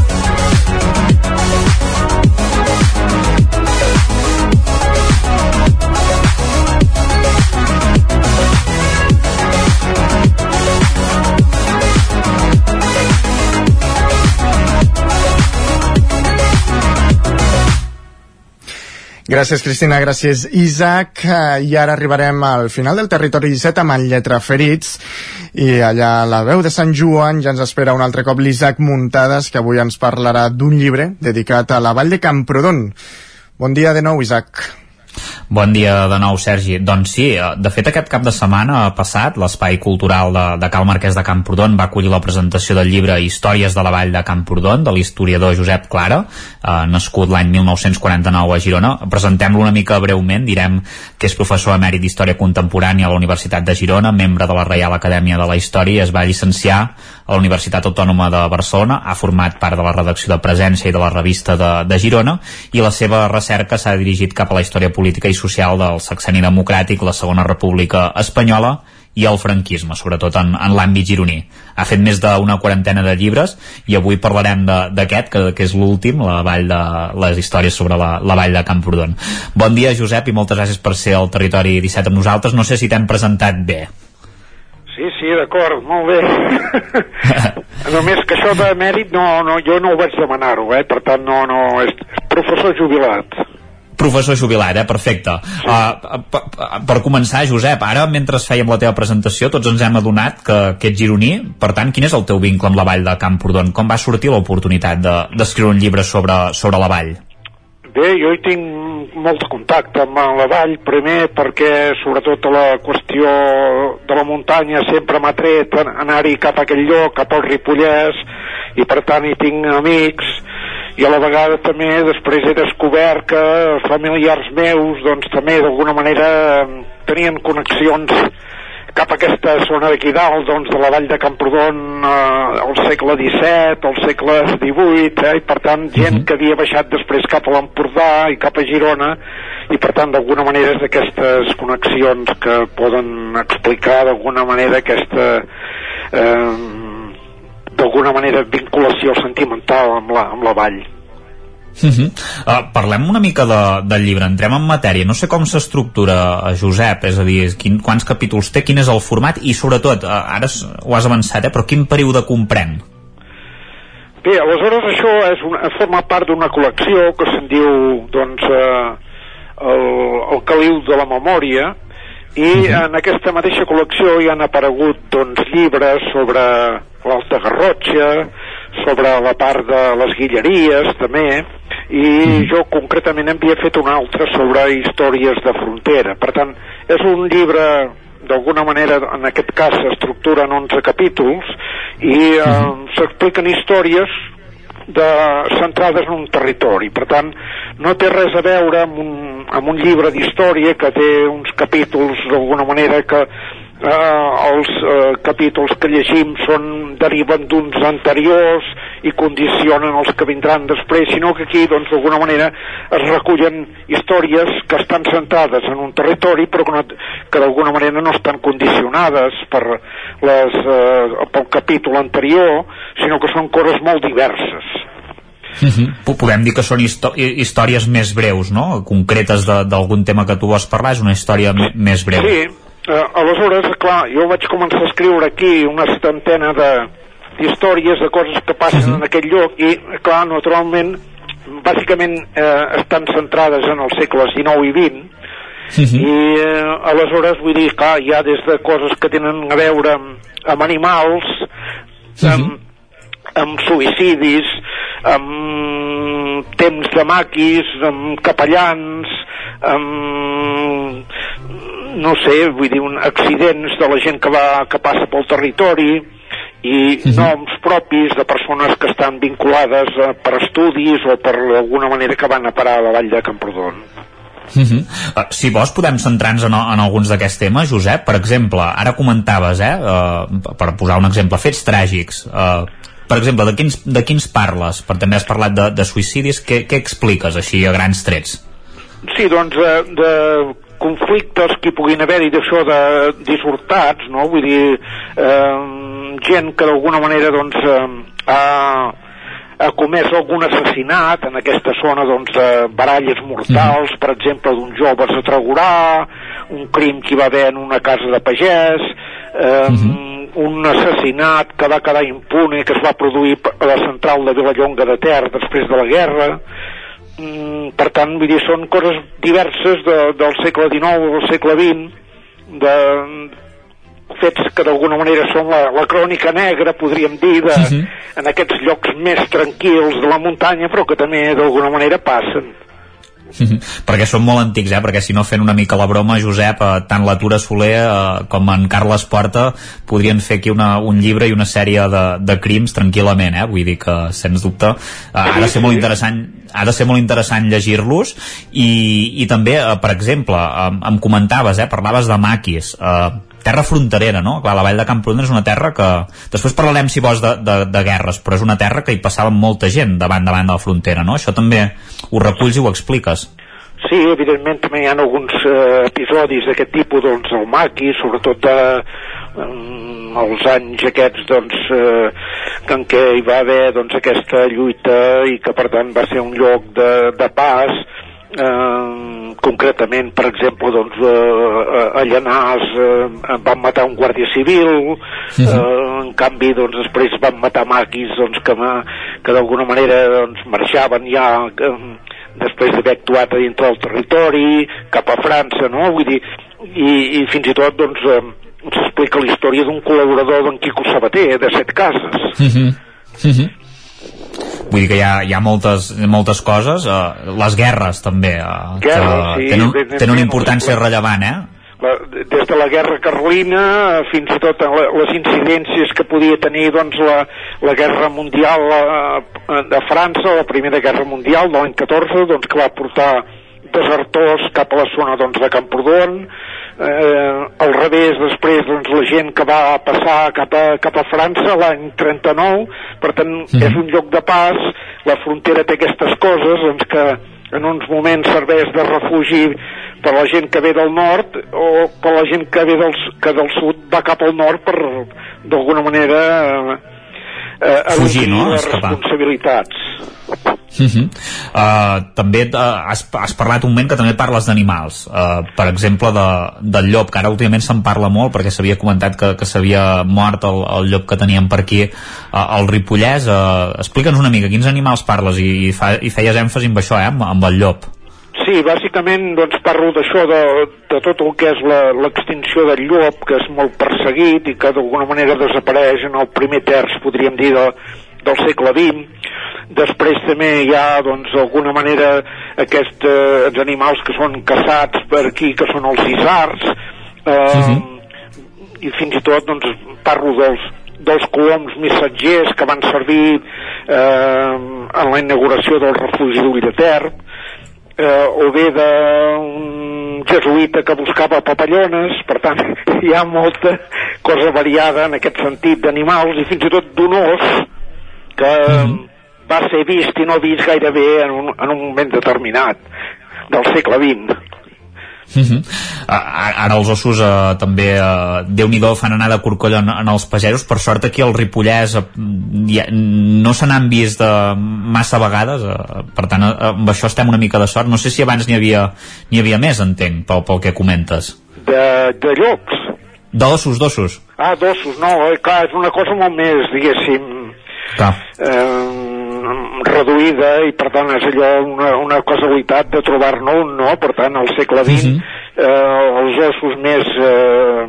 Gràcies, Cristina, gràcies, Isaac. Eh, I ara arribarem al final del territori 17 amb el Lletra Ferits. I allà a la veu de Sant Joan ja ens espera un altre cop l'Isaac Muntades, que avui ens parlarà d'un llibre dedicat a la vall de Camprodon. Bon dia de nou, Isaac.
Bon dia de nou, Sergi. Doncs sí, eh, de fet aquest cap de setmana passat l'Espai Cultural de, de Cal Marquès de Camprodon va acollir la presentació del llibre Històries de la Vall de Camprodon de l'historiador Josep Clara, eh, nascut l'any 1949 a Girona. Presentem-lo una mica breument, direm que és professor emèrit d'Història Contemporània a la Universitat de Girona, membre de la Reial Acadèmia de la Història es va llicenciar a la Universitat Autònoma de Barcelona, ha format part de la redacció de Presència i de la revista de, de Girona i la seva recerca s'ha dirigit cap a la història política i social del sexeni democràtic, la Segona República Espanyola i el franquisme, sobretot en, en l'àmbit gironí. Ha fet més d'una quarantena de llibres i avui parlarem d'aquest, que, que és l'últim, la vall de, les històries sobre la, la vall de Camprodon. Bon dia, Josep, i moltes gràcies per ser al Territori 17 amb nosaltres. No sé si t'hem presentat bé.
Sí, sí, d'acord, molt bé. Només que això de mèrit no, no, jo no ho vaig demanar-ho, eh? per tant no, no, és professor jubilat.
Professor jubilat, eh? Perfecte. Uh, per, per començar, Josep, ara mentre fèiem la teva presentació tots ens hem adonat que, que ets gironí, per tant, quin és el teu vincle amb la vall de Camprodon? Com va sortir l'oportunitat de- d'escriure un llibre sobre, sobre la vall?
Bé, jo hi tinc molt contacte amb la vall, primer perquè sobretot la qüestió de la muntanya sempre m'ha tret a- anar-hi cap a aquell lloc, cap al Ripollès, i per tant hi tinc amics, i a la vegada també després he descobert que familiars meus doncs també d'alguna manera tenien connexions cap a aquesta zona d'aquí dalt, doncs, de la vall de Camprodon eh, al segle XVII, al segle XVIII, eh, i per tant gent que havia baixat després cap a l'Empordà i cap a Girona, i per tant d'alguna manera és d'aquestes connexions que poden explicar d'alguna manera aquesta eh, d'alguna manera vinculació sentimental amb la, amb la vall.
Uh -huh. uh, parlem una mica de, del llibre, entrem en matèria no sé com s'estructura, eh, Josep és a dir, quin, quants capítols té, quin és el format i sobretot, uh, ara ho has avançat eh, però quin període comprèn?
Bé, aleshores això és una, forma part d'una col·lecció que se'n diu, doncs, eh, el, el caliu de la memòria, i en aquesta mateixa col·lecció hi han aparegut, doncs, llibres sobre l'Alta Garrotxa, sobre la part de les Guilleries també, i jo concretament havia fet un altre sobre històries de frontera. Per tant, és un llibre d'alguna manera, en aquest cas, s'estructura en 11 capítols i eh, s'expliquen històries de, centrades en un territori. Per tant, no té res a veure amb un, amb un llibre d'història que té uns capítols d'alguna manera que eh, els eh, capítols que llegim són deriven d'uns anteriors i condicionen els que vindran després, sinó que aquí, doncs, d'alguna manera es recullen històries que estan centrades en un territori però que, no, que d'alguna manera no estan condicionades per les, eh, pel capítol anterior, sinó que són coses molt diverses.
Uh -huh. Podem dir que són histò històries més breus, no? Concretes d'algun tema que tu vols parlar, és una història més breu.
Sí, eh, aleshores, clar, jo vaig començar a escriure aquí una setantena de d'històries, de coses que passen uh -huh. en aquell lloc i, clar, naturalment bàsicament eh, estan centrades en els segles XIX i XX uh -huh. i eh, aleshores vull dir, clar, hi ha des de coses que tenen a veure amb, amb animals uh -huh. amb, amb suïcidis amb temps de maquis amb capellans amb no sé, vull dir, un, accidents de la gent que, va, que passa pel territori i -huh. noms propis de persones que estan vinculades eh, per estudis o per alguna manera que van a parar a la vall de Camprodon.
Uh -huh. uh, si vols podem centrar-nos en, en alguns d'aquests temes, Josep. Per exemple, ara comentaves, eh, uh, per posar un exemple, fets tràgics. Uh, per exemple, de quins, de quins parles? Per també has parlat de, de suïcidis. Què, què expliques així a grans trets?
Sí, doncs de, de conflictes que hi puguin haver-hi d'això de dissortats, no? Vull dir, eh, gent que d'alguna manera doncs, eh, ha, ha comès algun assassinat en aquesta zona doncs, de baralles mortals, per exemple, d'un jove a un crim que hi va haver en una casa de pagès, eh, uh -huh. Un assassinat que va quedar impune, que es va produir a la central de Vilallonga de Ter després de la guerra, mm, per tant, vull dir, són coses diverses de, del segle XIX o del segle XX, de, fets que d'alguna manera són la, la crònica negra, podríem dir, de, sí, sí. en aquests llocs més tranquils de la muntanya, però que també d'alguna manera passen.
perquè són molt antics, eh? perquè si no fent una mica la broma, Josep, eh, tant la Tura Soler eh, com en Carles Porta podrien fer aquí una, un llibre i una sèrie de, de crims tranquil·lament, eh? vull dir que sens dubte eh, ha de ser molt interessant ha de ser molt interessant llegir-los i, i també, eh, per exemple eh, em comentaves, eh, parlaves de maquis eh, terra fronterera, no? Clar, la vall de Camprodon és una terra que... Després parlarem, si vols, de, de, de guerres, però és una terra que hi passava molta gent davant davant de la frontera, no? Això també ho reculls i ho expliques.
Sí, evidentment també hi ha alguns eh, episodis d'aquest tipus, doncs, al Maqui, sobretot de, els anys aquests, doncs, eh, en què hi va haver, doncs, aquesta lluita i que, per tant, va ser un lloc de, de pas, eh, concretament per exemple doncs, eh, a Llanàs eh, van matar un guàrdia civil sí, sí. Eh, en canvi doncs, després van matar maquis doncs, que, que d'alguna manera doncs, marxaven ja eh, després d'haver actuat a dintre del territori cap a França no? Vull dir, i, i fins i tot doncs, eh, s'explica la història d'un col·laborador d'en Quico Sabater de Set Cases
sí, sí. Sí, sí vull dir que hi ha, hi ha moltes, moltes coses uh, les guerres també uh,
Guerra,
que
sí,
tenen, tenen una importància rellevant eh?
La, des de la guerra carlina fins i tot les incidències que podia tenir doncs, la, la guerra mundial eh, de França, la primera guerra mundial de l'any 14, doncs, que va portar desertors cap a la zona doncs, de Camprodon, eh, al revés després doncs, la gent que va passar cap a, cap a França l'any 39 per tant mm. és un lloc de pas la frontera té aquestes coses doncs, que en uns moments serveix de refugi per la gent que ve del nord o per la gent que ve del, que del sud va cap al nord per d'alguna manera eh,
eh, fugir, no?
les responsabilitats.
Uh -huh. uh, també uh, has, has parlat un moment que també parles d'animals. Uh, per exemple de, del llop que ara últimament se'n parla molt perquè s'havia comentat que, que s'havia mort el, el llop que teníem per aquí uh, el Ripollès. Uh, explica'ns una mica quins animals parles? I, i, fa, i feies èmfasi amb això, eh, amb, amb el llop
Sí, bàsicament doncs, parlo d'això, de, de tot el que és l'extinció del llop, que és molt perseguit i que d'alguna manera desapareix en el primer terç, podríem dir, de, del segle XX. Després també hi ha, doncs, d'alguna manera, aquests eh, animals que són caçats per aquí, que són els isards, eh, i fins i tot doncs, parlo dels, dels coloms missatgers que van servir eh, en la inauguració del refugi d'Ull de eh, o bé d'un jesuïta que buscava papallones, per tant, hi ha molta cosa variada en aquest sentit d'animals i fins i tot d'un os que va ser vist i no vist gairebé en un, en un moment determinat del segle XX.
Uh -huh. Ara els ossos eh, també, eh, Déu-n'hi-do, fan anar de corcoll en, en els pagesos. Per sort aquí al Ripollès eh, ja, no se n'han vist de massa vegades, eh, per tant, eh, amb això estem una mica de sort. No sé si abans n'hi havia, n'hi havia més, entenc, pel, pel que comentes.
De, de llops.
D'ossos, d'ossos.
Ah, d'ossos, no, eh, clar, és una cosa molt més, diguéssim,
Clar.
eh, reduïda i per tant és allò una, una casualitat de trobar-ne un, no? Per tant, al segle XX eh, els ossos més eh,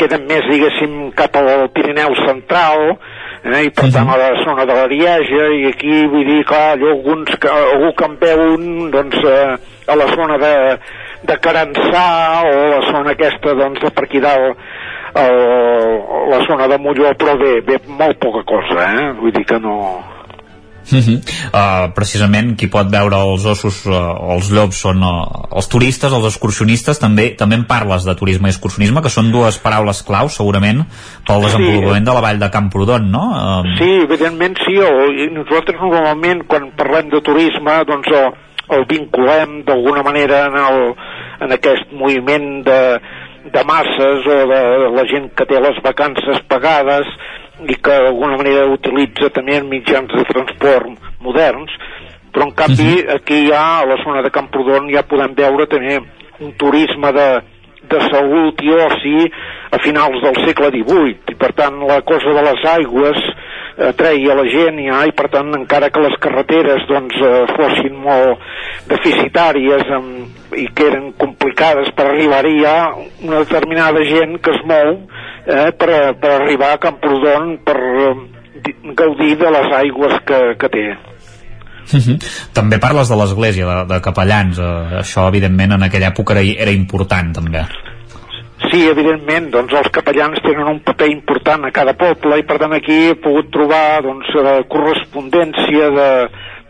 queden més, diguéssim, cap al Pirineu central eh, i per tant a la zona de l'Arieja i aquí vull dir, clar, allò alguns que, algú que en veu un doncs eh, a la zona de, de Carançà o la zona aquesta doncs de per aquí dalt el, la zona de Molló però bé, bé molt poca cosa eh? vull dir que no
Uh -huh. uh, precisament qui pot veure els ossos uh, o els llops són uh, els turistes, els excursionistes també també en parles de turisme i excursionisme que són dues paraules claus segurament pel
Sí.
desenvolupament de la vall de Camprodon no? Uh,
Sí, evidentment sí, o, i nosaltres normalment quan parlem de turisme doncs el, el vinculem d'alguna manera en, el, en aquest moviment de, de masses o de, de la gent que té les vacances pagades i que d'alguna manera utilitza també mitjans de transport moderns, però en canvi aquí ja a la zona de Camprodon ja podem veure també un turisme de, de salut i oci a finals del segle XVIII i per tant la cosa de les aigües atreia la gent ja, i per tant encara que les carreteres doncs eh, fossin molt deficitàries amb, i que eren complicades per arribar-hi hi ha una determinada gent que es mou eh, per, per arribar a Camprodon per eh, di- gaudir de les aigües que, que té
-huh. També parles de l'església, de, de capellans. Uh, això, evidentment, en aquella època era, era important, també.
Sí, evidentment, doncs els capellans tenen un paper important a cada poble i per tant aquí he pogut trobar doncs, eh, correspondència de,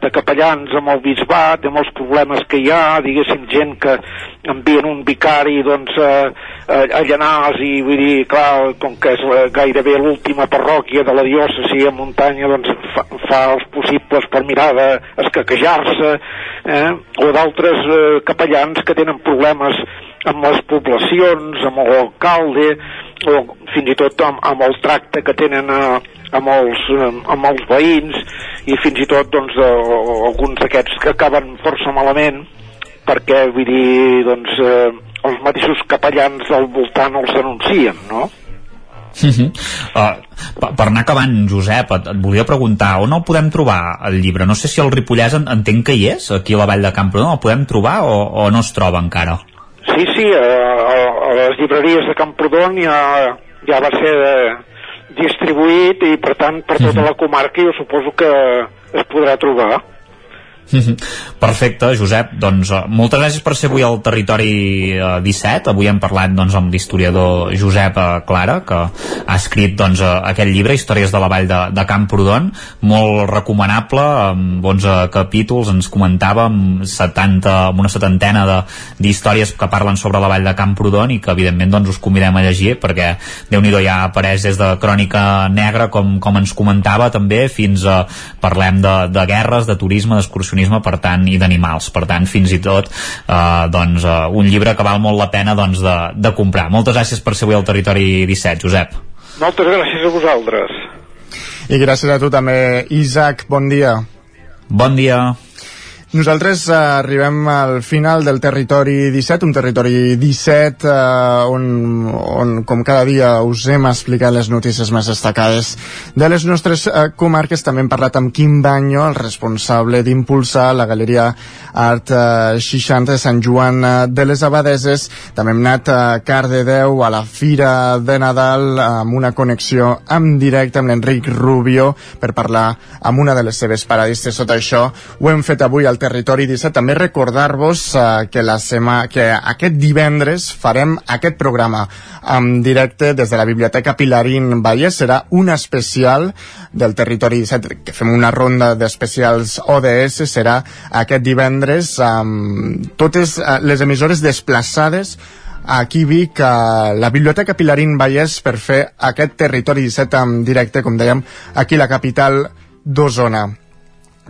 de capellans amb el bisbat, amb els problemes que hi ha, diguéssim, gent que envien un vicari doncs, eh, a, a Llanàs i vull dir, clar, com que és la, gairebé l'última parròquia de la diòcesi a muntanya, doncs fa, fa els possibles per mirar d'escaquejar-se, eh? o d'altres eh, capellans que tenen problemes amb les poblacions, amb l'alcalde, o fins i tot amb, amb el tracte que tenen eh, amb, els, eh, amb els veïns, i fins i tot doncs, eh, alguns d'aquests que acaben força malament, perquè vull dir, doncs, eh, els mateixos capellans al voltant els denuncien, no?
Uh -huh. uh, per anar acabant, Josep, et, et volia preguntar on el podem trobar, el llibre? No sé si el Ripollès en, entenc que hi és, aquí a la Vall de Camprodon, el podem trobar o, o no es troba encara?
Sí, sí, a, a, a les llibreries de Camprodon ja, ja va ser eh, distribuït i per tant per tota la comarca jo suposo que es podrà trobar.
Perfecte, Josep. Doncs uh, moltes gràcies per ser avui al Territori uh, 17. Avui hem parlat doncs, amb l'historiador Josep uh, Clara, que ha escrit doncs, aquest llibre, Històries de la Vall de, de Camprodon, molt recomanable, amb 11 capítols, ens comentava amb, 70, amb una setantena d'històries que parlen sobre la Vall de Camprodon i que evidentment doncs, us convidem a llegir perquè déu nhi ja apareix des de Crònica Negra, com, com ens comentava també, fins a parlem de, de guerres, de turisme, d'excursionisme, per tant, i d'animals. Per tant, fins i tot, eh, doncs, eh, un llibre que val molt la pena doncs, de, de comprar. Moltes gràcies per ser avui al Territori 17, Josep.
Moltes gràcies a vosaltres.
I gràcies a tu també, Isaac, bon dia.
Bon dia.
Nosaltres eh, arribem al final del territori 17, un territori 17 eh, on, on com cada dia us hem explicat les notícies més destacades de les nostres eh, comarques. També hem parlat amb Quim Banyo, el responsable d'impulsar la Galeria Art eh, 60 de Sant Joan eh, de les Abadeses. També hem anat a Cardedeu, a la Fira de Nadal, amb una connexió en directe amb l'Enric Rubio per parlar amb una de les seves paradistes. Tot això ho hem fet avui al Territori 17. També recordar-vos eh, que, la sema, que aquest divendres farem aquest programa en directe des de la Biblioteca Pilarín Vallès. Serà un especial del Territori 17, que fem una ronda d'especials ODS, serà aquest divendres amb totes eh, les emissores desplaçades aquí Vic, a la Biblioteca Pilarín Vallès per fer aquest Territori 17 en directe, com dèiem, aquí la capital d'Osona.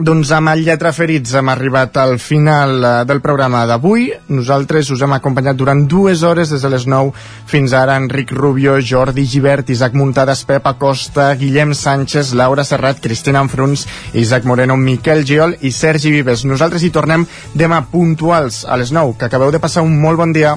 Doncs amb el Lletra Ferits hem arribat al final eh, del programa d'avui. Nosaltres us hem acompanyat durant dues hores des de les 9 fins ara Enric Rubio, Jordi Givert, Isaac Muntades, Pep Acosta, Guillem Sánchez, Laura Serrat, Cristina Enfruns, Isaac Moreno, Miquel Giol i Sergi Vives. Nosaltres hi tornem demà puntuals a les 9. Que acabeu de passar un molt bon dia.